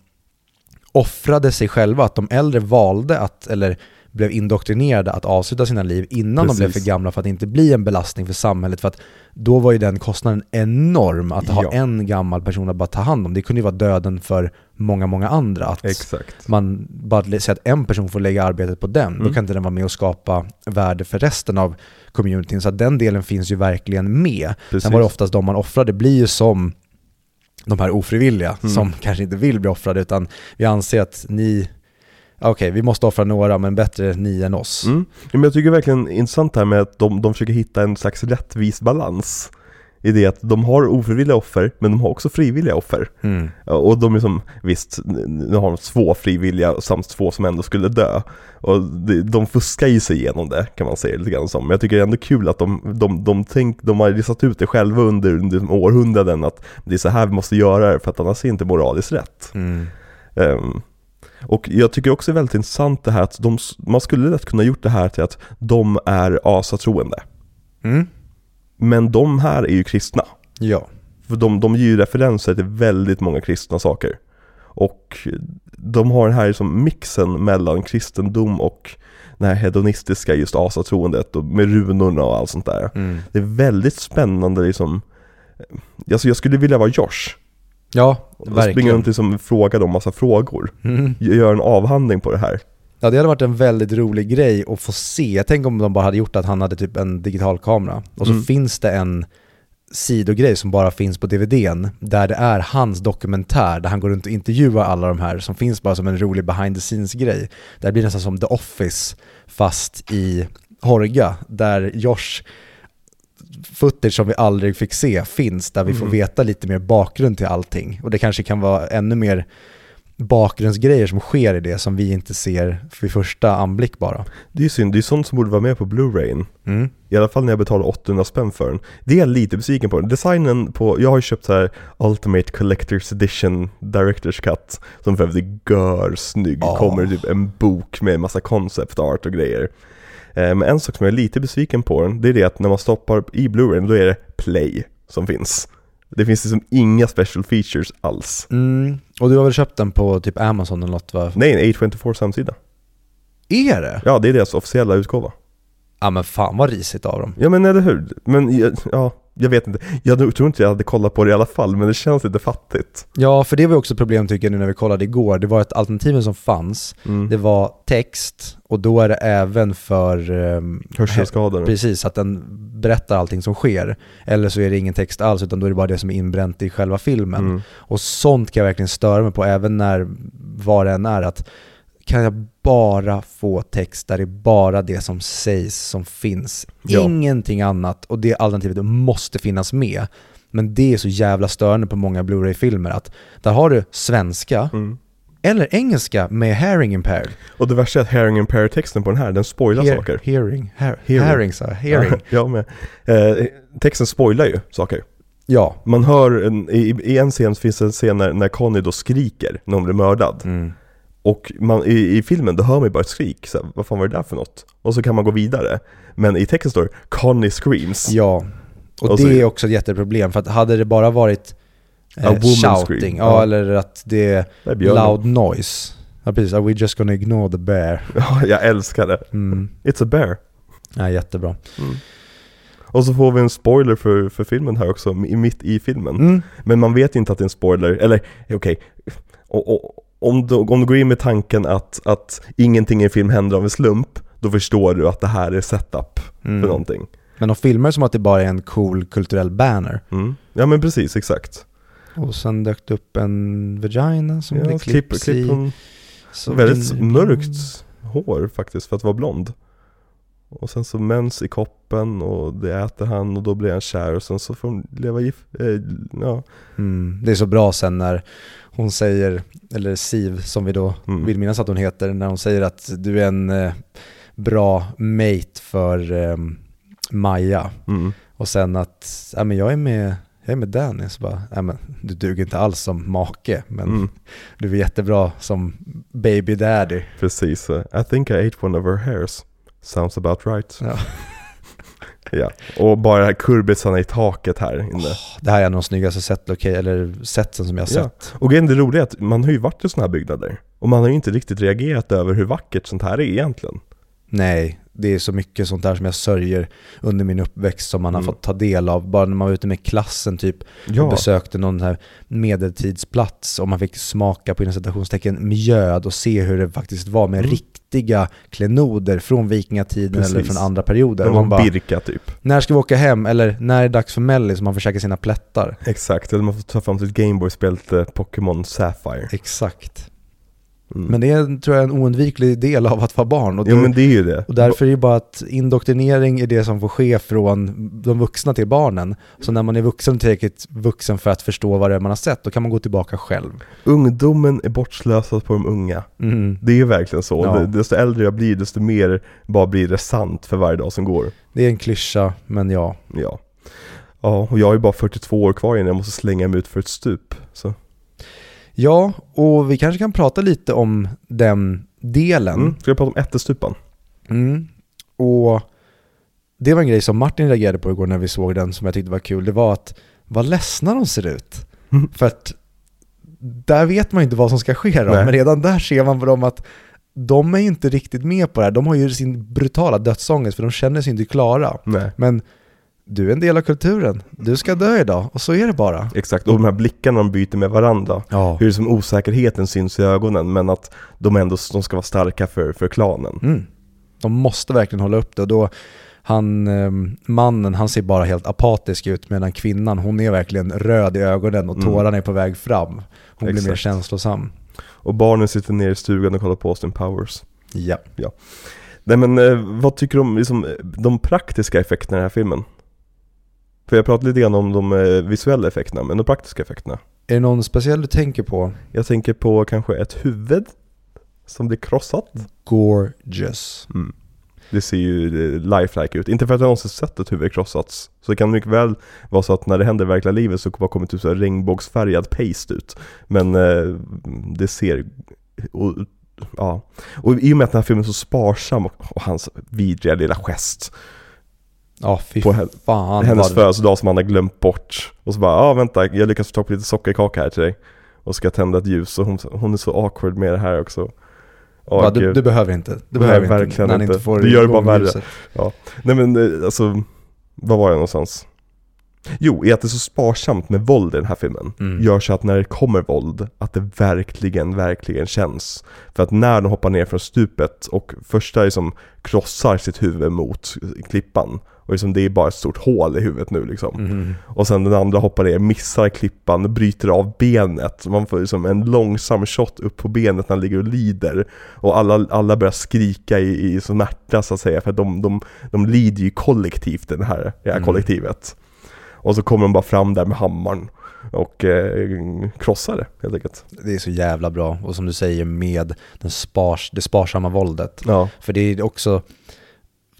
offrade sig själva, att de äldre valde att, eller blev indoktrinerade att avsluta sina liv innan de blev Precis. för gamla för att inte bli en belastning för samhället. För att då var ju den kostnaden enorm att ha Ja. en gammal person att bara ta hand om. Det kunde ju vara döden för många, många andra. Att Exakt. man bara säger att en person får lägga arbetet på den, då Mm. kan inte den vara med och skapa värde för resten av communityn. Så att den delen finns ju verkligen med. Precis. Sen var det oftast de man offrar, det blir ju som de här ofrivilliga Mm. som kanske inte vill bli offrade utan vi anser att ni, okej vi måste offra några men bättre ni än oss. Mm. Ja, Men jag tycker verkligen intressant här med att de, de försöker hitta en slags rättvis balans. I det att de har ofrivilliga offer, men de har också frivilliga offer. Mm. Och de är som, visst, nu har de två frivilliga samt två som ändå skulle dö. Och de, fuskar ju sig igenom det kan man säga lite grann som. Men jag tycker det är ändå kul att de, de, de, tänk, de har listat ut det själva under, under århundraden att det är så här vi måste göra det för att annars är det inte moraliskt rätt. Mm. Ehm, och jag tycker också det är väldigt intressant det här att de, man skulle lätt kunna gjort det här till att de är asatroende. Mm. Men de här är ju kristna. Ja. För de, de ger ju referenser till väldigt många kristna saker. Och de har den här som mixen mellan kristendom och det här hedonistiska just asatroendet och med runorna och allt sånt där. Mm. Det är väldigt spännande liksom. Alltså jag skulle vilja vara Josh. Ja, Och springa verkligen. runt och liksom fråga dem massa frågor. Mm. Gör en avhandling på det här. Ja, det hade varit en väldigt rolig grej att få se. Tänk om de bara hade gjort att han hade typ en digital kamera och så Mm. finns det en sidogrej som bara finns på DVDn, där det är hans dokumentär, där han går runt och intervjuar alla de här som finns bara som en rolig behind the scenes-grej. Det blir nästan som The Office, fast i Horga, där Josh footage som vi aldrig fick se finns, där vi får Mm. veta lite mer bakgrund till allting. Och det kanske kan vara ännu mer bakgrundsgrejer som sker i det som vi inte ser vid första anblick bara. Det är synd, det är sånt som borde vara med på Blu-rayn. Mm. I alla fall när jag betalar 800 spänn för den. Det är jag lite besviken på. Designen på, jag har ju köpt så här Ultimate Collector's Edition Director's Cut Som för övrigt är gör-snygg, Ja. kommer typ en bok med massa concept art och grejer Men en sak som jag är lite besviken på den, det är det att när man stoppar i Blu-rayn då är det play som finns Det finns liksom inga special features alls Mm. Och du har väl köpt den på typ Amazon eller något va? Nej, en A24 samsida Är det? Ja, det är deras officiella utgåva Ja men fan vad risigt av dem. Ja men eller hur? Men ja, jag vet inte. Jag tror inte jag hade kollat på det i alla fall, men det känns lite fattigt. Ja, för det var ju också problem tycker jag nu när vi kollade igår. Det var att alternativen som fanns, Mm. det var text och då är det även för um, Hörselskador. Precis, att den berättar allting som sker. Eller så är det ingen text alls utan då är det bara det som är inbränt i själva filmen. Mm. Och sånt kan jag verkligen störa mig på även när vad det än är att kan jag bara få text där det är bara det som sägs som finns. Ja. Ingenting annat och det alternativet måste finnas med. Men det är så jävla störande på många Blu-ray-filmer att där har du svenska Mm. eller engelska med hearing impaired. Och det värsta är att hearing impair texten på den här, den spoilar Hear- saker. Hearing, hear, Hearing. hearing jag, hearing. jag med. Eh, texten spoilar ju saker. Ja. Man hör, en, i, i en scen finns det en scen när, när Conny då skriker när hon blir mördad. Mm. Och man, i, i filmen då hör man ju bara ett skrik, så här, vad fan var det där för något? Och så kan man gå vidare. Men i texten står det Conny screams. Ja, och, Och så- det är också ett jätteproblem för att hade det bara varit eh, shouting, scream, ja, ja. eller att det är loud noise. Ja precis, are we just gonna ignore the bear? Ja, jag älskar det. Mm. It's a bear. Ja, jättebra. Och så får vi en spoiler för, för filmen här också, i- mitt i filmen. Mm. Men man vet inte att det är en spoiler, eller okej, och, och, om, du, om du går in med tanken att, att ingenting i en film händer av en slump, då förstår du att det här är setup Mm. för någonting. Men de filmar som att det bara är en cool kulturell banner. Mm. Ja men precis, exakt. Och sen dök det upp en vagina som det Ja, klipp, klipps klipp i. Så väldigt mörkt hår faktiskt för att vara blond. Och sen så mens i koppen och det äter han och då blir han kär och sen så får de leva gift, eh, ja. Mm. Det är så bra sen när hon säger, eller Siv som vi då Mm. vill minnas att hon heter, när hon säger att du är en eh, bra mate för eh, Maja. Mm. Och sen att, ja men jag är med, jag är med Danny, så bara, ja men du duger inte alls som make, men Mm. du är jättebra som baby daddy. Precis. I think I ate one of her hairs. Sounds about right. Ja. Ja, och bara kurbisarna i taket här inne. Det här är en av de snyggaste set, eller setsen som jag har Ja. sett. Och det roliga är att man har ju varit i sådana här byggnader. Och man har ju inte riktigt reagerat över hur vackert sånt här är egentligen. Nej, det är så mycket sånt där som jag sörjer under min uppväxt som man har Mm. fått ta del av. Bara när man var ute med klassen typ och Ja, besökte någon här medeltidsplats och man fick smaka på citationstecken mjöd och se hur det faktiskt var med Mm. riktiga klenoder från vikingatiden eller Precis. från andra perioder. det Och var man bara, Birka typ. när ska vi åka hem? Eller när är det dags för Melly så man får käka sina plättar? Exakt, eller man får ta fram sitt Gameboy-spel Pokémon Sapphire. Exakt. Mm. Men det är, tror jag, en oundviklig del av att vara barn. Och, Jo då- men det är ju det. och därför är det bara att indoktrinering är det som får ske från de vuxna till barnen. Så när man är vuxen, tillräckligt vuxen för att förstå vad det är man har sett, då kan man gå tillbaka själv. Ungdomen är bortslösad på de unga. Mm. Det är ju verkligen så. Ja. Det- Desto äldre jag blir, desto mer bara blir det sant för varje dag som går. Det är en klyscha, men ja. Ja. Ja, och jag är bara 42 år kvar innan jag måste slänga mig ut för ett stup. Så. Ja, och vi kanske kan prata lite om den delen. Mm. Ska jag prata om ättestupan? Mm. Och det var en grej som Martin reagerade på igår när vi såg den som jag tyckte var kul. Det var att vad ledsna de ser ut. Mm. För att där vet man ju inte vad som ska ske då, Nej. men redan där ser man på dem att de är ju inte riktigt med på det här. De har ju sin brutala dödsångest för de känner sig inte klara. Nej. Men du är en del av kulturen. Du ska dö idag och så är det bara. Exakt, och de här blickarna de byter med varandra. Ja. Hur som osäkerheten syns i ögonen, men att de ändå de ska vara starka för, för klanen. Mm. De måste verkligen hålla upp det och då han, eh, mannen, han ser bara helt apatisk ut medan kvinnan, hon är verkligen röd i ögonen och Mm. tårarna är på väg fram. Hon blir mer Exakt. känslosam. Och barnen sitter ner i stugan och kollar på Austin Powers. Ja. Nej men eh, vad tycker du om liksom, de praktiska effekterna i den här filmen? För jag pratade lite grann om de eh, visuella effekterna, men de praktiska effekterna. Är det någon speciell du tänker på? Jag tänker på kanske ett huvud som blir krossat. Gorgeous. Mm. Det ser ju eh, lifelike ut. Inte för att jag någonsin sett ett huvud krossats. Så det kan mycket väl vara så att när det händer i verkliga livet så bara kommer typ så här regnbågsfärgad paste ut. Men eh, det ser... Och, ja. och i och med att den här filmen är så sparsam och, och hans vidriga lilla gest Ja, fy på hen- fan. hennes vad- födelsedag som han har glömt bort. Och så bara, ja ah, vänta, jag lyckas få tag på lite sockerkaka här till dig. Och ska tända ett ljus och hon, hon är så awkward med det här också. Åh, Ja, du, du behöver inte. Du Nej, behöver inte. verkligen när inte. inte får Det gör det bara värre. ljuset. Nej men eh, alltså, vad var jag någonstans? Jo, i att det är så sparsamt med våld i den här filmen Mm. gör så att när det kommer våld, att det verkligen, verkligen känns. För att när de hoppar ner från stupet och första liksom krossar sitt huvud mot klippan och liksom det är bara ett stort hål i huvudet nu liksom. Mhm. Och sen den andra hoppar ner, missar klippan, bryter av benet. Man får liksom en långsam shot upp på benet när han ligger och lider. Och alla, alla börjar skrika i, i smärta så att säga, för de, de, de lider ju kollektivt den här, det här Mm. kollektivet. Och så kommer de bara fram där med hammaren och eh, krossar det helt enkelt. Det är så jävla bra. Och som du säger med den spars, det sparsamma våldet. Ja, För det är också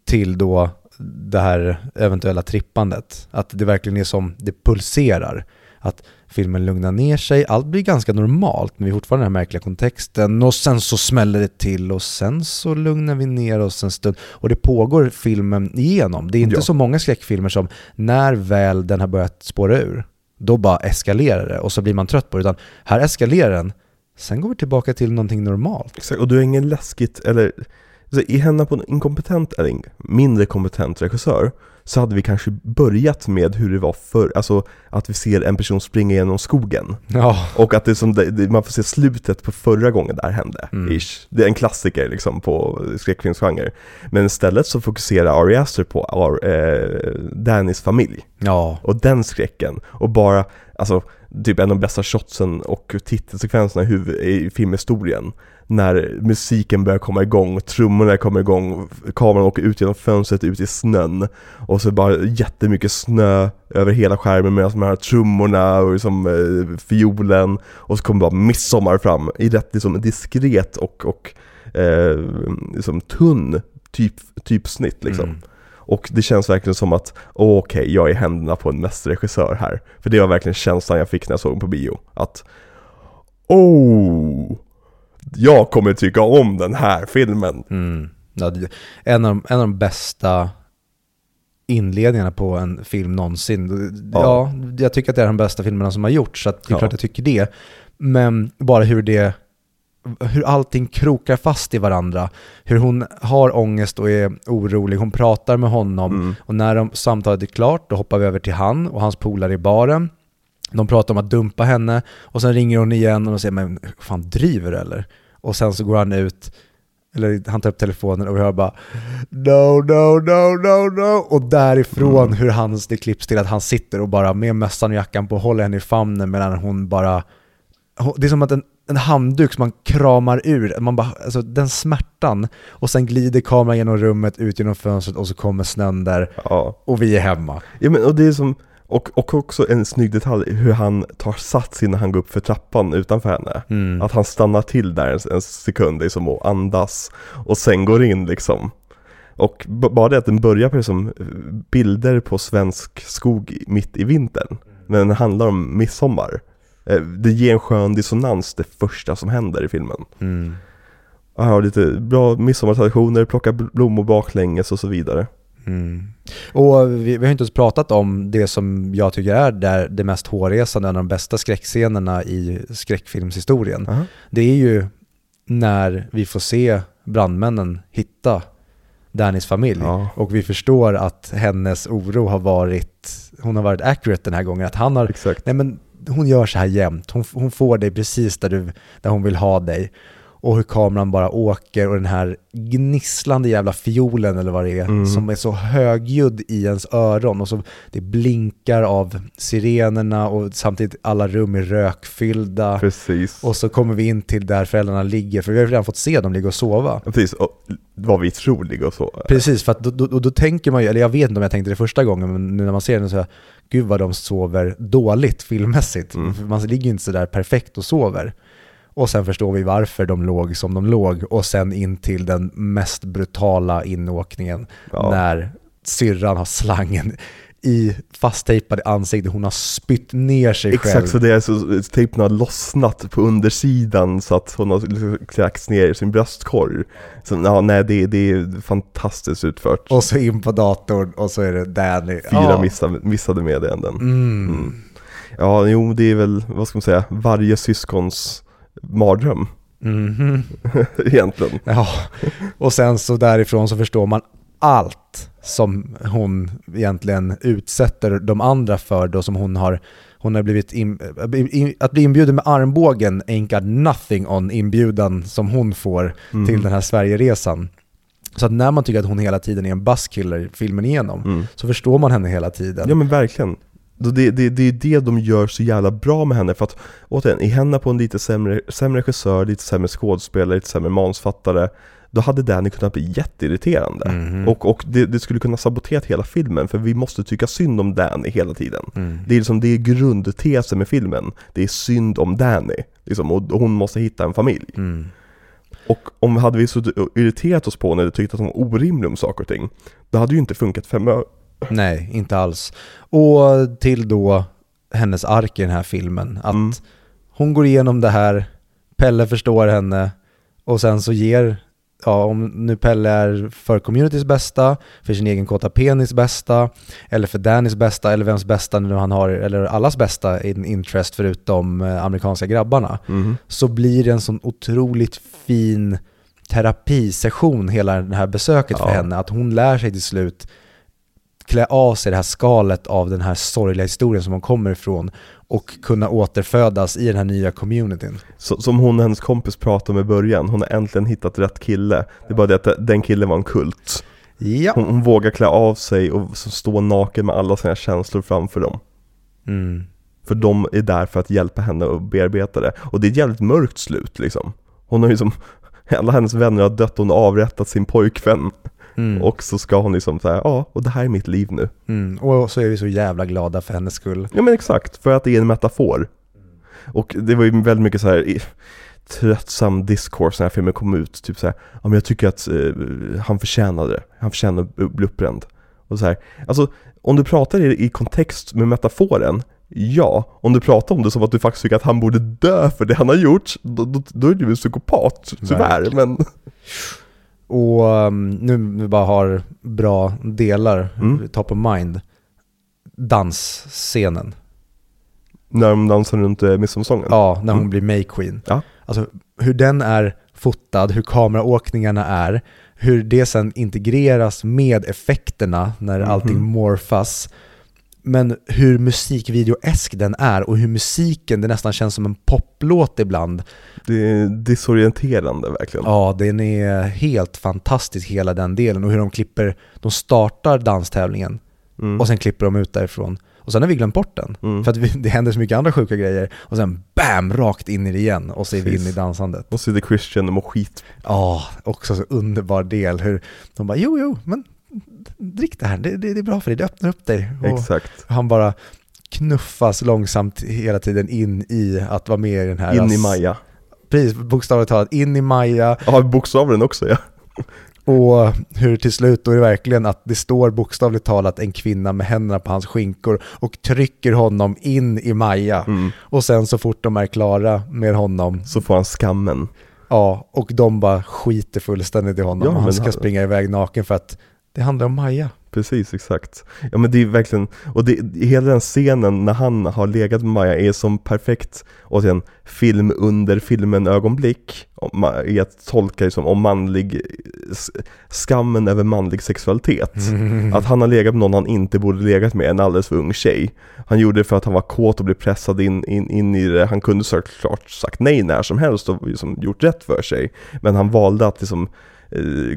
till då det här eventuella trippandet. Att det verkligen är som det pulserar. Att filmen lugnar ner sig, allt blir ganska normalt men vi har fortfarande den här märkliga kontexten och sen så smäller det till och sen så lugnar vi ner oss en stund. Och det pågår filmen igenom. Det är inte Ja. så många skräckfilmer som när väl den har börjat spåra ur, då bara eskalerar det och så blir man trött på det. Utan här eskalerar den, sen går vi tillbaka till någonting normalt. exakt. Och du är ingen läskigt, eller i händerna på en inkompetent, eller mindre kompetent regissör så hade vi kanske börjat med hur det var förr, alltså att vi ser en person springa genom skogen. Ja, Och att det som det, man får se slutet på förra gången det här hände, Mm. ish. Det är en klassiker liksom på skräckfilmsgenre. Men istället så fokuserar Ari Aster på Ar, eh, Dannys familj ja, och den skräcken. Och bara, alltså, typ en av de bästa shotsen och titelsekvenserna i, huvud, i filmhistorien. När musiken börjar komma igång, trummorna kommer igång, kameran åker ut genom fönstret ut i snön. Och så bara jättemycket snö över hela skärmen med de här trummorna och liksom, eh, fiolen. Och så kommer bara midsommar fram i rätt liksom, diskret och, och eh, liksom, tunn typ, typsnitt liksom. Mm. Och det känns verkligen som att, okej, jag är i händerna på en mästerregissör här. För det var verkligen känslan jag fick när jag såg den på bio. Att, oh, jag kommer tycka om den här filmen. Mm. Ja, en, av de, en av de bästa inledningarna på en film någonsin. Ja. Ja. jag tycker att det är de bästa filmerna som har gjorts, så det är Ja. klart jag tycker det. Men bara hur det, hur allting krokar fast i varandra. Hur hon har ångest och är orolig, hon pratar med honom Mm. och när de, samtalet är klart då hoppar vi över till han och hans polare i baren. De pratar om att dumpa henne och sen ringer hon igen och säger men fan driver du eller? Och sen så går han ut, eller han tar upp telefonen och hör bara No, no, no, no, no och därifrån Mm. hur hans, det klipps till att han sitter och bara med mössan och jackan på håller henne i famnen medan hon bara det är som att en, en handduk som man kramar ur, man bara, alltså den smärtan och sen glider kameran genom rummet ut genom fönstret och så kommer snön där Ja. och vi är hemma. ja men, och det är som, och, och också en snygg detalj hur han tar sats innan han går upp för trappan utanför henne. Mm. Att han stannar till där en, en sekund liksom och andas och sen går in liksom. Och bara det att den börjar på liksom bilder på svensk skog mitt i vintern. Men den handlar om midsommar. Eh, Det ger en skön dissonans det första som händer i filmen. Mm. Jag har lite bra midsommartraditioner, plocka bl- blommor baklänges och så vidare. Mm. Och vi, vi har inte ens pratat om det som jag tycker är där det mest hårresande, en av de bästa skräckscenerna i skräckfilmshistorien. Aha. Det är ju när vi får se brandmännen hitta Dannys familj. Ja. Och vi förstår att hennes oro har varit, hon har varit accurate den här gången. Att han har, Exakt. nej men hon gör så här jämt. Hon, hon får dig precis där, du, där hon vill ha dig och hur kameran bara åker och den här gnisslande jävla fiolen eller vad det är, Mm. som är så högljudd i ens öron och så det blinkar av sirenerna och samtidigt alla rum är rökfyllda. Precis. Och så kommer vi in till där föräldrarna ligger, för vi har redan fått se dem ligga och sova. Precis, och vad vi tror ligger och så. Precis, för att då, då, då tänker man ju, eller jag vet inte om jag tänkte det första gången, men nu när man ser den så här, gud vad de sover dåligt filmmässigt. Mm. Man ligger ju inte sådär perfekt och sover. Och sen förstår vi varför de låg som de låg och sen in till den mest brutala inåkningen Ja. när syrran har slangen i fasttejpad i ansiktet, hon har spytt ner sig själv. Exakt, så det är så tejpen har lossnat på undersidan så att hon har liksom kräkts ner i sin bröstkorg. Så ja, nej, det, det är fantastiskt utfört. Och så in på datorn och så är det Danny. Fyra Ja. missade, missade meddelanden. Mm. Ja, jo, det är väl, vad ska man säga, varje syskons mardröm Mhm. egentligen. Ja, och sen så därifrån så förstår man allt som hon egentligen utsätter de andra för då som hon har hon har blivit in, in, att bli inbjuden med armbågen ain't got nothing on inbjudan som hon får Mm. till den här Sverigeresan. Så att när man tycker att hon hela tiden är en busskiller filmen igenom Mm. så förstår man henne hela tiden. Ja men verkligen. Det, det, det är det de gör så jävla bra med henne för att återigen, i henne på en lite sämre, sämre regissör, lite sämre skådespelare, lite sämre manusfattare Då hade Danny kunnat bli jätteirriterande Mhm. Och, och det, det skulle kunna sabotera hela filmen för vi måste tycka synd om Danny hela tiden Mm. Det är liksom, det är grundtesen med filmen Det är synd om Danny liksom, och, hon måste hitta en familj Mm. Och om hade vi så irriterat oss på henne och tyckt att hon var orimlig om saker och ting Då hade ju inte funkat fem Nej, inte alls. Och till då hennes ark i den här filmen. Att Mm. hon går igenom det här, Pelle förstår henne och sen så ger, ja om nu Pelle är för communities bästa, för sin egen kåta penis bästa, eller för Dannys bästa, eller vems bästa nu han har, eller allas bästa in interest förutom eh, amerikanska grabbarna, Mhm. så blir det en sån otroligt fin terapisession hela det här besöket för Ja. henne. Att hon lär sig till slut klä av sig det här skalet av den här sorgliga historien som hon kommer ifrån och kunna återfödas i den här nya communityn. Så, som hon och hennes kompis pratade om i början, hon har äntligen hittat rätt kille Det är bara det att den killen var en kult Ja. Hon, hon vågar klä av sig och stå naken med alla sina känslor framför dem Mm. För de är där för att hjälpa henne att bearbeta det Och det är ett jävligt mörkt slut liksom Hon har ju som, alla hennes vänner har dött, hon har avrättat sin pojkvän Mm. Och så ska hon liksom säga, ja, och det här är mitt liv nu. Mm. Och så är vi så jävla glada för hennes skull. Ja men exakt, för att det är en metafor. Och det var ju väldigt mycket så här tröttsam discourse när filmen kom ut. Typ så här, ja men jag tycker att eh, han förtjänade det, han förtjänade att bli uppbränd. Och så här, alltså om du pratar i, i kontext med metaforen Ja, om du pratar om det som att du faktiskt tycker att han borde dö för det han har gjort Då, då, då är du en psykopat, tyvärr men Och um, nu vi bara har bra delar, Mm. top of mind. Dansscenen. När de dansar runt eh, midsommarsången Ja, när hon Mm. blir May Queen. Ja. Alltså hur den är fotad, hur kameraåkningarna är, hur det sen integreras med effekterna när Mhm. allting morfas. Men hur musikvideoesk den är och hur musiken, det nästan känns som en poplåt ibland. Det är disorienterande verkligen Ja, den är helt fantastisk hela den delen och hur de klipper, de startar danstävlingen mm. och sen klipper de ut därifrån. Och sen har vi glömt bort den. Mm. För att vi, det händer så mycket andra sjuka grejer och sen BAM! Rakt in i det igen och så är vi Precis. inne i dansandet. Och så är det Christian och mår skit Ja, också så underbar del hur de bara jo, jo, men drick det här, det, det, det är bra för dig, det öppnar upp dig. Och Exakt han bara knuffas långsamt hela tiden in i att vara med i den här... In i Maja Precis, bokstavligt talat in i Maja Ja, bokstavligen också ja. och hur till slut då är det verkligen att det står bokstavligt talat en kvinna med händerna på hans skinkor och trycker honom in i Maja. Mm. Och sen så fort de är klara med honom, Så får han skammen. ja, och de bara skiter fullständigt i honom. Ja, och han ska han- springa iväg naken för att det handlar om Maja. Precis, exakt. Ja men det är verkligen, och det, hela den scenen när han har legat med Maja är som perfekt, återigen, film under filmen ögonblick, i att tolka liksom om manlig, skammen över manlig sexualitet. Mm. Att han har legat med någon han inte borde legat med, en alldeles för ung tjej. Han gjorde det för att han var kåt och blev pressad in, in, in i det, han kunde såklart sagt nej när som helst och liksom gjort rätt för sig. Men han valde att liksom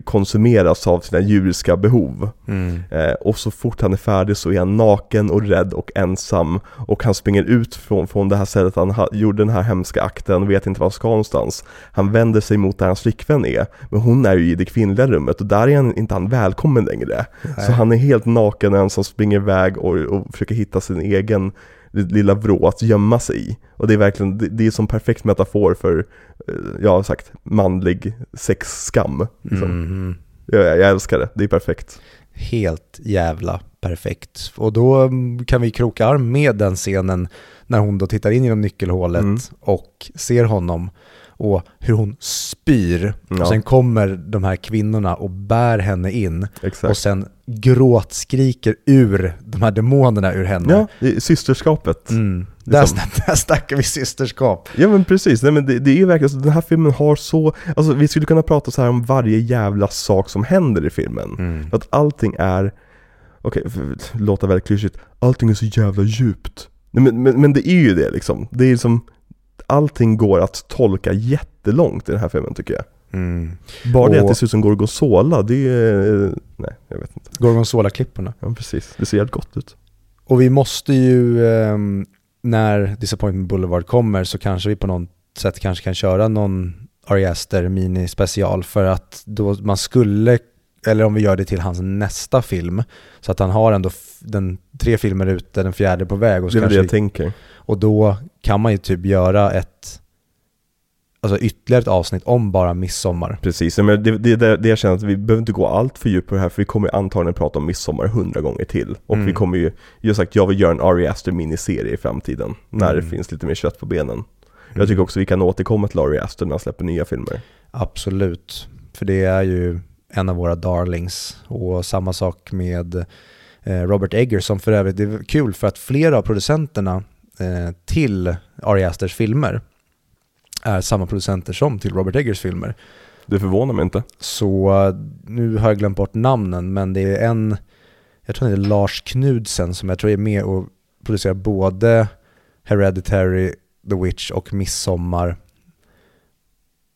konsumeras av sina djuriska behov. Mm. Eh, och så fort han är färdig så är han naken och rädd och ensam och han springer ut från, från det här stället han ha, gjorde den här hemska akten och vet inte var han ska någonstans. Han vänder sig mot där hans flickvän är, men hon är ju i det kvinnliga rummet och där är han, inte han välkommen längre. Nej. Så han är helt naken och ensam, springer iväg och, och försöker hitta sin egen lilla vrå att gömma sig i. Och det är verkligen, det, det är som perfekt metafor för, eh, jag har sagt, manlig sexskam. Liksom. Mm. Jag, jag älskar det, det är perfekt. Helt jävla perfekt. Och då mm, kan vi kroka arm med den scenen när hon då tittar in genom nyckelhålet mm. och ser honom och hur hon spyr. Ja. Och sen kommer de här kvinnorna och bär henne in Exakt. och sen gråtskriker ur de här demonerna ur henne. Ja, systerskapet. Mm. Där, som... där snackar vi systerskap. Ja men precis, Nej, men det, det är ju verkligen så, den här filmen har så, alltså vi skulle kunna prata så här om varje jävla sak som händer i filmen. Mm. Att allting är, okej, okay, låta väldigt klyschigt, allting är så jävla djupt. Nej, men, men, men det är ju det liksom. Det är som, allting går att tolka jättelångt i den här filmen tycker jag. Mm. Bara och, det att det ser ut som Gorgonzola, det är... Nej, jag vet inte. Gorgonzola-klipporna. Ja, precis. Det ser helt gott ut. Och vi måste ju, eh, när Disappointment Boulevard kommer så kanske vi på något sätt kanske kan köra någon Ari Aster mini-special för att då man skulle, eller om vi gör det till hans nästa film, så att han har ändå den, tre filmer ute, den fjärde på väg. Och det är det jag vi, tänker. Och då kan man ju typ göra ett alltså ytterligare ett avsnitt om bara midsommar. Precis, men det, det, det, det jag känner att vi behöver inte gå allt för djupt på det här för vi kommer antagligen prata om midsommar hundra gånger till. Och mm. vi kommer ju, jag sagt, jag vill göra en Ari Aster miniserie i framtiden. När mm. det finns lite mer kött på benen. Mm. Jag tycker också vi kan återkomma till Ari Aster när han släpper nya filmer. Absolut, för det är ju en av våra darlings. Och samma sak med eh, Robert Egger som för övrigt, det är kul för att flera av producenterna till Ari Asters filmer är samma producenter som till Robert Eggers filmer. Det förvånar mig inte. Så nu har jag glömt bort namnen, men det är en, jag tror det är Lars Knudsen som jag tror är med och producerar både Hereditary, The Witch och Midsommar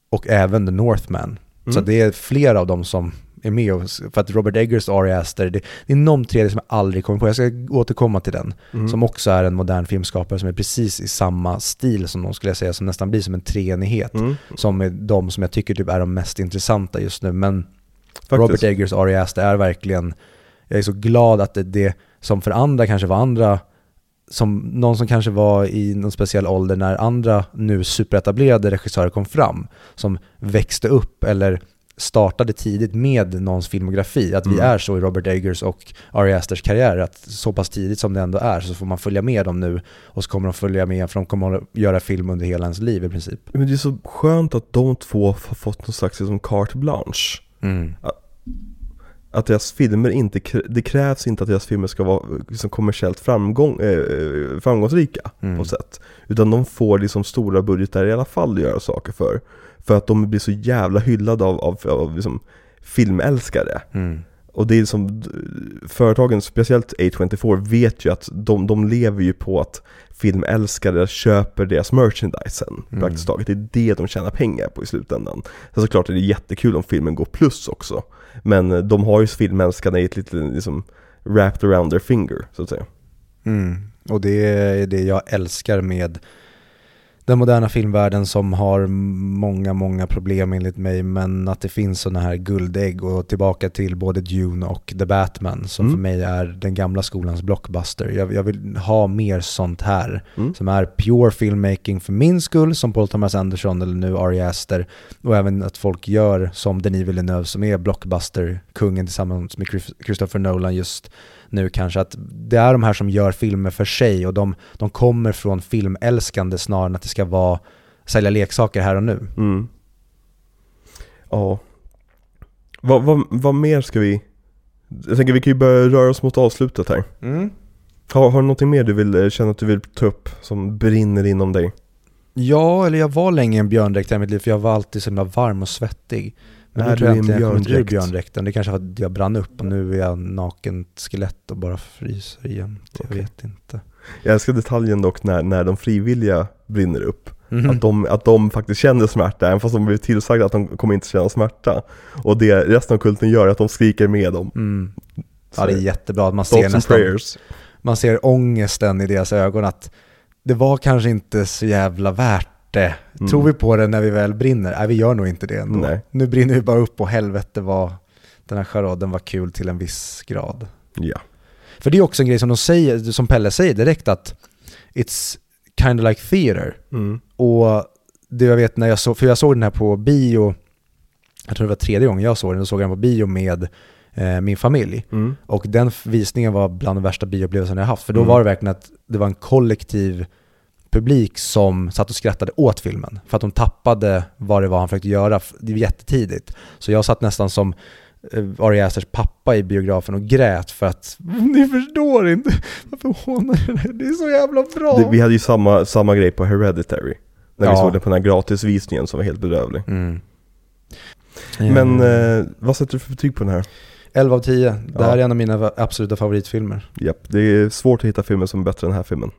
och även The Northman. Mm. Så det är flera av dem som är med och, för att Robert Eggers Ari Aster, det, det är någon tredje som jag aldrig kommer på, jag ska återkomma till den, mm. som också är en modern filmskapare som är precis i samma stil som de skulle jag säga, som nästan blir som en treenighet, mm. som är de som jag tycker typ är de mest intressanta just nu. Men Faktiskt. Robert Eggers Ari Aster är verkligen, jag är så glad att det, det som för andra kanske var andra som någon som kanske var i någon speciell ålder när andra nu superetablerade regissörer kom fram, som växte upp eller startade tidigt med någons filmografi. Att mm. vi är så i Robert Eggers och Ari Asters karriär, att så pass tidigt som det ändå är så får man följa med dem nu och så kommer de följa med för de kommer att göra film under hela ens liv i princip. Men det är så skönt att de två har fått någon slags liksom carte blanche. Mm. Att, deras filmer inte, det krävs inte att deras filmer ska vara liksom kommersiellt framgång, eh, framgångsrika mm. på sätt. Utan de får liksom stora budgetar i alla fall att göra saker för. För att de blir så jävla hyllade av, av, av liksom filmälskare. Mm. Och det är som, företagen, speciellt A24, vet ju att de, de lever ju på att filmälskare köper deras merchandise sen, mm. praktiskt taget. Det är det de tjänar pengar på i slutändan. Så såklart är det jättekul om filmen går plus också. Men de har ju filmälskarna i ett litet liksom wrapped around their finger, så att säga. Mm. Och det är det jag älskar med den moderna filmvärlden som har många, många problem enligt mig men att det finns sådana här guldägg och tillbaka till både Dune och The Batman som mm. för mig är den gamla skolans blockbuster. Jag, jag vill ha mer sånt här mm. som är pure filmmaking för min skull som Paul Thomas Anderson eller nu Ari Aster och även att folk gör som Denis Villeneuve som är blockbuster-kungen tillsammans med Christopher Nolan just nu kanske, att det är de här som gör filmer för sig och de, de kommer från filmälskande snarare än att det ska vara sälja leksaker här och nu. Mm. Ja. Vad, vad, vad mer ska vi Jag tänker vi kan ju börja röra oss mot avslutet här. Mm. Har, har du någonting mer du vill, eh, känna att du vill ta upp som brinner inom dig? Ja, eller jag var länge en björndräkt i mitt liv för jag var alltid så himla varm och svettig. Men Är nu du tror jag i en björndräkt? björndräkten. Det kanske var att jag brann upp och nu är jag naken skelett och bara fryser jämt. Jag vet inte. Jag älskar detaljen dock när, när de frivilliga brinner upp. Mhm. Att, de, att de faktiskt känner smärta, även fast de blivit tillsagda att de kommer inte känna smärta. Och det resten av kulten gör är att de skriker med dem. Mm. Ja, det är jättebra att man ser nästan, prayers. man ser ångesten i deras ögon att det var kanske inte så jävla värt det. Mm. Tror vi på det när vi väl brinner? Nej, vi gör nog inte det ändå. Nej. Nu brinner vi bara upp och helvete vad den här charaden var kul till en viss grad. Ja. För det är också en grej som de säger, som Pelle säger direkt att it's kind of like theater. Mm. Och det jag vet när jag såg, för jag såg den här på bio, jag tror det var tredje gången jag såg den, då såg jag den på bio med eh, min familj. Mm. Och den visningen var bland de värsta bioupplevelserna jag haft. För då Mm. var det verkligen att det var en kollektiv publik som satt och skrattade åt filmen. För att de tappade vad det var han försökte göra f- det var jättetidigt. Så jag satt nästan som eh, Ari Asters pappa i biografen och grät för att ni förstår inte varför hånar det? Det är så jävla bra. Det, vi hade ju samma, samma grej på Hereditary. När vi Ja. såg det på den här gratisvisningen som var helt bedrövlig. Mm. Men Eh, eh, vad sätter du för betyg på den här? 11 av 10. Det Ja. här är en av mina absoluta favoritfilmer. Japp, det är svårt att hitta filmer som är bättre än den här filmen.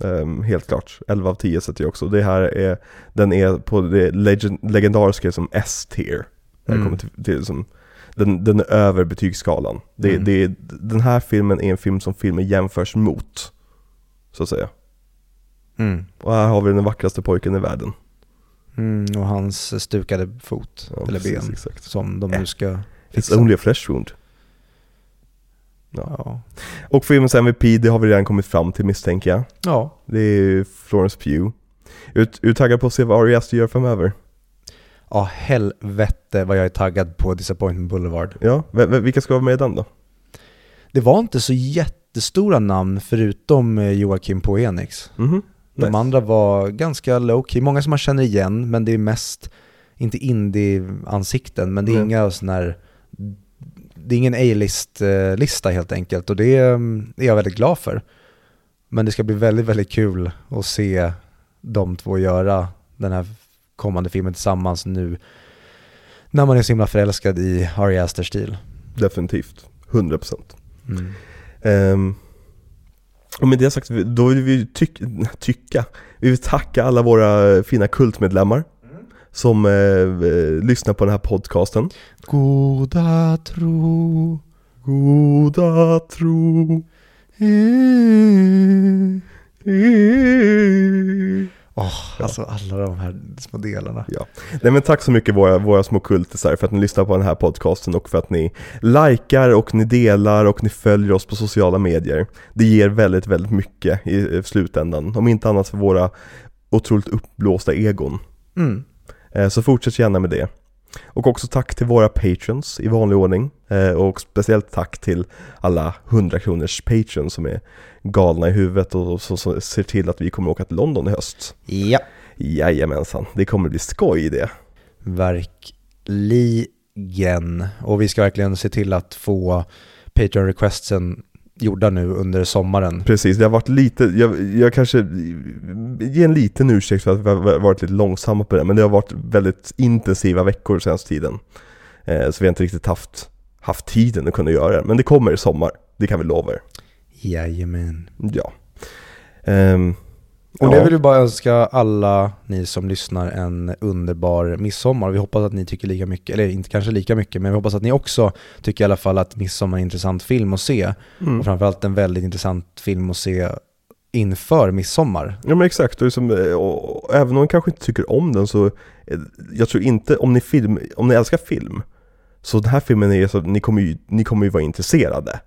Ehm, helt klart. 11 av 10 sätter jag också. Det här är, den är på det legend, legendariska som S-tier. Mm. kommer till, till som, den, den är över betygsskalan. Det, Mm. det, den här filmen är en film som filmen jämförs mot. Så att säga. Mm. Och här har vi den vackraste pojken i världen. Mm, och hans stukade fot, Ja, eller precis, ben, Exakt. som de nu ska It's fixa. only a flesh wound. Ja. Och filmens MVP, det har vi redan kommit fram till misstänker jag. ja, Det är Florence Pugh. Ut, är du taggad på att se vad Ari Aster gör framöver? Ja, helvete vad jag är taggad på Disappointment Boulevard. Ja, v- vilka ska vara med i den då? Det var inte så jättestora namn förutom eh, Joakim Poenix. Mhm. De Nice. andra var ganska low key, många som man känner igen, men det är mest, inte indie-ansikten, men det är Mm. inga sån här, det är ingen A-list-lista helt enkelt och det mm, är jag väldigt glad för. Men det ska bli väldigt, väldigt kul att se de två göra den här kommande filmen tillsammans nu när man är så himla förälskad i Ari Asters stil. Definitivt. 100%. Mm. Ehm, och med det sagt, då vill vi tyck, tycka, vi vill tacka alla våra fina kultmedlemmar som eh, eh, lyssnar på den här podcasten. Goda tro Goda tro. Åh, alltså alla de här små delarna. Nej men tack så mycket våra, våra små kultisar för att ni lyssnar på den här podcasten och för att ni likar och ni delar och ni följer oss på sociala medier. Det ger väldigt, väldigt mycket i, i slutändan. Om inte annat för våra otroligt uppblåsta egon. Mm. Eh, Så fortsätt gärna med det. Och också tack till våra patrons i vanlig ordning. Eh, Och speciellt tack till alla 100 kronors patrons som är galna i huvudet och som ser till att vi kommer åka till London i höst. Ja. Jajamensan, det kommer bli skoj det. Verkligen. Och vi ska verkligen se till att få Patreon-requesten gjorda nu under sommaren. Precis, det har varit lite, jag, jag kanske ger en liten ursäkt för att vi har varit lite långsamma på det, men det har varit väldigt intensiva veckor senaste tiden. Eh, så vi har inte riktigt haft, haft tiden att kunna göra det, men det kommer i sommar, det kan vi lova er. Jajamän. Ja. Ehm, Och det vill vi bara önska alla ni som lyssnar en underbar midsommar. Vi hoppas att ni tycker lika mycket, eller inte kanske lika mycket, men vi hoppas att ni också tycker i alla fall att midsommar är en intressant film att se. Mm. Och framförallt en väldigt intressant film att se inför midsommar. Ja men exakt, och, liksom, eh, och, och även om ni kanske inte tycker om den så, eh, jag tror inte, om ni, film, om ni älskar film, så den här filmen är så, ni kommer ju, ni kommer ju vara intresserade.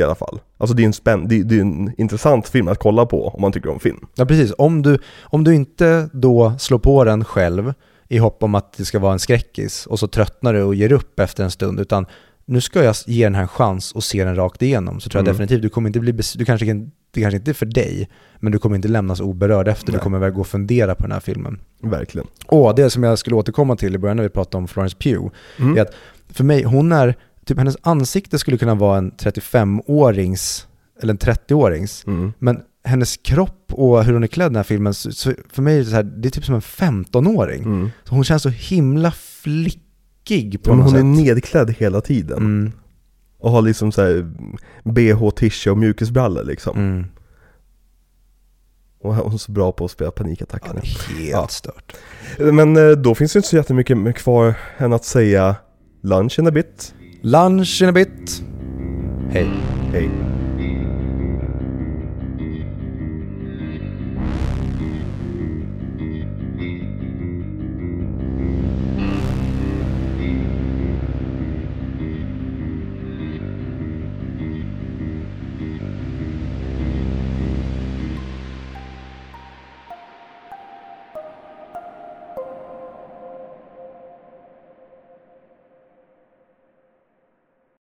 I alla fall. Alltså det är en spänn, det, det är en intressant film att kolla på om man tycker om film. Ja precis, om du, om du inte då slår på den själv i hopp om att det ska vara en skräckis och så tröttnar du och ger upp efter en stund utan nu ska jag ge den här en chans och se den rakt igenom så tror jag Mm. definitivt du kommer inte bli du kanske, kan- det kanske inte är för dig men du kommer inte lämnas oberörd efter, du Nej. kommer väl gå och fundera på den här filmen. Verkligen. Och det som jag skulle återkomma till i början när vi pratade om Florence Pugh Mm. är att för mig, hon är typ hennes ansikte skulle kunna vara en 35-årings, eller en 30-årings, Mm. men hennes kropp och hur hon är klädd i den här filmen, så, för mig är det så här, det är typ som en 15-åring. Mm. Så hon känns så himla flickig på Men något hon är sätt. nedklädd hela tiden. Mm, Och har liksom så här bh, tisha och mjukisbrallor liksom. mm. Och hon är så bra på att spela Ja, panikattackerna. det är helt Ja. stört. Men eh, då finns det inte så jättemycket kvar än att säga lunch in a bit. Lunch in a bit. Hej. Hej.